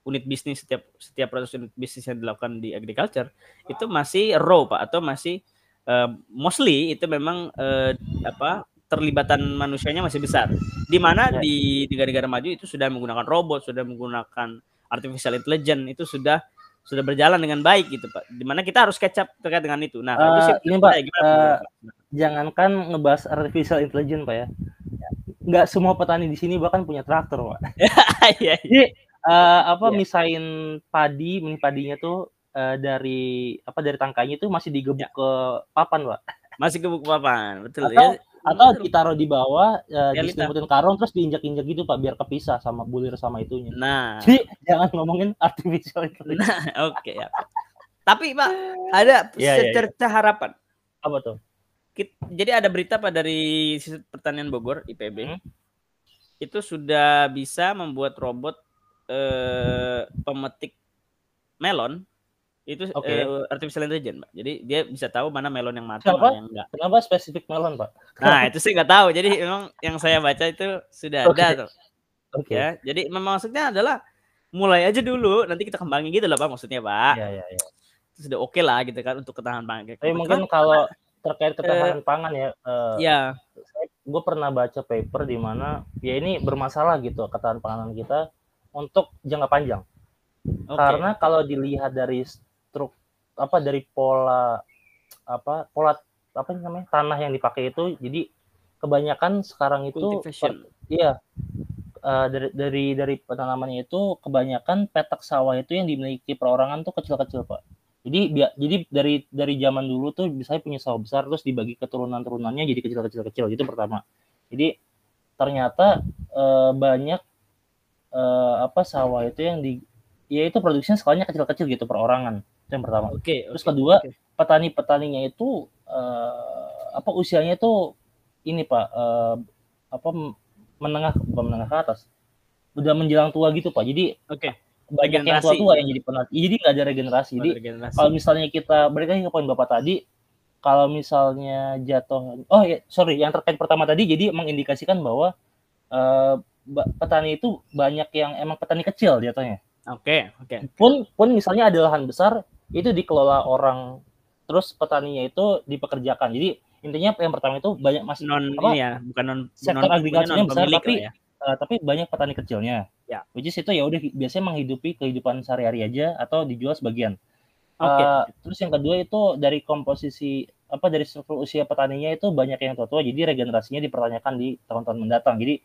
unit bisnis setiap setiap proses unit bisnis yang dilakukan di agriculture itu masih raw pak atau masih eh, mostly itu memang eh, apa terlibatan manusianya masih besar di mana Ya. di negara-negara maju itu sudah menggunakan robot sudah menggunakan artificial intelligence itu sudah sudah berjalan dengan baik gitu pak di mana kita harus catch up terkait dengan itu nah itu Eh, sih ini, Pak, gimana, eh, Pak? jangankan ngebahas artificial intelligence pak ya nggak semua petani di sini bahkan punya traktor pak (laughs) Iya, iya. Jadi eh, apa Iya. misain padi, benih padinya tuh eh, dari apa dari tangkainya itu masih digebuk Ya. ke papan, Pak. masih kebuk papan betul Atau ya atau ditaruh di bawah uh, diselimutin karung terus diinjak-injak gitu pak biar kepisah sama bulir sama itunya nah jadi jangan ngomongin artificial intelligence nah oke okay, ya tapi pak ada yeah, secerca yeah, yeah. harapan apa tuh jadi ada berita pak dari pertanian Bogor IPB hmm? itu sudah bisa membuat robot eh, pemetik melon itu okay. uh, eh, artificial intelligence, Pak. Jadi dia bisa tahu mana melon yang matang mana yang enggak. Kenapa spesifik melon, Pak? Nah, itu sih nggak tahu. Jadi memang yang saya baca itu sudah okay. ada tuh. Oke. Okay. Ya, jadi memang maksudnya adalah mulai aja dulu, nanti kita kembangin gitu loh, Pak, maksudnya, Pak. Iya, iya, iya. Sudah oke okay lah gitu kan untuk ketahanan pangan. Tapi mungkin kalau terkait ketahanan uh, pangan ya, uh, ya. gue pernah baca paper di mana ya ini bermasalah gitu ketahanan pangan kita untuk jangka panjang. Okay. Karena kalau dilihat dari struk apa dari pola apa pola apa namanya tanah yang dipakai itu jadi kebanyakan sekarang itu per, iya uh, dari dari dari penanamannya itu kebanyakan petak sawah itu yang dimiliki perorangan tuh kecil-kecil pak jadi biar jadi dari dari zaman dulu tuh bisa punya sawah besar terus dibagi keturunan turunannya jadi kecil-kecil kecil itu pertama jadi ternyata uh, banyak uh, apa sawah itu yang di ya itu produksinya skalanya kecil-kecil gitu perorangan itu yang pertama. Oke. Okay, Terus kedua, okay. petani-petaninya itu uh, apa usianya itu ini Pak uh, apa menengah bukan menengah ke atas. Udah menjelang tua gitu Pak. Jadi Oke. Okay. Banyak yang tua-tua yang jadi penat. Jadi nggak ada regenerasi. Jadi regenerasi. kalau misalnya kita balik lagi ke poin Bapak tadi, kalau misalnya jatuh oh ya sorry yang terkait pertama tadi jadi mengindikasikan bahwa uh, petani itu banyak yang emang petani kecil jatuhnya. Oke, okay, oke. Okay. Pun pun misalnya ada lahan besar, itu dikelola orang terus petaninya itu dipekerjakan jadi intinya yang pertama itu banyak masih non apa, ini ya bukan non sektor non, agrikulturnya besar tapi ya. uh, tapi banyak petani kecilnya ya which is itu ya udah biasanya menghidupi kehidupan sehari-hari aja atau dijual sebagian okay. uh, terus yang kedua itu dari komposisi apa dari struktur usia petaninya itu banyak yang tua-tua jadi regenerasinya dipertanyakan di tahun-tahun mendatang jadi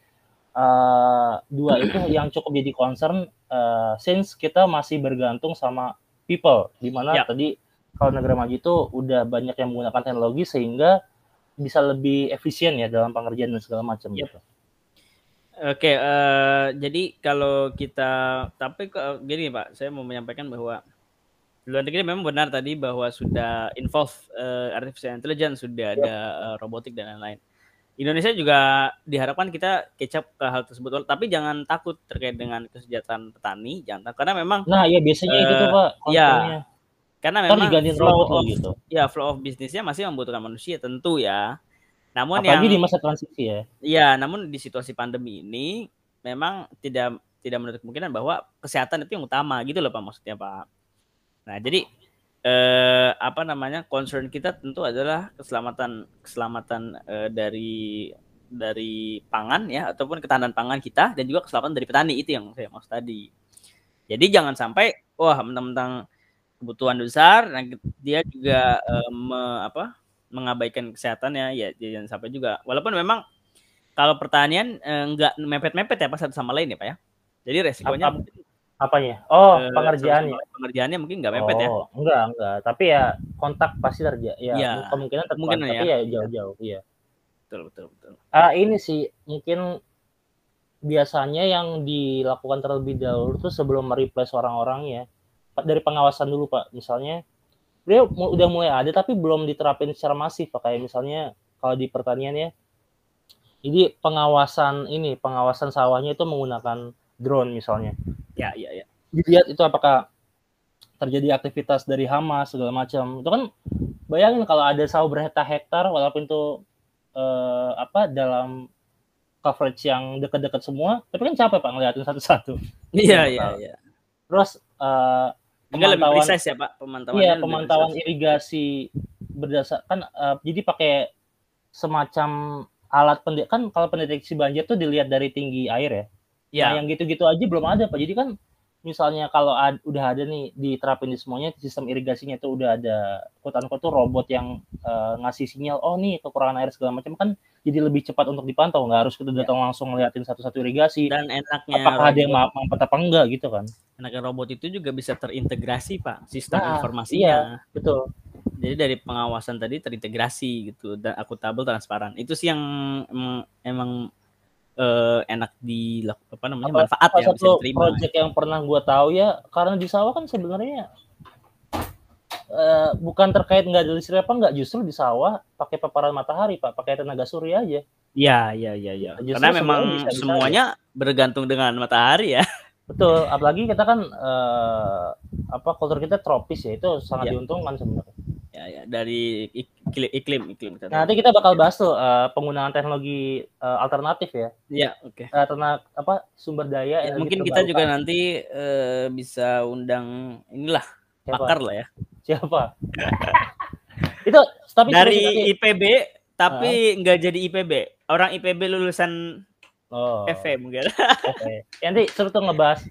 uh, dua itu (clears throat) yang cukup jadi concern uh, since kita masih bergantung sama people di mana ya. tadi kalau negara maju itu udah banyak yang menggunakan teknologi sehingga bisa lebih efisien ya dalam pengerjaan dan segala macam ya. gitu. Oke, uh, jadi kalau kita tapi uh, gini Pak, saya mau menyampaikan bahwa luar negeri memang benar tadi bahwa sudah involve uh, artificial intelligence, sudah ya. ada uh, robotik dan lain-lain. Indonesia juga diharapkan kita kecap ke hal tersebut, tapi jangan takut terkait dengan kesejahteraan petani, jangan takut, karena memang. Nah, ya biasanya uh, itu tuh pak. Ya, karena memang flow of, gitu. ya flow of bisnisnya masih membutuhkan manusia tentu ya. Namun Apalagi yang di masa transisi ya. Iya, namun di situasi pandemi ini memang tidak tidak menutup kemungkinan bahwa kesehatan itu yang utama gitu loh pak maksudnya pak. Nah jadi eh, apa namanya concern kita tentu adalah keselamatan keselamatan eh, dari dari pangan ya ataupun ketahanan pangan kita dan juga keselamatan dari petani itu yang saya maksud tadi. Jadi jangan sampai wah mentang-mentang kebutuhan besar nah dia juga eh, me, apa mengabaikan kesehatannya ya jangan sampai juga walaupun memang kalau pertanian eh, enggak mepet-mepet ya pas satu sama lain ya Pak ya. Jadi resikonya apa, Apanya? Oh, uh, pengerjaannya. Pengerjaannya mungkin nggak mepet oh, ya? Enggak, enggak. Tapi ya kontak pasti terjadi. Ya, ya kemungkinan terkontak. Mungkin tapi ya, ya jauh-jauh. Iya. Betul, betul, betul. Uh, ini sih mungkin biasanya yang dilakukan terlebih dahulu tuh sebelum mereplace orang-orangnya dari pengawasan dulu pak misalnya dia udah mulai ada tapi belum diterapin secara masif pak kayak misalnya kalau di pertanian ya jadi pengawasan ini pengawasan sawahnya itu menggunakan drone misalnya Ya, ya, ya. Dilihat itu apakah terjadi aktivitas dari hama segala macam. Itu kan bayangin kalau ada sawah berhektar-hektar walaupun itu eh, apa dalam coverage yang dekat-dekat semua, tapi kan capek Pak ngeliatin satu-satu. (laughs) Iya, iya, iya. Terus uh, pemantauan lebih ya, Pak, pemantauan. Iya, pemantauan irigasi berdasarkan uh, jadi pakai semacam alat pendeteksi kan kalau pendeteksi banjir tuh dilihat dari tinggi air ya. Ya. Nah, yang gitu-gitu aja belum ada Pak. Jadi kan misalnya kalau ad, udah ada nih diterapin di semuanya sistem irigasinya itu udah ada tuh robot yang uh, ngasih sinyal oh nih kekurangan air segala macam kan jadi lebih cepat untuk dipantau nggak harus kita datang ya. langsung ngeliatin satu-satu irigasi dan enaknya apakah robot, ada yang mampet apa enggak gitu kan enaknya robot itu juga bisa terintegrasi pak sistem nah, informasinya iya betul Jadi dari pengawasan tadi terintegrasi gitu dan akuntabel transparan. Itu sih yang emang, emang uh, enak di apa namanya apa, manfaat apa ya bisa diterima. Project yang pernah gua tahu ya karena di sawah kan sebenarnya uh, bukan terkait nggak ada listrik apa nggak justru di sawah pakai paparan matahari pak pakai tenaga surya aja. Iya iya iya iya. Karena memang bisa, semuanya bisa, bergantung dengan matahari ya. Betul, apalagi kita kan uh, apa kultur kita tropis ya itu sangat ya. diuntungkan sebenarnya. Ya, ya dari iklim iklim iklim. Nah, nanti kita bakal bahas tuh uh, penggunaan teknologi uh, alternatif ya. Iya, oke. Okay. Uh, tenaga apa sumber daya ya, mungkin kita juga nanti uh, bisa undang inilah Siapa? pakar lah ya. Siapa? (laughs) itu tapi dari IPB tapi nggak uh. jadi IPB. Orang IPB lulusan Oh. FM mungkin. Okay. Nanti seru tuh ngebahas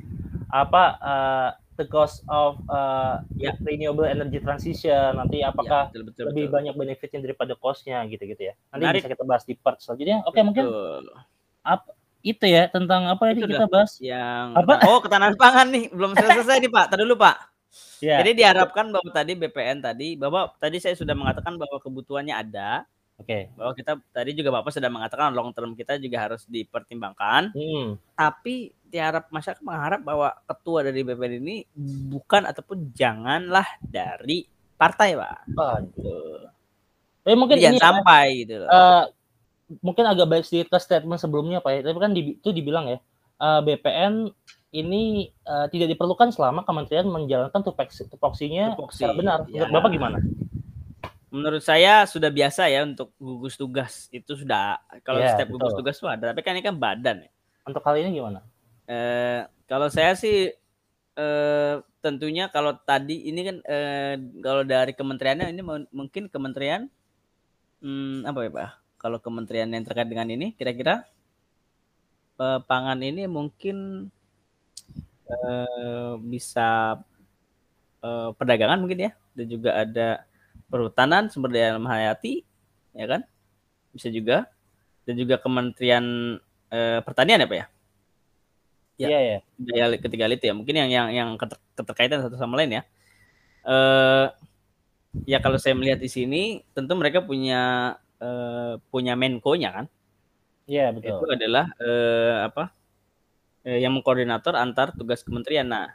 apa uh, the cost of uh, ya. renewable energy transition nanti apakah ya, betul, betul, lebih betul. banyak benefitnya daripada costnya gitu-gitu ya nanti Menarik. bisa kita bahas di part selanjutnya oke okay, mungkin apa itu ya tentang apa ini kita bahas yang apa oh ketahanan pangan nih belum selesai nih pak tadi dulu pak (laughs) ya. jadi diharapkan bahwa tadi BPN tadi bahwa tadi saya sudah mengatakan bahwa kebutuhannya ada Oke. Okay. Bahwa kita tadi juga Bapak sudah mengatakan long term kita juga harus dipertimbangkan. Hmm. Tapi tiarap masyarakat mengharap bahwa ketua dari BPN ini bukan ataupun janganlah dari partai, Pak. Aduh. Eh mungkin Jangan ini ya, sampai ya, gitu loh. Uh, mungkin agak baik sedikit ke statement sebelumnya Pak ya. Tapi kan di, itu dibilang ya, uh, eh, BPN ini uh, tidak diperlukan selama kementerian menjalankan tupoksinya Tupoksi. secara benar. Menurut ya. Bapak gimana? menurut saya sudah biasa ya untuk gugus tugas itu sudah kalau yeah, setiap gugus tugas itu ada tapi kan ini kan badan ya. Untuk kali ini gimana? Eh, kalau saya sih eh, tentunya kalau tadi ini kan eh, kalau dari kementeriannya ini mungkin kementerian hmm, apa ya pak? Kalau kementerian yang terkait dengan ini kira-kira eh, pangan ini mungkin eh, bisa eh, perdagangan mungkin ya dan juga ada perhutanan, sumber daya alam hayati, ya kan? Bisa juga. Dan juga Kementerian eh, Pertanian ya, Pak ya? Ya, iya, ya. Daya ketiga itu ya. Mungkin yang yang yang keterkaitan satu sama lain ya. Eh ya kalau saya melihat di sini tentu mereka punya eh, punya Menko-nya kan? Iya, betul. Itu adalah eh, apa? Eh, yang mengkoordinator antar tugas kementerian. Nah,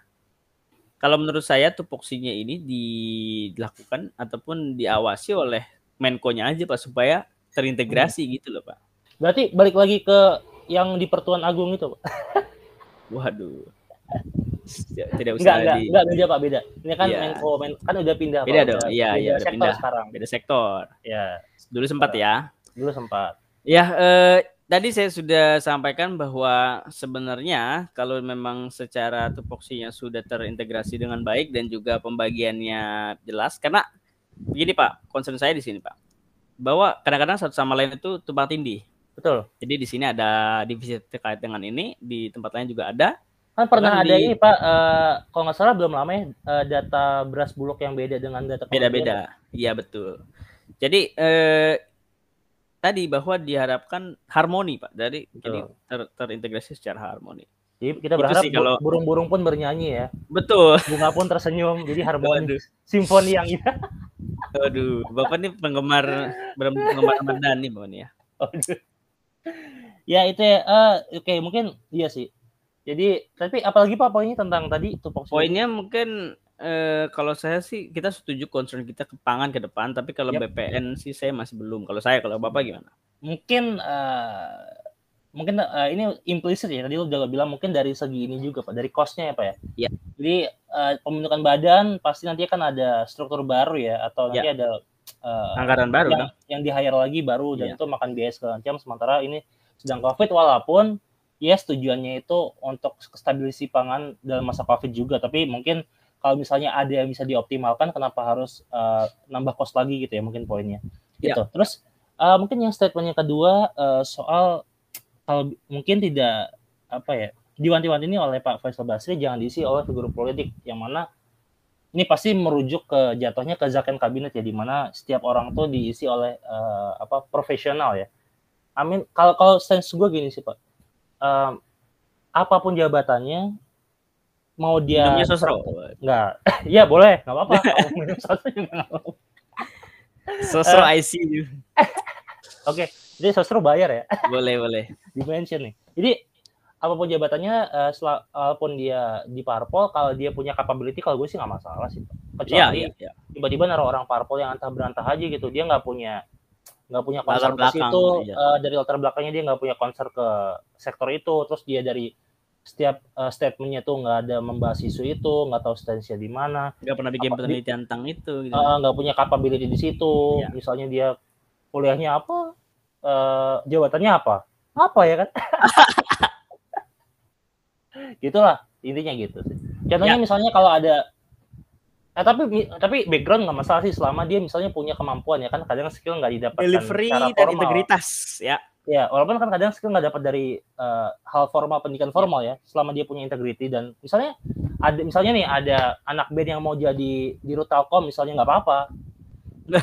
kalau menurut saya tupoksinya ini dilakukan ataupun diawasi oleh Menko-nya aja Pak supaya terintegrasi hmm. gitu loh Pak. Berarti balik lagi ke yang di Pertuan Agung itu Pak. (laughs) Waduh. Tidak usah enggak, di... enggak, enggak, Pak, beda. Ini kan ya. Menko, men, kan udah pindah. Beda Pak, dong, iya, iya, udah pindah. sekarang. Beda sektor. Ya. Dulu sempat ya. Dulu sempat. Ya, eh, tadi saya sudah sampaikan bahwa sebenarnya kalau memang secara tupoksinya sudah terintegrasi dengan baik dan juga pembagiannya jelas karena begini Pak, concern saya di sini Pak. Bahwa kadang-kadang satu sama lain itu tumpang tindih. Betul. Jadi di sini ada divisi terkait dengan ini, di tempat lain juga ada. Kan pernah ada di... ini Pak, uh, kalau nggak salah belum lama ya uh, data beras bulog yang beda dengan data beda-beda. Iya betul. Jadi uh, tadi bahwa diharapkan harmoni pak dari jadi ter, terintegrasi secara harmoni jadi kita berharap sih kalau burung-burung pun bernyanyi ya betul bunga pun tersenyum jadi harmoni Aduh. simfoni yang ini Aduh, bapak ini penggemar penggemar Ramadan nih bapak ya Aduh. Ya itu ya uh, oke okay, mungkin iya sih jadi tapi apalagi pak poinnya tentang tadi tupoksi poinnya mungkin eh, kalau saya sih kita setuju concern kita ke pangan ke depan, tapi kalau yep. BPN sih saya masih belum. Kalau saya, kalau Bapak gimana? Mungkin uh, mungkin uh, ini implisit ya tadi lu udah bilang mungkin dari segi ini juga Pak, dari costnya ya Pak ya. Iya. Jadi uh, pembentukan badan pasti nanti akan ada struktur baru ya atau nanti ya. ada uh, anggaran baru yang, yang di hire lagi baru dan ya. itu makan biaya segala macam. Sementara ini sedang Covid walaupun yes tujuannya itu untuk stabilisasi pangan dalam masa Covid juga. Tapi mungkin kalau misalnya ada yang bisa dioptimalkan kenapa harus uh, nambah cost lagi gitu ya mungkin poinnya. Ya. gitu. Terus uh, mungkin yang statement yang kedua uh, soal kalau mungkin tidak apa ya diwanti-wanti ini oleh Pak Faisal Basri jangan diisi oleh figur politik yang mana ini pasti merujuk ke jatuhnya ke zaken kabinet ya di mana setiap orang tuh diisi oleh uh, apa profesional ya. Amin. Kalau kalau sense gue gini sih Pak, uh, apa pun jabatannya mau dia minumnya sosro nggak (laughs) ya boleh nggak apa-apa (laughs) minum sosro juga nggak apa Sosro ICU. (laughs) Oke, jadi sosro bayar ya. boleh, boleh. Di mention nih. Jadi apa pun jabatannya, uh, walaupun dia di parpol, kalau dia punya capability, kalau gue sih nggak masalah sih. Kecuali iya, iya, tiba-tiba naruh orang parpol yang antah berantah aja gitu, dia nggak punya nggak punya konser ke situ iya. uh, dari latar belakangnya dia nggak punya konser ke sektor itu terus dia dari setiap uh, statementnya tuh nggak ada membahas isu itu nggak tahu stance di mana nggak pernah bikin penelitian tentang itu gitu. nggak uh, punya capability di situ iya. misalnya dia kuliahnya apa uh, jabatannya apa apa ya kan (laughs) gitulah intinya gitu sih contohnya ya. misalnya kalau ada Eh, tapi tapi background nggak masalah sih selama dia misalnya punya kemampuan ya kan kadang skill nggak didapatkan delivery dan formal. integritas ya ya walaupun kan kadang skill nggak dapat dari uh, hal formal pendidikan formal ya selama dia punya integriti dan misalnya ada misalnya nih ada anak band yang mau jadi di Telkom misalnya nggak apa-apa (laughs)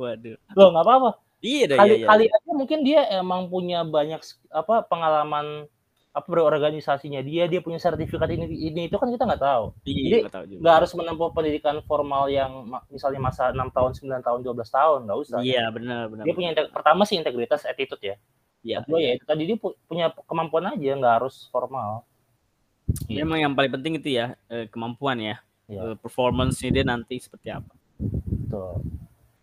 waduh lo nggak apa-apa iya kali iya, iya. kali aja mungkin dia emang punya banyak apa pengalaman apa berorganisasinya dia dia punya sertifikat ini ini itu kan kita nggak tahu iya, jadi nggak harus menempuh pendidikan formal yang misalnya masa enam tahun 9 tahun 12 tahun nggak usah iya benar benar dia punya pertama sih integritas attitude ya Iya. Kedua ya itu tadi dia punya kemampuan aja nggak harus formal. Iya. Memang yang paling penting itu ya eh, kemampuan ya. ya. Performance dia nanti seperti apa. Betul.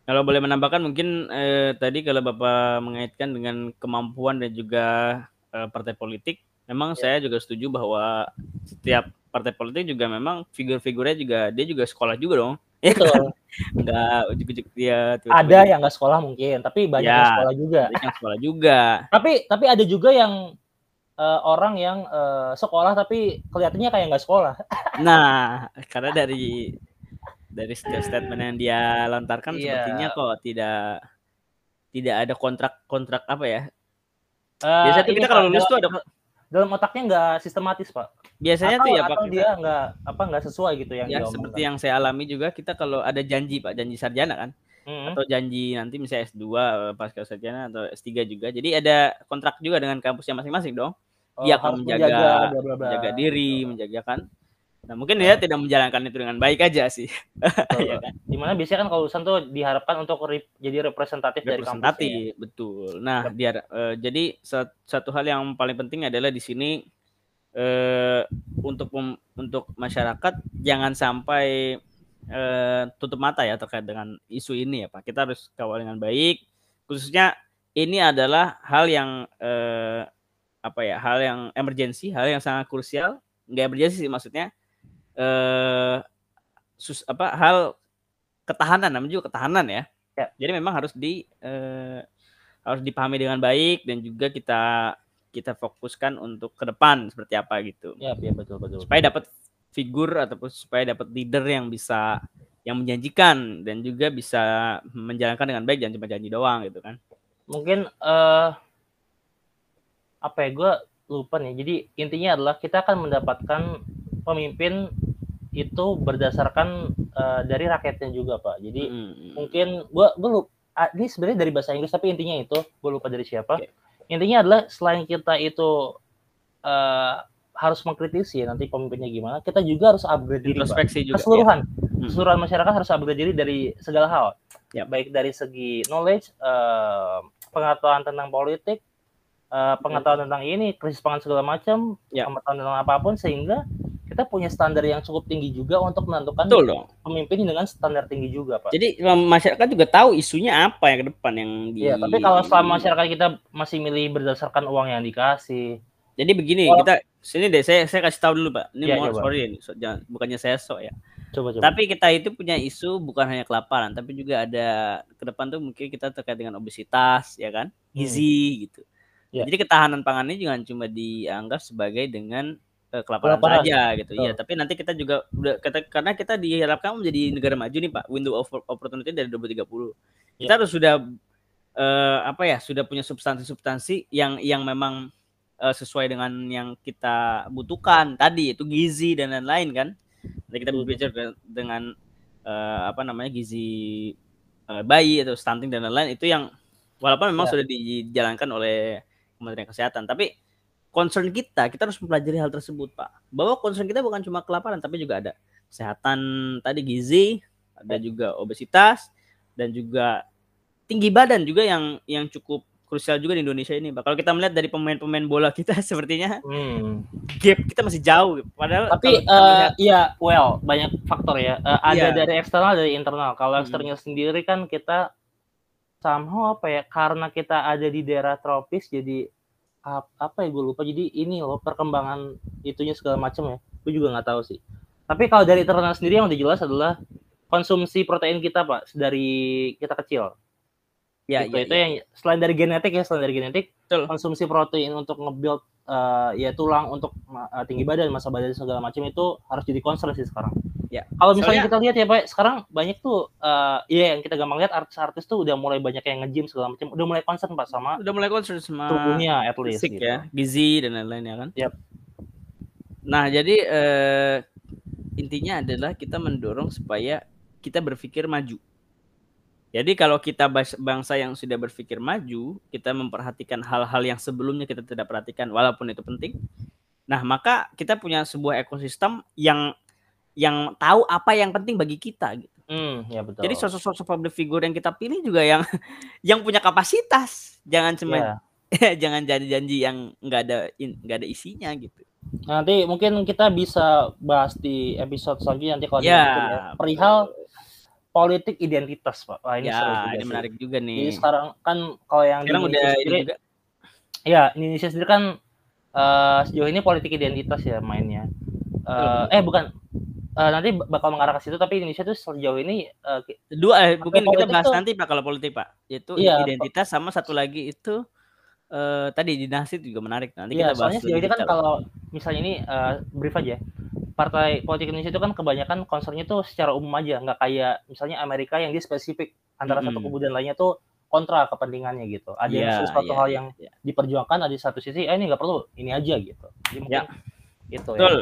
Kalau boleh menambahkan mungkin eh, tadi kalau Bapak mengaitkan dengan kemampuan dan juga eh, partai politik, memang ya. saya juga setuju bahwa setiap partai politik juga memang figur-figurnya juga dia juga sekolah juga dong. Betul. (laughs) Enggak ujuk-ujuk dia. Ada yang nggak sekolah mungkin, tapi banyak ya, yang sekolah juga. Yang sekolah juga. tapi tapi ada juga yang uh, orang yang uh, sekolah tapi kelihatannya kayak nggak sekolah. (laughs) nah, karena dari dari setiap statement yang dia lontarkan yeah. sepertinya kok tidak tidak ada kontrak-kontrak apa ya? Uh, Biasanya kita kalau lulus tuh ada dalam otaknya nggak sistematis pak. Biasanya atau, tuh ya pak atau dia nggak apa nggak sesuai gitu yang ya seperti yang saya alami juga kita kalau ada janji pak janji sarjana kan hmm. atau janji nanti misalnya S2 eh, pasca sarjana atau S3 juga jadi ada kontrak juga dengan kampusnya masing-masing dong. Dia oh, akan menjaga menjaga, bla, bla, bla. menjaga diri menjaga kan Nah, mungkin dia tidak menjalankan itu dengan baik aja sih. (laughs) ya kan? Di mana biasanya kan kalau lulusan tuh diharapkan untuk re jadi representatif, representatif dari kampusnya. betul. Nah, biar uh, jadi satu hal yang paling penting adalah di sini uh, untuk untuk masyarakat jangan sampai uh, tutup mata ya terkait dengan isu ini ya, Pak. Kita harus kawal dengan baik. Khususnya ini adalah hal yang uh, apa ya? Hal yang emergensi, hal yang sangat krusial. Enggak emergensi sih maksudnya eh sus apa hal ketahanan namanya juga ketahanan ya. ya. Jadi memang harus di eh, harus dipahami dengan baik dan juga kita kita fokuskan untuk ke depan seperti apa gitu. Ya, ya betul betul. Supaya dapat figur ataupun supaya dapat leader yang bisa yang menjanjikan dan juga bisa menjalankan dengan baik jangan cuma janji doang gitu kan. Mungkin uh, apa ya gue lupa nih. Jadi intinya adalah kita akan mendapatkan pemimpin itu berdasarkan uh, dari rakyatnya juga pak jadi mm -hmm. mungkin gua gua lupa, ini sebenarnya dari bahasa Inggris tapi intinya itu gue lupa dari siapa okay. intinya adalah selain kita itu uh, harus mengkritisi nanti pemimpinnya gimana kita juga harus upgrade diri pak. juga keseluruhan ya. keseluruhan masyarakat harus upgrade diri dari segala hal ya baik dari segi knowledge uh, pengetahuan tentang politik uh, pengetahuan tentang ini krisis pangan segala macam ya. pengetahuan tentang apa pun sehingga kita punya standar yang cukup tinggi juga untuk menentukan Betul dong. pemimpin dengan standar tinggi juga, Pak. Jadi masyarakat juga tahu isunya apa yang ke depan yang di Iya, tapi kalau selama masyarakat kita masih milih berdasarkan uang yang dikasih. Jadi begini, oh. kita sini deh saya saya kasih tahu dulu, Pak. Ini ya, mohon sorry ini, so, jangan, bukannya saya sok ya. Coba, coba. Tapi kita itu punya isu bukan hanya kelaparan, tapi juga ada ke depan tuh mungkin kita terkait dengan obesitas, ya kan? Hmm. Gizi hmm. gitu. Ya. Jadi ketahanan pangannya jangan cuma dianggap sebagai dengan uh, kelaparan, kelaparan saja gitu. Iya, tapi nanti kita juga udah kita, karena kita diharapkan menjadi negara maju nih Pak, window of opportunity dari 2030. Ya. Kita harus sudah uh, apa ya, sudah punya substansi-substansi yang yang memang uh, sesuai dengan yang kita butuhkan tadi itu gizi dan lain-lain kan. Nanti kita berbicara dengan uh, apa namanya gizi uh, bayi atau stunting dan lain-lain itu yang walaupun memang ya. sudah dijalankan oleh Kementerian Kesehatan, tapi concern kita, kita harus mempelajari hal tersebut, Pak. Bahwa concern kita bukan cuma kelaparan, tapi juga ada kesehatan tadi gizi, ada juga obesitas, dan juga tinggi badan juga yang yang cukup krusial juga di Indonesia ini. Pak. Kalau kita melihat dari pemain-pemain bola kita (laughs) sepertinya Hmm. gap kita masih jauh. Padahal Tapi melihat- iya, well, banyak faktor ya. Eh, ada Iya. dari eksternal, dari internal. Kalau Hmm. eksternal sendiri kan kita somehow apa ya? Karena kita ada di daerah tropis, jadi apa ya gue lupa. Jadi ini loh perkembangan itunya segala macam ya. Gue juga nggak tahu sih. Tapi kalau dari internal sendiri yang udah jelas adalah konsumsi protein kita pak dari kita kecil. ya, Gitu. ya, itu ya. yang selain dari genetik ya, selain dari genetik, Betul. konsumsi protein untuk nge-build eh, ya tulang untuk eh, tinggi badan, masa badan segala macam itu harus jadi concern sih sekarang. Ya. Kalau misalnya Soalnya- kita lihat ya Pak, sekarang banyak tuh eh ya yang kita gampang lihat artis-artis tuh udah mulai banyak yang nge-gym segala macam, udah mulai concern Pak sama udah mulai concern sama tubuhnya at least fisik gitu. ya, gizi dan lain-lain ya kan. Yap. Nah, jadi eh, intinya adalah kita mendorong supaya kita berpikir maju. Jadi kalau kita bangsa yang sudah berpikir maju, kita memperhatikan hal-hal yang sebelumnya kita tidak perhatikan walaupun itu penting. Nah, maka kita punya sebuah ekosistem yang yang tahu apa yang penting bagi kita gitu. Hmm, ya betul. Jadi sosok-sosok public figure yang kita pilih juga yang (laughs) yang punya kapasitas. Jangan cuma Ya. (laughs) jangan janji-janji yang nggak ada nggak ada isinya gitu. Nanti mungkin kita bisa bahas di episode selanjutnya nanti kalau dilanjut ya. perihal politik identitas Pak. Wah, ini ya, seru juga ini sih. menarik juga nih. Jadi sekarang kan kalau yang di Sekarang udah Indonesia ini sendiri, juga. ya di Indonesia sendiri kan eh, sejauh ini politik identitas ya mainnya. Eh, eh bukan, Eh, nanti bakal mengarah ke situ tapi Indonesia tuh sejauh ini ki- Dua eh, mungkin kita bahas tuh- nanti Pak kalau politik Pak. Yaitu Iya, identitas sama satu lagi itu eh tadi dinasti juga menarik. Nanti ya kita bahas soalnya sejauh ini kan kalau misalnya ini eh, brief aja. Partai politik Indonesia itu kan kebanyakan concernnya tuh secara umum aja, nggak kayak misalnya Amerika yang dia spesifik antara satu Mm-mm. kubu dan lainnya tuh kontra kepentingannya gitu. Ada yang Iya, sesuatu iya, hal iya, yang iya. diperjuangkan, ada di satu sisi, eh ini nggak perlu, ini aja gitu. Jadi mungkin Ya. itu ya. Betul.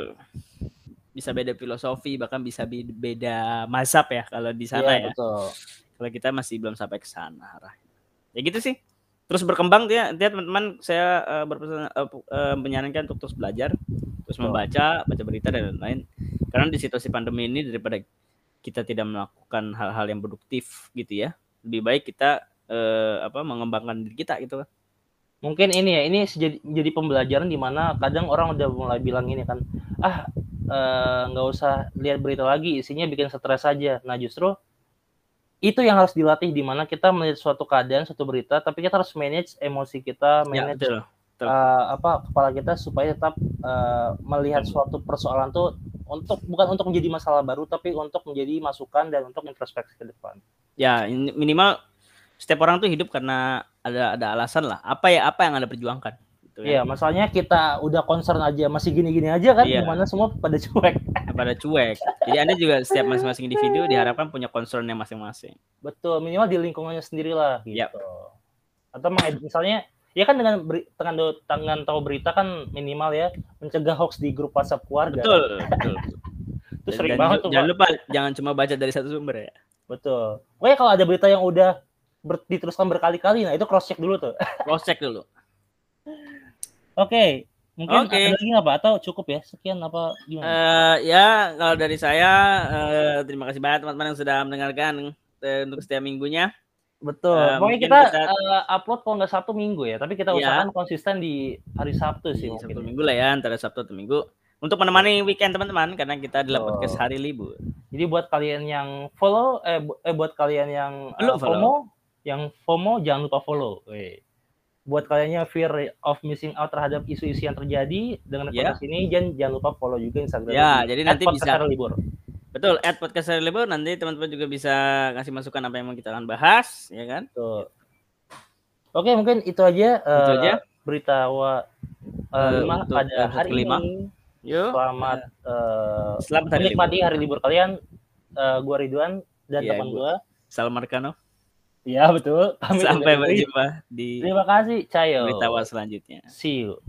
Bisa beda filosofi bahkan bisa be- beda mazhab ya kalau di sana Iya, ya. betul. Kalau kita masih belum sampai ke sana arahnya. Ya gitu sih. Terus berkembang dia, dia teman-teman saya eh, berpesan pu- eh, menyarankan untuk terus belajar, terus membaca, baca berita dan lain-lain. Karena di situasi pandemi ini daripada kita tidak melakukan hal-hal yang produktif gitu ya, lebih baik kita eh, apa mengembangkan diri kita gitu kan. Mungkin ini ya, ini jadi, jadi pembelajaran di mana kadang orang udah mulai bilang ini kan, ah nggak usah lihat berita lagi, isinya bikin stres aja. Nah justru itu yang harus dilatih di mana kita melihat suatu keadaan, suatu berita, tapi kita harus manage emosi kita, Ya, manage betul. betul. eh, apa kepala kita supaya tetap eh, melihat suatu persoalan tuh untuk bukan untuk menjadi masalah baru, tapi untuk menjadi masukan dan untuk introspeksi ke depan. Ya, ini- minimal setiap orang tuh hidup karena ada ada alasan lah. Apa ya apa yang Anda perjuangkan gitu ya. Iya, masalahnya kita udah concern aja masih gini-gini aja kan, Iya. di mana semua pada cuek. (laughs) pada cuek. Jadi Anda juga setiap masing-masing individu diharapkan punya concernnya masing-masing. Betul, minimal di lingkungannya sendiri lah gitu. Yap. Atau menged- misalnya ya kan dengan beri, dengan, dengan tahu berita kan minimal ya mencegah hoax di grup WhatsApp keluarga. Betul, betul. (laughs) Itu Dan- sering dan banget tuh. Jangan lupa jangan cuma baca dari satu sumber ya. Betul. Pokoknya kalau ada berita yang udah ber- diteruskan berkali-kali, nah itu cross check dulu tuh. Cross check dulu. Oke, mungkin Oke. ada lagi nggak Pak? Atau cukup ya? Sekian apa gimana? Eh ya, kalau dari saya eh, terima kasih banyak teman-teman yang sudah mendengarkan eh, untuk setiap minggunya. Betul. eh, Pokoknya kita, kita- eh, upload kalau nggak Sabtu Minggu ya, tapi kita Iya. usahakan konsisten di hari Sabtu sih Di mungkin. Sabtu minggu lah ya, antara Sabtu atau Minggu. Untuk menemani weekend teman-teman karena kita adalah Betul. podcast hari libur. Jadi buat kalian yang follow, eh, bu- eh buat kalian yang eh, follow. FOMO, yang FOMO jangan lupa follow. Weh. Buat kalian yang fear of missing out terhadap isu-isu yang terjadi dengan podcast ini, jangan jangan lupa follow juga Instagram. Ya, jadi nanti bisa- libur. Betul, add podcast hari libur nanti teman-teman juga bisa ngasih masukan apa yang mau kita akan bahas, ya kan? Tuh. Oke, mungkin itu aja. Itu eh, aja. Berita wa Eh, lima pada episode hari kelima. ini. Yuk. Selamat eh, Selamat hari libur. menikmati hari libur kalian. Eh, gua Ridwan dan Iya, teman gua. gua. Iya betul. Kami Sampai berjumpa di Terima kasih, Cayo. berita selanjutnya. See you.